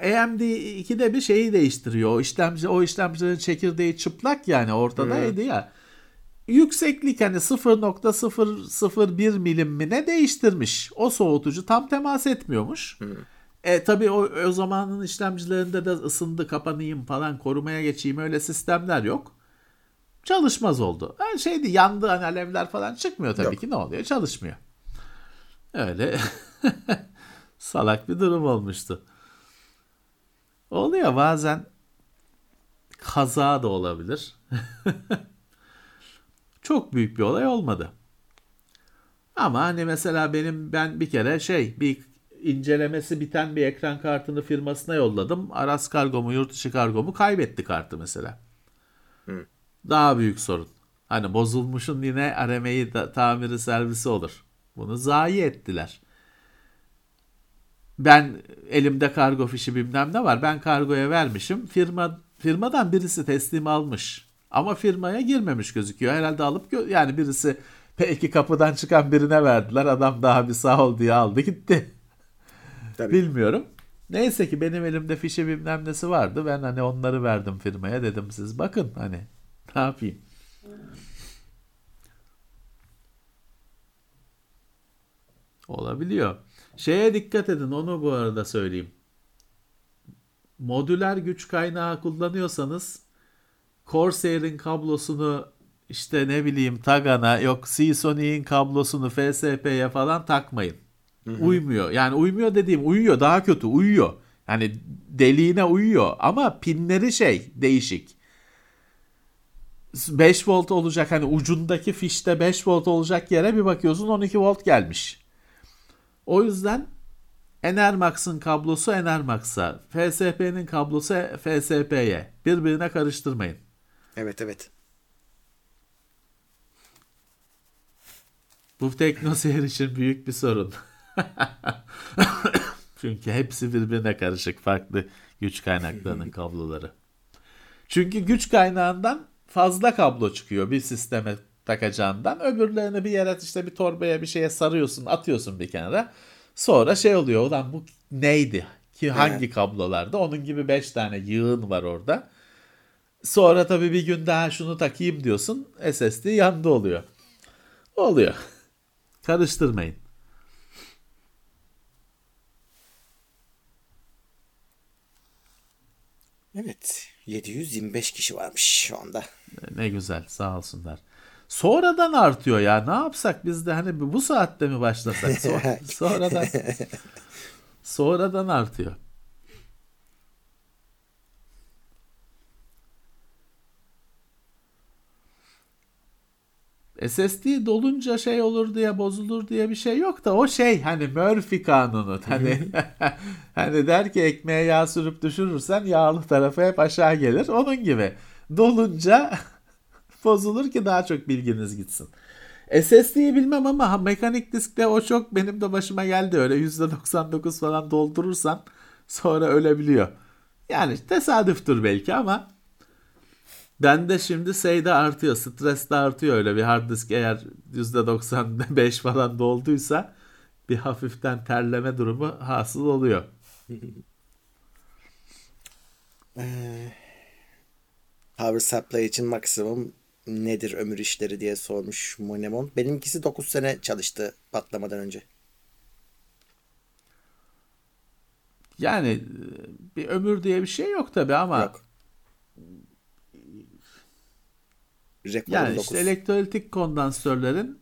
AMD 2'de bir şeyi değiştiriyor. O işlemci o işlemcinin çekirdeği çıplak yani ortadaydı hmm. ya. Yükseklik hani 0.001 milim mi ne değiştirmiş. O soğutucu tam temas etmiyormuş. Hmm. E tabi o, o zamanın işlemcilerinde de ısındı kapanayım falan korumaya geçeyim öyle sistemler yok. Çalışmaz oldu. Her şeydi yandı hani alevler falan çıkmıyor tabii yok. ki ne oluyor çalışmıyor. Öyle salak bir durum olmuştu. Oluyor bazen kaza da olabilir. Çok büyük bir olay olmadı. Ama hani mesela benim ben bir kere şey bir incelemesi biten bir ekran kartını firmasına yolladım. Aras kargomu, yurt dışı kargomu kaybetti kartı mesela. Hı. Daha büyük sorun. Hani bozulmuşun yine RM'yi tamiri servisi olur. Bunu zayi ettiler. Ben elimde kargo fişi bilmem ne var. Ben kargoya vermişim. Firma firmadan birisi teslim almış. Ama firmaya girmemiş gözüküyor. Herhalde alıp yani birisi P2 kapıdan çıkan birine verdiler. Adam daha bir sağ ol diye aldı gitti. Tabii. Bilmiyorum. Neyse ki benim elimde fişi bilmem nesi vardı. Ben hani onları verdim firmaya. Dedim siz bakın hani ne yapayım. Olabiliyor. Şeye dikkat edin onu bu arada söyleyeyim. Modüler güç kaynağı kullanıyorsanız Corsair'in kablosunu işte ne bileyim Tagan'a yok Seasonic'in kablosunu FSP'ye falan takmayın. Hı hı. Uymuyor. Yani uymuyor dediğim uyuyor daha kötü uyuyor. Yani deliğine uyuyor ama pinleri şey değişik. 5 volt olacak hani ucundaki fişte 5 volt olacak yere bir bakıyorsun 12 volt gelmiş. O yüzden Enermax'ın kablosu Enermax'a, FSP'nin kablosu FSP'ye. Birbirine karıştırmayın. Evet evet. Bu teknoseyir için büyük bir sorun. Çünkü hepsi birbirine karışık farklı güç kaynaklarının kabloları. Çünkü güç kaynağından fazla kablo çıkıyor bir sisteme takacağından. Öbürlerini bir yere işte bir torbaya bir şeye sarıyorsun atıyorsun bir kenara. Sonra şey oluyor ulan bu neydi? Ki hangi kablolarda? Onun gibi 5 tane yığın var orada. Sonra tabii bir gün daha şunu takayım diyorsun. SSD yandı oluyor. Oluyor. Karıştırmayın. Evet. 725 kişi varmış şu anda. Ne güzel sağ olsunlar. Sonradan artıyor ya. Ne yapsak biz de hani bu saatte mi başlasak? sonradan sonradan artıyor. SSD dolunca şey olur diye bozulur diye bir şey yok da o şey hani Murphy kanunu. Hani hani der ki ekmeğe yağ sürüp düşürürsen yağlı tarafı hep aşağı gelir. Onun gibi. Dolunca bozulur ki daha çok bilginiz gitsin. SSD'yi bilmem ama mekanik diskte o çok benim de başıma geldi. Öyle %99 falan doldurursan sonra ölebiliyor. Yani tesadüftür belki ama ben de şimdi şeyde artıyor, stres de artıyor öyle bir hard disk eğer %95 falan dolduysa bir hafiften terleme durumu hasıl oluyor. Ee, power supply için maksimum nedir ömür işleri diye sormuş Monemon. Benimkisi 9 sene çalıştı patlamadan önce. Yani e, bir ömür diye bir şey yok tabi ama yok. Rekor yani 19. işte elektrolitik kondansörlerin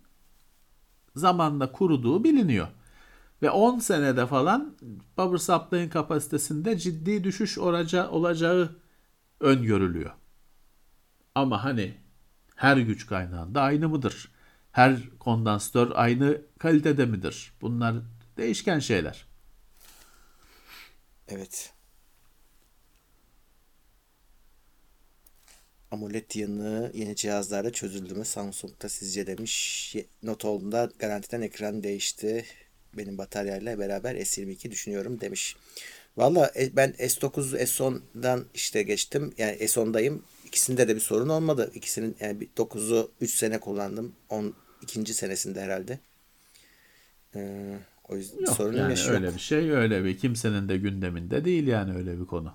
zamanla kuruduğu biliniyor. Ve 10 senede falan power supply'ın kapasitesinde ciddi düşüş olacağı, olacağı öngörülüyor. Ama hani her güç kaynağında aynı mıdır? Her kondansatör aynı kalitede midir? Bunlar değişken şeyler. Evet. AMOLED yanığı yeni cihazlarda çözüldü mü? Samsung'da sizce demiş. Not olduğunda garantiden ekran değişti. Benim bataryayla beraber S22 düşünüyorum demiş. Valla e, ben S9 S10'dan işte geçtim. Yani S10'dayım. ikisinde de bir sorun olmadı. İkisinin yani 9'u 3 sene kullandım. 10 ikinci senesinde herhalde. Ee, o yüzden yok, sorun yani yaşıyor. öyle bir şey öyle bir kimsenin de gündeminde değil yani öyle bir konu.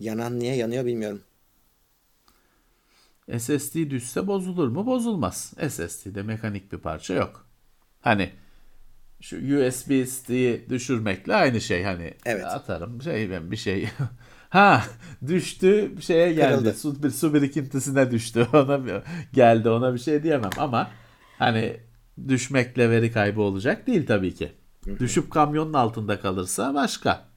Yanan niye yanıyor bilmiyorum. SSD düşse bozulur mu? Bozulmaz. SSD'de mekanik bir parça yok. Hani şu USB stick'i düşürmekle aynı şey hani Evet. atarım şey ben bir şey ha düştü şeye geldi Kırıldı. su, bir su birikintisine düştü ona bir- geldi ona bir şey diyemem ama hani düşmekle veri kaybı olacak değil tabii ki. Düşüp kamyonun altında kalırsa başka.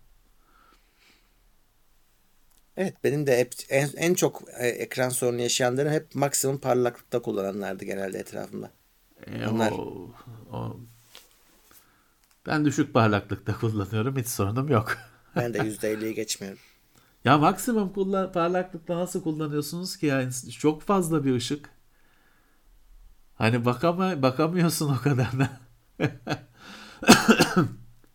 Evet benim de hep en, en çok e, ekran sorunu yaşayanların hep maksimum parlaklıkta kullananlardı genelde etrafımda. E, Onlar- o- o- ben düşük parlaklıkta kullanıyorum hiç sorunum yok. Ben de %50'yi geçmiyorum. Ya maksimum kullan parlaklıkta nasıl kullanıyorsunuz ki ya? Çok fazla bir ışık. Hani bakama bakamıyorsun o kadarına.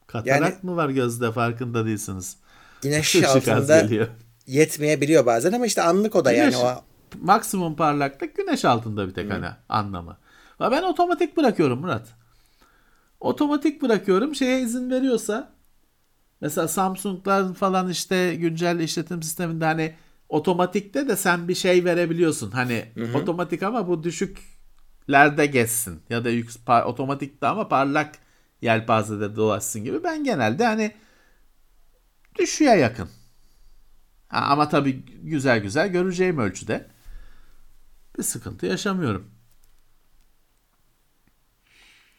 Katarak Yani- mı var gözde farkında değilsiniz. Güneş altında geliyor. Yetmeyebiliyor bazen ama işte anlık o da yani Güneş- o maksimum parlaklık güneş altında bir tek hani anlamı. Ben otomatik bırakıyorum Murat. Otomatik bırakıyorum şeye izin veriyorsa mesela Samsung'lar falan işte güncel işletim sisteminde hani otomatikte de sen bir şey verebiliyorsun. Hani otomatik ama bu düşüklerde geçsin ya da yük, par- otomatikte ama parlak yelpazede dolaşsın gibi. Ben genelde hani düşüğe yakın. Ama tabii güzel güzel göreceğim ölçüde bir sıkıntı yaşamıyorum.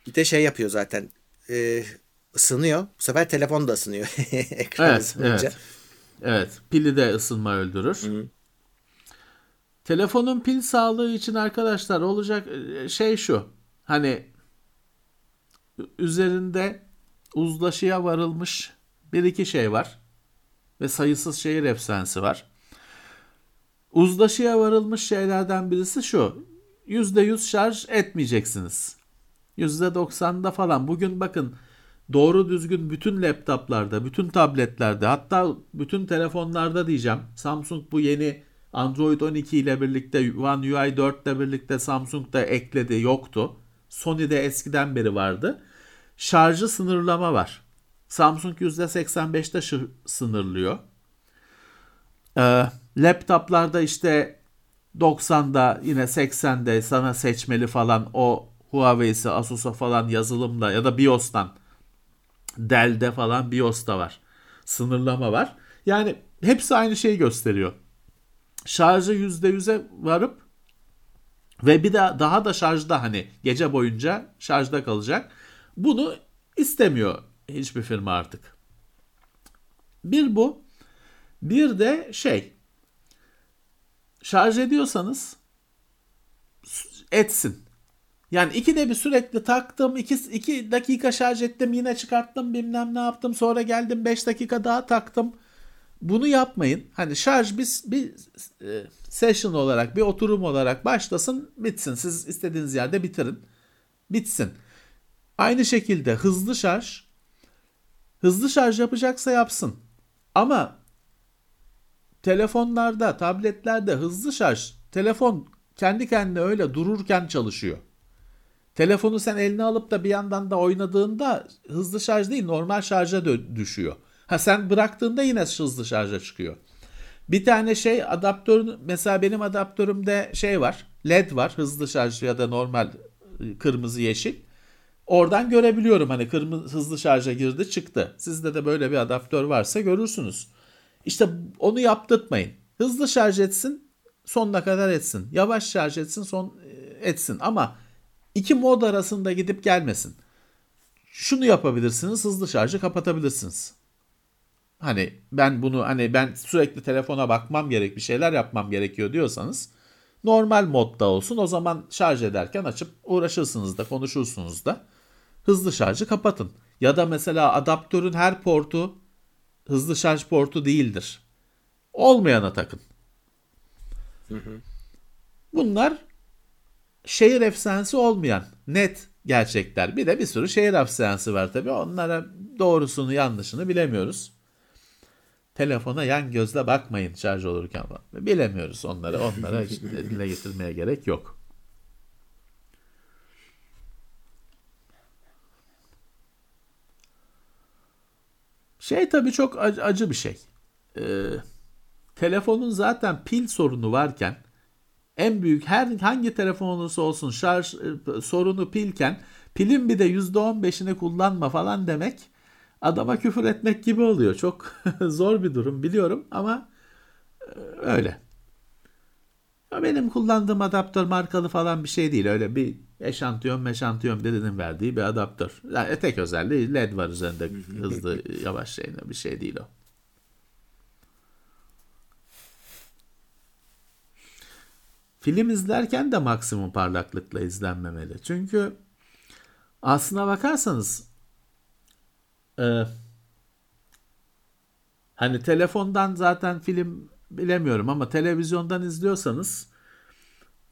bir de şey yapıyor zaten. E, ısınıyor. Bu sefer telefon da ısınıyor. Ekran Evet, ısınınca. evet. Evet, pili de ısınma öldürür. Telefonun pil sağlığı için arkadaşlar olacak e, şey şu. Hani üzerinde uzlaşıya varılmış bir iki şey var ve sayısız şehir efsanesi var. Uzlaşıya varılmış şeylerden birisi şu. %100 şarj etmeyeceksiniz. %90'da falan. Bugün bakın doğru düzgün bütün laptoplarda, bütün tabletlerde hatta bütün telefonlarda diyeceğim. Samsung bu yeni Android 12 ile birlikte One UI 4 ile birlikte Samsung da ekledi yoktu. Sony'de eskiden beri vardı. Şarjı sınırlama var. Samsung %85'te şı- sınırlıyor. Ee, laptoplarda işte 90'da yine 80'de sana seçmeli falan o Huawei'si Asus'a falan yazılımla ya da BIOS'tan Dell'de falan BIOS'ta var. Sınırlama var. Yani hepsi aynı şeyi gösteriyor. Şarjı %100'e varıp ve bir de daha da şarjda hani gece boyunca şarjda kalacak. Bunu istemiyor hiçbir firma artık. Bir bu. Bir de şey şarj ediyorsanız etsin. Yani ikide bir sürekli taktım, iki, iki dakika şarj ettim, yine çıkarttım, bilmem ne yaptım, sonra geldim 5 dakika daha taktım. Bunu yapmayın. Hani şarj bir, bir e, session olarak, bir oturum olarak başlasın, bitsin. Siz istediğiniz yerde bitirin. Bitsin. Aynı şekilde hızlı şarj, hızlı şarj yapacaksa yapsın. Ama telefonlarda, tabletlerde hızlı şarj, telefon kendi kendine öyle dururken çalışıyor. Telefonu sen eline alıp da bir yandan da oynadığında hızlı şarj değil normal şarja düşüyor. Ha sen bıraktığında yine hızlı şarja çıkıyor. Bir tane şey adaptörün mesela benim adaptörümde şey var. LED var hızlı şarj ya da normal e, kırmızı yeşil. Oradan görebiliyorum hani kırmızı hızlı şarja girdi çıktı. Sizde de böyle bir adaptör varsa görürsünüz. İşte onu yaptırtmayın. Hızlı şarj etsin sonuna kadar etsin. Yavaş şarj etsin son e, etsin ama iki mod arasında gidip gelmesin. Şunu yapabilirsiniz hızlı şarjı kapatabilirsiniz. Hani ben bunu hani ben sürekli telefona bakmam gerek bir şeyler yapmam gerekiyor diyorsanız normal modda olsun o zaman şarj ederken açıp uğraşırsınız da konuşursunuz da hızlı şarjı kapatın. Ya da mesela adaptörün her portu hızlı şarj portu değildir. Olmayana takın. Bunlar şehir efsanesi olmayan net gerçekler. Bir de bir sürü şehir efsanesi var tabii. Onlara doğrusunu yanlışını bilemiyoruz. telefona yan gözle bakmayın şarj olurken. Bilemiyoruz onları. Onlara dile getirmeye gerek yok. Şey tabii çok acı bir şey. Ee, telefonun zaten pil sorunu varken en büyük her hangi telefon olursa olsun şarj e, sorunu pilken pilin bir de %15'ini kullanma falan demek adama küfür etmek gibi oluyor. Çok zor bir durum biliyorum ama e, öyle. Benim kullandığım adaptör markalı falan bir şey değil. Öyle bir eşantiyon meşantiyon birinin verdiği bir adaptör. Yani tek özelliği led var üzerinde hızlı yavaş şeyine bir şey değil o. Film izlerken de maksimum parlaklıkla izlenmemeli. Çünkü aslına bakarsanız e, hani telefondan zaten film bilemiyorum ama televizyondan izliyorsanız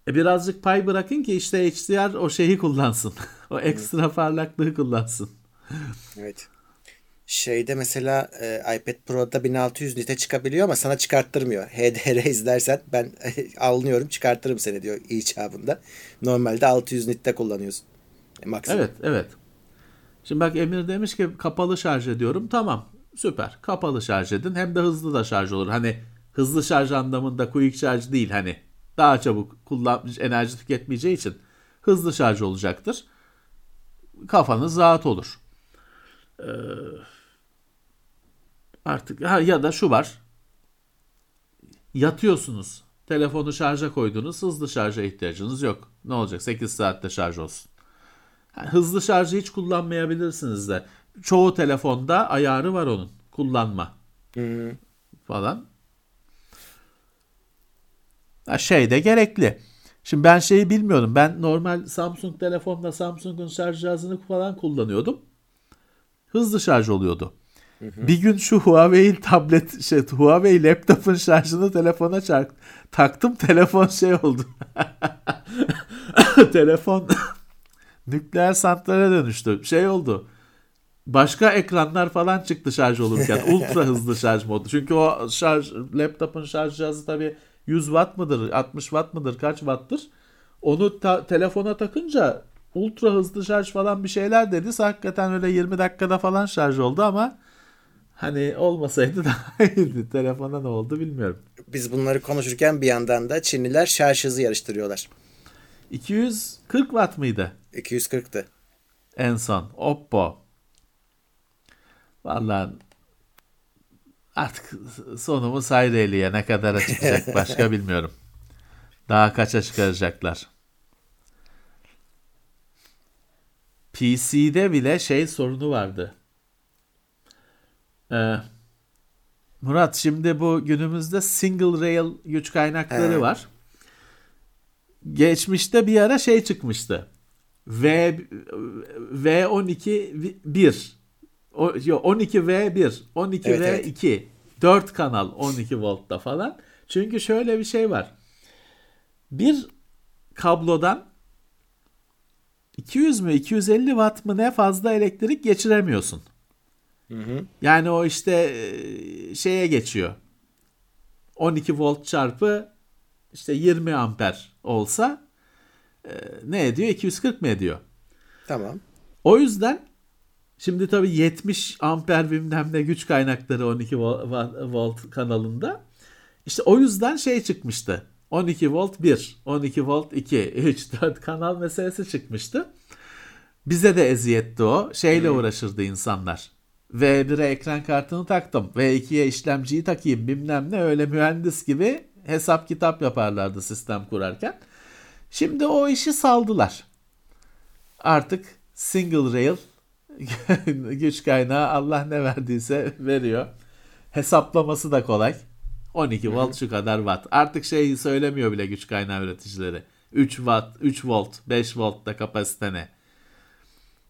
e, birazcık pay bırakın ki işte HDR o şeyi kullansın. o ekstra parlaklığı kullansın. Evet. Şeyde mesela e, iPad Pro'da 1600 nite çıkabiliyor ama sana çıkarttırmıyor. HDR izlersen ben alınıyorum çıkartırım seni diyor icabında. Normalde 600 nitte kullanıyorsun. E, maksimum. Evet evet. Şimdi bak Emir demiş ki kapalı şarj ediyorum. Tamam süper. Kapalı şarj edin. Hem de hızlı da şarj olur. Hani hızlı şarj anlamında quick şarj değil hani. Daha çabuk kullanmış enerji tüketmeyeceği için hızlı şarj olacaktır. Kafanız rahat olur. Ee, artık ha, ya da şu var. Yatıyorsunuz. Telefonu şarja koydunuz. Hızlı şarja ihtiyacınız yok. Ne olacak? 8 saatte şarj olsun. Yani hızlı şarjı hiç kullanmayabilirsiniz de. Çoğu telefonda ayarı var onun. Kullanma. Hı-hı. Falan. Şey de gerekli. Şimdi ben şeyi bilmiyorum. Ben normal Samsung telefonla Samsung'un şarj cihazını falan kullanıyordum. Hızlı şarj oluyordu. Bir gün şu Huawei tablet şey Huawei laptopun şarjını telefona çark, taktım telefon şey oldu. telefon nükleer santrale dönüştü. Şey oldu. Başka ekranlar falan çıktı şarj olurken. Ultra hızlı şarj modu. Çünkü o şarj laptopun şarj cihazı tabii 100 watt mıdır, 60 watt mıdır, kaç watt'tır? Onu ta- telefona takınca ultra hızlı şarj falan bir şeyler dedi. Hakikaten öyle 20 dakikada falan şarj oldu ama hani olmasaydı daha iyiydi. Telefona ne oldu bilmiyorum. Biz bunları konuşurken bir yandan da Çinliler şarj hızı yarıştırıyorlar. 240 watt mıydı? 240'tı. En son. Oppo. Vallahi artık sonumuz Hayreli'ye ne kadar çıkacak başka bilmiyorum. Daha kaça çıkaracaklar. PC'de bile şey sorunu vardı. Ee, Murat şimdi bu günümüzde single rail güç kaynakları He. var. Geçmişte bir ara şey çıkmıştı. V V12 1 o, yo, 12V1, 12V2, evet, evet. 4 kanal 12 voltta falan. Çünkü şöyle bir şey var. Bir kablodan 200 mü 250 watt mı ne fazla elektrik geçiremiyorsun. Hı hı. Yani o işte e, şeye geçiyor. 12 volt çarpı işte 20 amper olsa e, ne ediyor? 240 mı ediyor? Tamam. O yüzden Şimdi tabii 70 amper bilmem ne güç kaynakları 12 volt kanalında. İşte o yüzden şey çıkmıştı. 12 volt 1, 12 volt 2, 3, 4 kanal meselesi çıkmıştı. Bize de eziyetti o. Şeyle hmm. uğraşırdı insanlar. V1'e ekran kartını taktım. V2'ye işlemciyi takayım bilmem ne öyle mühendis gibi hesap kitap yaparlardı sistem kurarken. Şimdi o işi saldılar. Artık single rail güç kaynağı Allah ne verdiyse veriyor. Hesaplaması da kolay. 12 volt şu kadar watt. Artık şey söylemiyor bile güç kaynağı üreticileri. 3 watt, 3 volt, 5 volt da kapasite ne?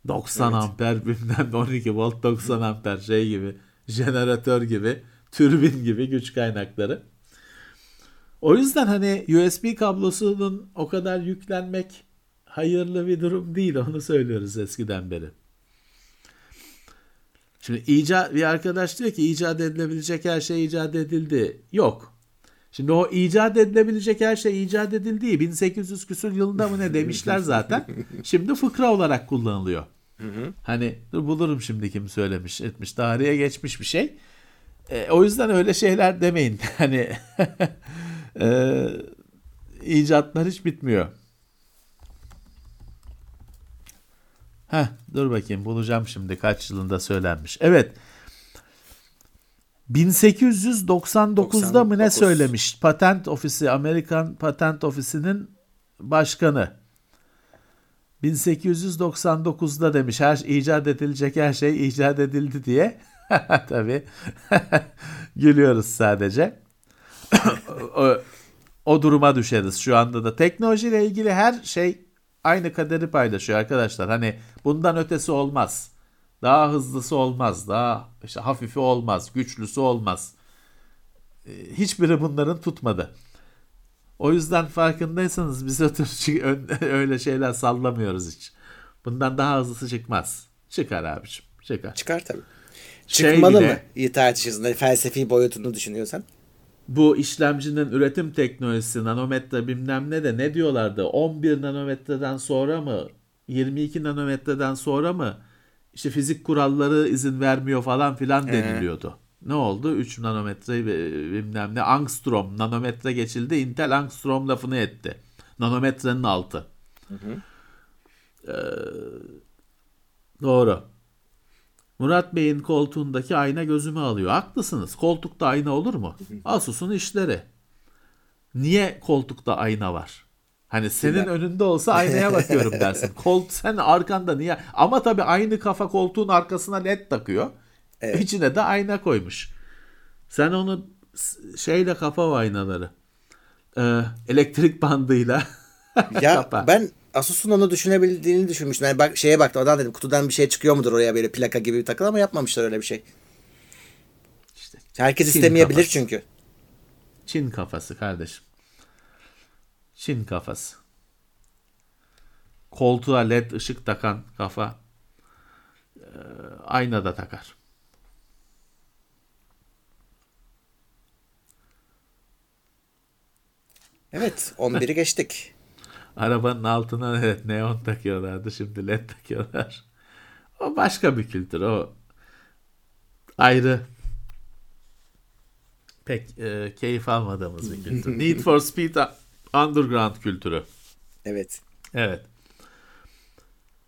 90 evet. amper bilmem 12 volt 90 amper şey gibi jeneratör gibi türbin gibi güç kaynakları. O yüzden hani USB kablosunun o kadar yüklenmek hayırlı bir durum değil onu söylüyoruz eskiden beri. Şimdi icat bir arkadaş diyor ki icat edilebilecek her şey icat edildi. Yok. Şimdi o icat edilebilecek her şey icat edildiği 1800 küsur yılında mı ne demişler zaten. Şimdi fıkra olarak kullanılıyor. Hani dur bulurum şimdi kim söylemiş etmiş. Tarihe geçmiş bir şey. E, o yüzden öyle şeyler demeyin. Hani e, icatlar hiç bitmiyor. Heh, dur bakayım bulacağım şimdi kaç yılında söylenmiş. Evet. 1899'da mı ne söylemiş? Patent Ofisi, Amerikan Patent Ofisi'nin başkanı. 1899'da demiş her icat edilecek her şey icat edildi diye. Tabii. Gülüyoruz sadece. o, o duruma düşeriz şu anda da. Teknolojiyle ilgili her şey aynı kaderi paylaşıyor arkadaşlar. Hani bundan ötesi olmaz. Daha hızlısı olmaz. Daha işte hafifi olmaz. Güçlüsü olmaz. Hiçbiri bunların tutmadı. O yüzden farkındaysanız biz öyle şeyler sallamıyoruz hiç. Bundan daha hızlısı çıkmaz. Çıkar abiciğim. Çıkar. Çıkar tabii. Şey Çıkmalı bile, mı? İyi tartışırsın. Felsefi boyutunu düşünüyorsan. Bu işlemcinin üretim teknolojisi nanometre bilmem ne de ne diyorlardı? 11 nanometreden sonra mı? 22 nanometreden sonra mı? İşte fizik kuralları izin vermiyor falan filan deniliyordu. Ee. Ne oldu? 3 nanometre bilmem ne. Angstrom nanometre geçildi. Intel Angstrom lafını etti. Nanometrenin altı. Hı hı. Ee, doğru. Murat Bey'in koltuğundaki ayna gözümü alıyor. Haklısınız. Koltukta ayna olur mu? Asus'un işleri. Niye koltukta ayna var? Hani senin önünde olsa aynaya bakıyorum dersin. Kolt sen arkanda niye? Ama tabii aynı kafa koltuğun arkasına led takıyor. Evet. İçine de ayna koymuş. Sen onu şeyle kafa aynaları. Ee, elektrik bandıyla. ya ben Asus'un onu düşünebildiğini düşünmüştüm. Yani bak şeye baktım adam dedim kutudan bir şey çıkıyor mudur oraya böyle plaka gibi bir takıl ama yapmamışlar öyle bir şey. İşte Herkes Çin istemeyebilir kafası. çünkü. Çin kafası kardeşim. Çin kafası. Koltuğa led ışık takan kafa e, aynada takar. Evet 11'i geçtik. Arabanın altına evet neon takıyorlardı şimdi led takıyorlar. O başka bir kültür o ayrı pek e, keyif almadığımız bir kültür. Need for Speed Underground kültürü. Evet. Evet.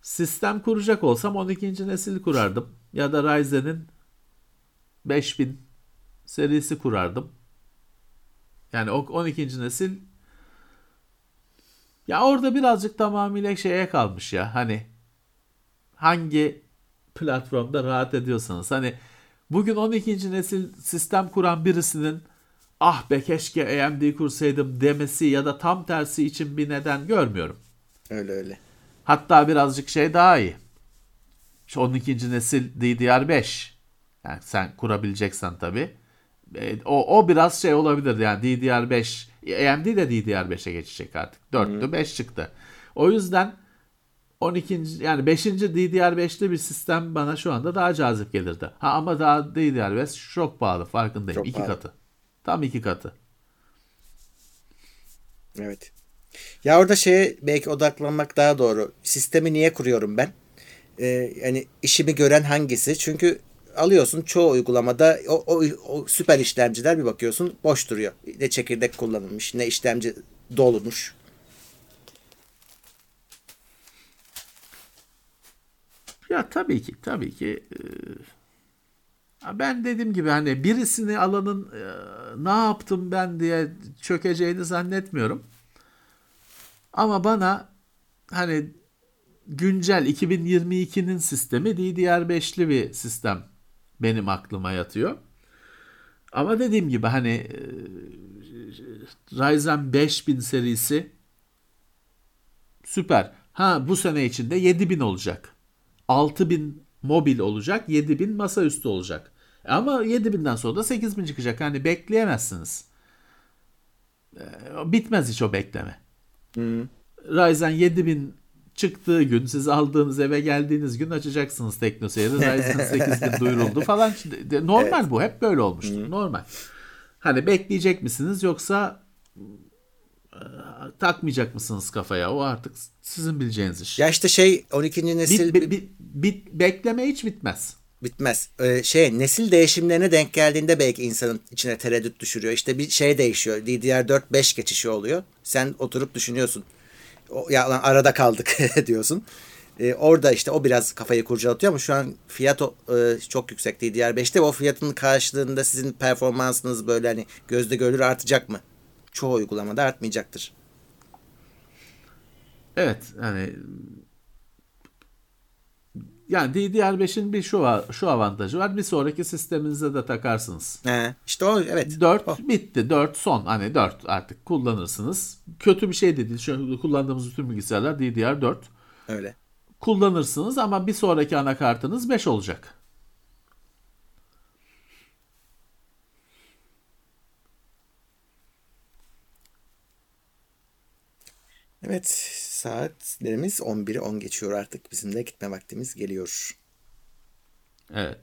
Sistem kuracak olsam 12. nesil kurardım. Ya da Ryzen'in 5000 serisi kurardım. Yani 12. nesil ya orada birazcık tamamıyla şeye kalmış ya. Hani hangi platformda rahat ediyorsanız. Hani bugün 12. nesil sistem kuran birisinin ah be keşke AMD kursaydım demesi ya da tam tersi için bir neden görmüyorum. Öyle öyle. Hatta birazcık şey daha iyi. Şu 12. nesil DDR5. Yani sen kurabileceksen tabii. E, o, o biraz şey olabilir yani DDR5 AMD de DDR5'e geçecek artık. 4'tü 5 çıktı. O yüzden 12. yani 5. DDR5'li bir sistem bana şu anda daha cazip gelirdi. Ha ama daha DDR5 çok pahalı farkındayım. Çok iki pahalı. katı. Tam iki katı. Evet. Ya orada şeye belki odaklanmak daha doğru. Sistemi niye kuruyorum ben? Ee, yani işimi gören hangisi? Çünkü alıyorsun çoğu uygulamada o, o, o süper işlemciler bir bakıyorsun boş duruyor. Ne çekirdek kullanılmış ne işlemci dolmuş. Ya tabii ki tabii ki ben dediğim gibi hani birisini alanın ne yaptım ben diye çökeceğini zannetmiyorum. Ama bana hani güncel 2022'nin sistemi DDR5'li bir sistem benim aklıma yatıyor. Ama dediğim gibi hani e, Ryzen 5000 serisi süper. Ha bu sene içinde 7000 olacak. 6000 mobil olacak, 7000 masaüstü olacak. Ama 7000'den sonra da 8000 çıkacak. Hani bekleyemezsiniz. E, bitmez hiç o bekleme. Hmm. Ryzen 7000 çıktığı gün siz aldığınız eve geldiğiniz gün açacaksınız TeknoSeyir'i. Ryzen 8 gün duyuruldu falan. Normal evet. bu. Hep böyle olmuştur. Normal. Hani bekleyecek misiniz yoksa e, takmayacak mısınız kafaya? O artık sizin bileceğiniz iş. Ya işte şey 12. nesil... Bit, bit, bit, bekleme hiç bitmez. Bitmez. Ee, şey nesil değişimlerine denk geldiğinde belki insanın içine tereddüt düşürüyor. İşte bir şey değişiyor. DDR4 5 geçişi oluyor. Sen oturup düşünüyorsun. O, ya lan arada kaldık diyorsun. Ee, orada işte o biraz kafayı kurcalatıyor ama şu an fiyat e, çok yüksek DDR5'te. O fiyatın karşılığında sizin performansınız böyle hani gözde görülür artacak mı? Çoğu uygulamada artmayacaktır. Evet yani yani DDR5'in bir şu şu avantajı var. Bir sonraki sisteminize de takarsınız. He, işte o evet. 4 o. bitti. 4 son. Hani 4 artık kullanırsınız. Kötü bir şey de değil. Şu an kullandığımız bütün bilgisayarlar DDR4. Öyle. Kullanırsınız ama bir sonraki anakartınız 5 olacak. Evet saatlerimiz 11'i 10 geçiyor artık. Bizim de gitme vaktimiz geliyor. Evet.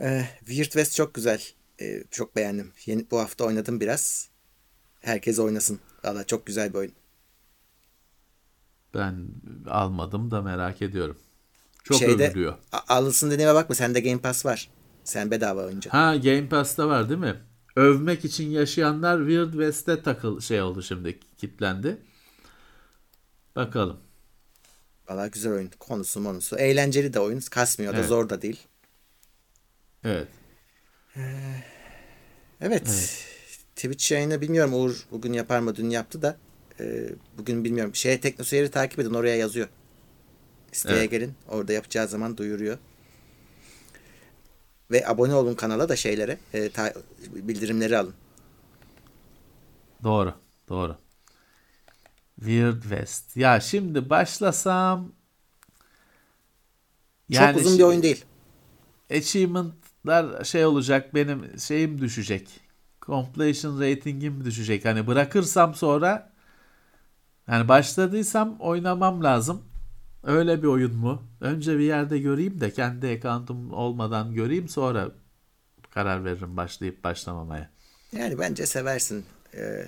Ee, Weird West çok güzel. Ee, çok beğendim. Yeni, bu hafta oynadım biraz. Herkes oynasın. Valla çok güzel bir oyun. Ben almadım da merak ediyorum. Çok Şeyde, övülüyor. Alınsın dediğime bakma. Sende Game Pass var. Sen bedava oyuncu. Ha Game Pass'ta var değil mi? Övmek için yaşayanlar Weird West'e takıl şey oldu şimdi kitlendi. Bakalım. Valla güzel oyun. Konusu monusu. Eğlenceli de oyun. Kasmıyor da evet. zor da değil. Evet. Ee, evet. evet. Twitch yayını bilmiyorum Uğur bugün yapar mı? Dün yaptı da. E, bugün bilmiyorum. Şey Teknoseyir'i takip edin. Oraya yazıyor. İsteğe evet. gelin. Orada yapacağı zaman duyuruyor. Ve abone olun kanala da şeylere e, ta, bildirimleri alın. Doğru. Doğru. Weird West. Ya şimdi başlasam yani Çok uzun bir oyun değil. Achievement'lar şey olacak benim şeyim düşecek. Completion rating'im düşecek. Hani bırakırsam sonra yani başladıysam oynamam lazım. Öyle bir oyun mu? Önce bir yerde göreyim de kendi account'um olmadan göreyim sonra karar veririm başlayıp başlamamaya. Yani bence seversin. Ee,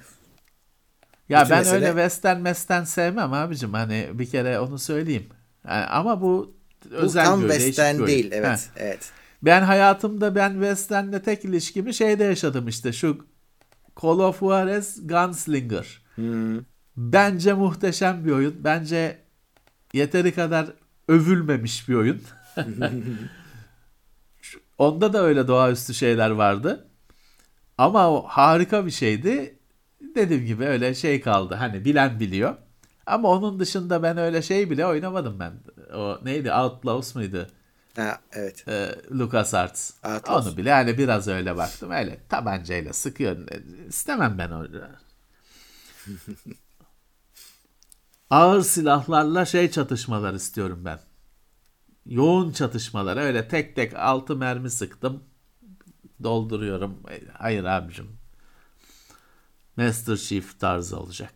ya ben mesele... öyle western western sevmem abicim. Hani bir kere onu söyleyeyim. Yani ama bu, bu özel tam bir western değil. Evet, ha. evet. Ben hayatımda ben western'le tek ilişkimi şeyde yaşadım işte. Şu Call of Juarez Gunslinger. Hmm. Bence muhteşem bir oyun. Bence yeteri kadar övülmemiş bir oyun. Onda da öyle doğaüstü şeyler vardı. Ama o harika bir şeydi. Dediğim gibi öyle şey kaldı. Hani bilen biliyor. Ama onun dışında ben öyle şey bile oynamadım ben. O neydi? Outlaws mıydı? Ha, evet. Ee, Lucas Arts. Outlaws. Onu bile hani biraz öyle baktım. Öyle tabancayla sıkıyor. İstemem ben öyle ağır silahlarla şey çatışmalar istiyorum ben. Yoğun çatışmalar. Öyle tek tek altı mermi sıktım. Dolduruyorum. Hayır abicim. Master Chief tarzı olacak.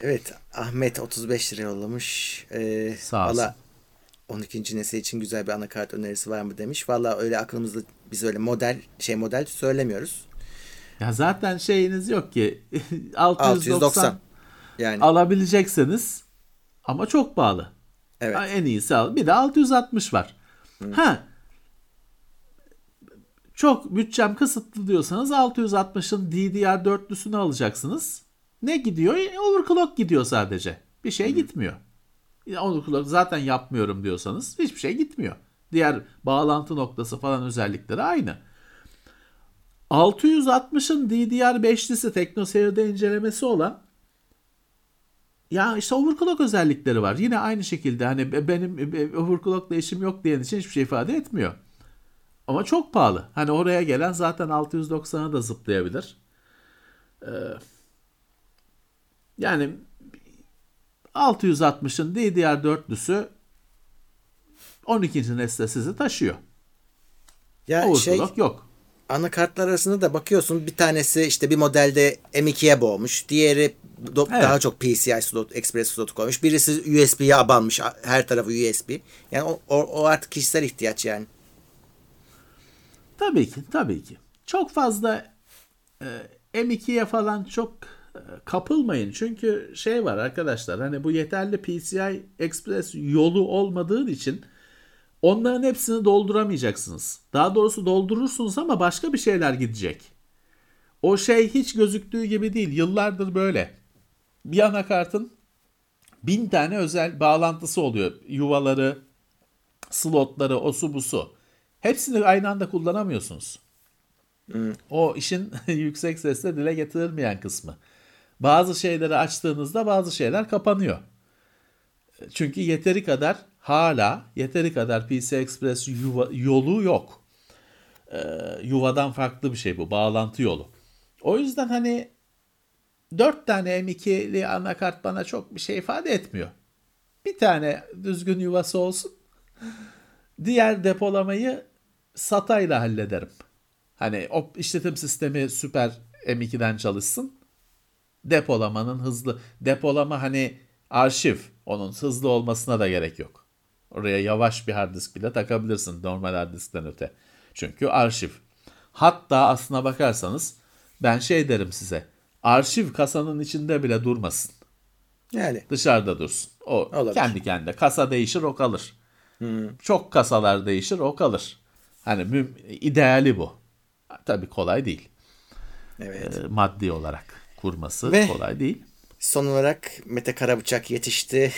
Evet. Ahmet 35 lira yollamış. Ee, Sağ olsun. Valla 12. nesil için güzel bir anakart önerisi var mı demiş. Valla öyle aklımızda biz öyle model şey model söylemiyoruz. Ya zaten şeyiniz yok ki 690, 690 yani alabilecekseniz ama çok pahalı. Evet. en iyisi al. Bir de 660 var. Hı. Ha. Çok bütçem kısıtlı diyorsanız 660'ın DDR4'lüsünü alacaksınız. Ne gidiyor? Overclock gidiyor sadece. Bir şey Hı. gitmiyor. Overclock zaten yapmıyorum diyorsanız hiçbir şey gitmiyor. Diğer bağlantı noktası falan özellikleri aynı. 660'ın DDR5'lisi TeknoSeyir'de incelemesi olan ya işte overclock özellikleri var. Yine aynı şekilde hani benim overclockla işim yok diyen için hiçbir şey ifade etmiyor. Ama çok pahalı. Hani oraya gelen zaten 690'a da zıplayabilir. Ee, yani 660'ın DDR4'lüsü 12. nesle sizi taşıyor. Ya overclock şey, yok. Anakartlar arasında da bakıyorsun bir tanesi işte bir modelde M2'ye boğmuş. Diğeri do- Evet. daha çok PCI slot, Express slotu koymuş. Birisi USB'ye abanmış. Her tarafı USB. Yani o, o, o artık kişisel ihtiyaç yani. Tabii ki, tabii ki. Çok fazla e, M2'ye falan çok e, kapılmayın. Çünkü şey var arkadaşlar hani bu yeterli PCI Express yolu olmadığı için onların hepsini dolduramayacaksınız. Daha doğrusu doldurursunuz ama başka bir şeyler gidecek. O şey hiç gözüktüğü gibi değil. Yıllardır böyle. Bir anakartın bin tane özel bağlantısı oluyor. Yuvaları, slotları, osu busu. Hepsini aynı anda kullanamıyorsunuz. O işin yüksek sesle dile getirilmeyen kısmı. Bazı şeyleri açtığınızda bazı şeyler kapanıyor. Çünkü yeteri kadar hala yeteri kadar PC Express yuva, yolu yok. Ee, yuvadan farklı bir şey bu. Bağlantı yolu. O yüzden hani 4 tane M2'li anakart bana çok bir şey ifade etmiyor. Bir tane düzgün yuvası olsun. Diğer depolamayı SATA ile hallederim. Hani o işletim sistemi süper M2'den çalışsın. Depolamanın hızlı depolama hani arşiv onun hızlı olmasına da gerek yok. Oraya yavaş bir hard disk bile takabilirsin normal hard diskten öte. Çünkü arşiv. Hatta aslına bakarsanız ben şey derim size. Arşiv kasanın içinde bile durmasın. Yani Dışarıda dursun. O Olabilir. kendi kendine. Kasa değişir o kalır. Çok kasalar değişir o kalır. Hani ideali bu. Tabii kolay değil. evet. Ee, maddi olarak kurması Ve- kolay değil. Son olarak Mete Karabıçak yetişti.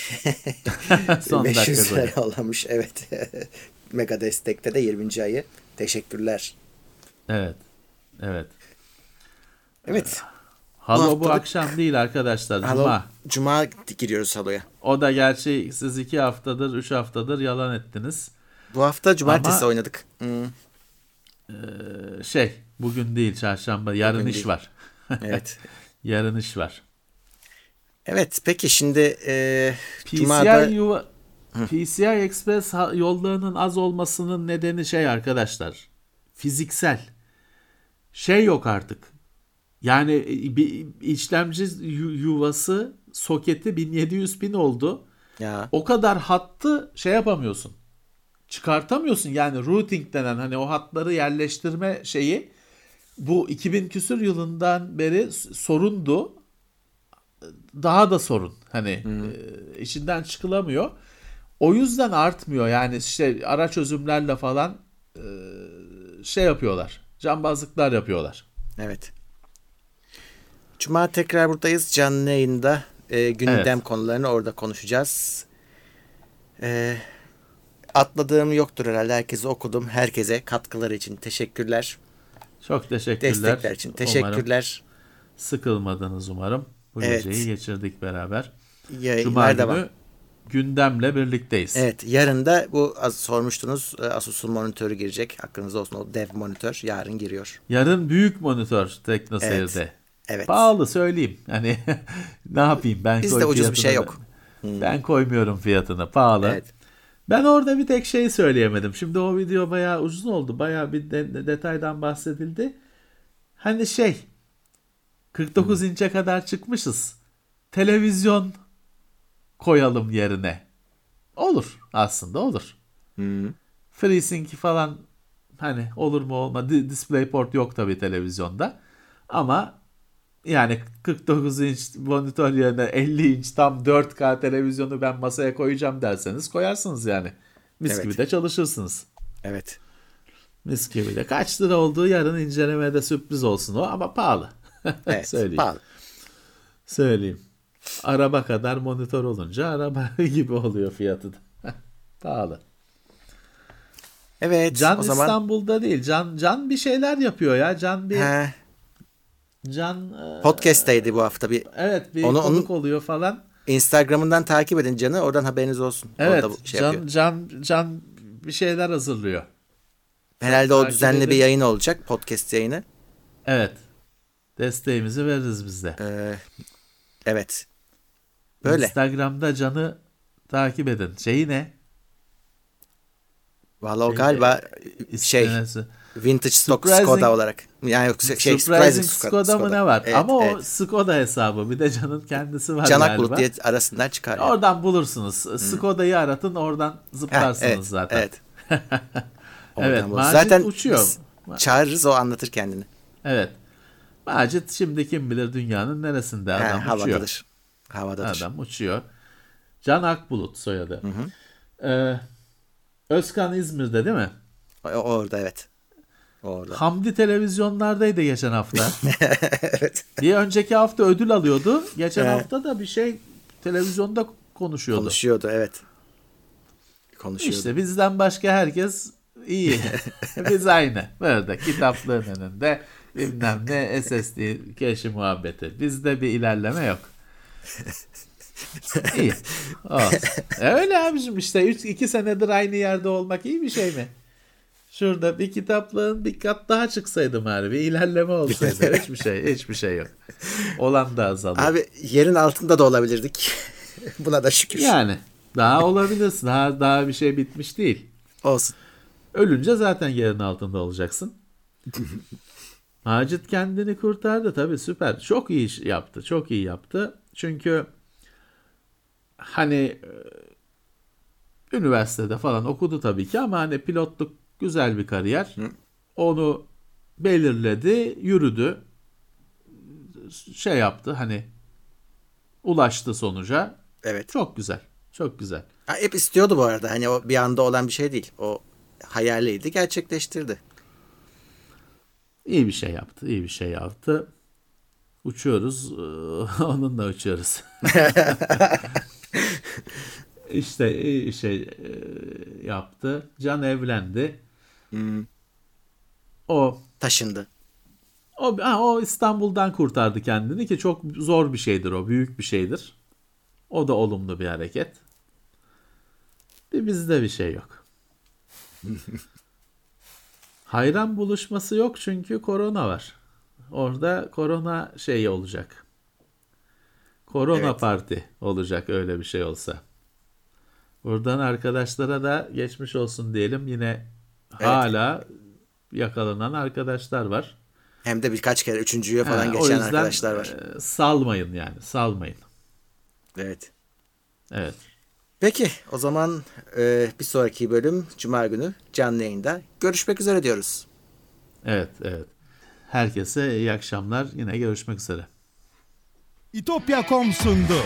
Son 500 dakika lira yollamış. Evet. Mega Destek'te de 20. ayı. Teşekkürler. Evet. Evet. Evet. Halo bu, haftalık- akşam değil arkadaşlar. Halo, Cuma. Cuma giriyoruz haloya. O da gerçi siz iki haftadır, üç haftadır yalan ettiniz. Bu hafta cumartesi Ama- oynadık. Hmm, Ee, şey, bugün değil çarşamba. Yarın Bugün iş değil. var. evet. Yarın iş var. Evet peki şimdi e, PCI Cuma'da yuva PCI Express yollarının az olmasının nedeni şey arkadaşlar. Fiziksel. Şey yok artık. Yani e, bir işlemci yu- yuvası soketi 1700 pin oldu. ya O kadar hattı şey yapamıyorsun. Çıkartamıyorsun yani routing denen hani o hatları yerleştirme şeyi bu 2000 küsür yılından beri sorundu. Daha da sorun. Hani e, içinden çıkılamıyor. O yüzden artmıyor. Yani işte ara çözümlerle falan e, şey yapıyorlar. Cambazlıklar yapıyorlar. evet. Cuma tekrar buradayız canlı yayında. E, gündem Evet. konularını orada konuşacağız. E, atladığım yoktur herhalde. Herkese okudum. Herkese katkıları için teşekkürler. Çok teşekkürler. Destekler için Umarım teşekkürler. sıkılmadınız umarım. Bu Evet. geceyi geçirdik beraber. Cuma Yayınlar günü devam. gündemle birlikteyiz. Evet yarın da bu az sormuştunuz e, Asus'un monitörü girecek. Aklınızda olsun o dev monitör yarın giriyor. Yarın büyük monitör Tekno Seyir'de. Evet. Pahalı söyleyeyim. Hani ne yapayım ben Bizde ucuz bir şey yok. Ben koymuyorum fiyatını. Pahalı. Evet. Ben orada bir tek şey söyleyemedim. Şimdi o video bayağı uzun oldu. Bayağı bir de- detaydan bahsedildi. Hani şey 49 inçe kadar çıkmışız. Televizyon koyalım yerine. Olur aslında olur. FreeSync falan hani olur mu olma Di- DisplayPort yok tabii televizyonda. Ama yani 49 inç monitör yerine 50 inç tam 4K televizyonu ben masaya koyacağım derseniz koyarsınız yani. Mis Evet. gibi de çalışırsınız. Evet. Mis gibi de. Kaç lira olduğu yarın incelemede sürpriz olsun o ama pahalı. Evet. Söyleyeyim. Pahalı. Söyleyeyim. Araba kadar monitör olunca araba gibi oluyor fiyatı da. pahalı. Evet. Can o zaman İstanbul'da değil. Can Can bir şeyler yapıyor ya. Can bir He, Can e, podcast'teydi bu hafta bir evet bir Onu- konuk onun- oluyor falan. Instagram'ından takip edin Can'ı. Oradan haberiniz olsun. Evet. Orada şey Can yapıyor. Can Can bir şeyler hazırlıyor. Herhalde o düzenli edin. bir yayın olacak. Podcast yayını. Evet. Desteğimizi veririz biz de. Ee, evet. Böyle. Instagram'da Can'ı takip edin. Şeyi ne? Vallahi o galiba şey İstemesi. Vintage stock Skoda olarak. Yani yok şey Surprising, Surprising Skoda, Skoda mı ne var? Evet, Ama evet. o Skoda hesabı bir de Can'ın kendisi var Canak galiba. Bulut diye arasından çıkar. Yani. Oradan bulursunuz. Hmm. Skoda'yı aratın oradan zıplarsınız ha, evet, zaten. Evet. evet Macit zaten uçuyor. Çağırırız o anlatır kendini. Evet. Macit şimdi kim bilir dünyanın neresinde adam He, uçuyor. Havadadır. Havadadır. Adam uçuyor. Can Akbulut soyadı. Hı hı. Ee, Özkan İzmir'de değil mi? O, orada evet. Orada. Hamdi televizyonlardaydı geçen hafta. evet. Bir önceki hafta ödül alıyordu. Geçen evet. hafta da bir şey televizyonda konuşuyordu. Konuşuyordu evet. Konuşuyordu. İşte bizden başka herkes iyi. Biz aynı. Böyle kitaplığın önünde bilmem ne SSD keşi muhabbeti. Bizde bir ilerleme yok. İyi. Olsun. E öyle abicim işte 3 2 senedir aynı yerde olmak iyi bir şey mi? Şurada bir kitaplığın bir kat daha çıksaydı bari bir ilerleme olsaydı hiçbir şey hiçbir şey yok. Olan da azalır. Abi yerin altında da olabilirdik. Buna da şükür. Yani daha olabilirsin. Daha daha bir şey bitmiş değil. Olsun. Ölünce zaten yerin altında olacaksın. Macit kendini kurtardı tabii süper. Çok iyi iş yaptı. Çok iyi yaptı. Çünkü hani e, üniversitede falan okudu tabii ki ama hani pilotluk güzel bir kariyer. Hı. Onu belirledi, yürüdü. Şey yaptı hani ulaştı sonuca. Evet. Çok güzel. Çok güzel. Ha, hep istiyordu bu arada. Hani o bir anda olan bir şey değil. O hayaliydi, gerçekleştirdi. İyi bir şey yaptı. iyi bir şey yaptı. Uçuyoruz. Onunla uçuyoruz. işte iyi şey e, yaptı. Can evlendi. Hmm. O taşındı. O, ha, o İstanbul'dan kurtardı kendini ki çok zor bir şeydir o. Büyük bir şeydir. O da olumlu bir hareket. Bizde bir şey yok. Hayran buluşması yok çünkü korona var. Orada korona şeyi olacak. Korona evet. parti olacak öyle bir şey olsa. Buradan arkadaşlara da geçmiş olsun diyelim. Yine evet. hala yakalanan arkadaşlar var. Hem de birkaç kere üçüncüye falan ha, geçen arkadaşlar var. E, salmayın yani salmayın. Evet. Evet. Peki o zaman e, bir sonraki bölüm Cuma günü canlı yayında görüşmek üzere diyoruz. Evet evet. Herkese iyi akşamlar. Yine görüşmek üzere. İtopya.com sundu.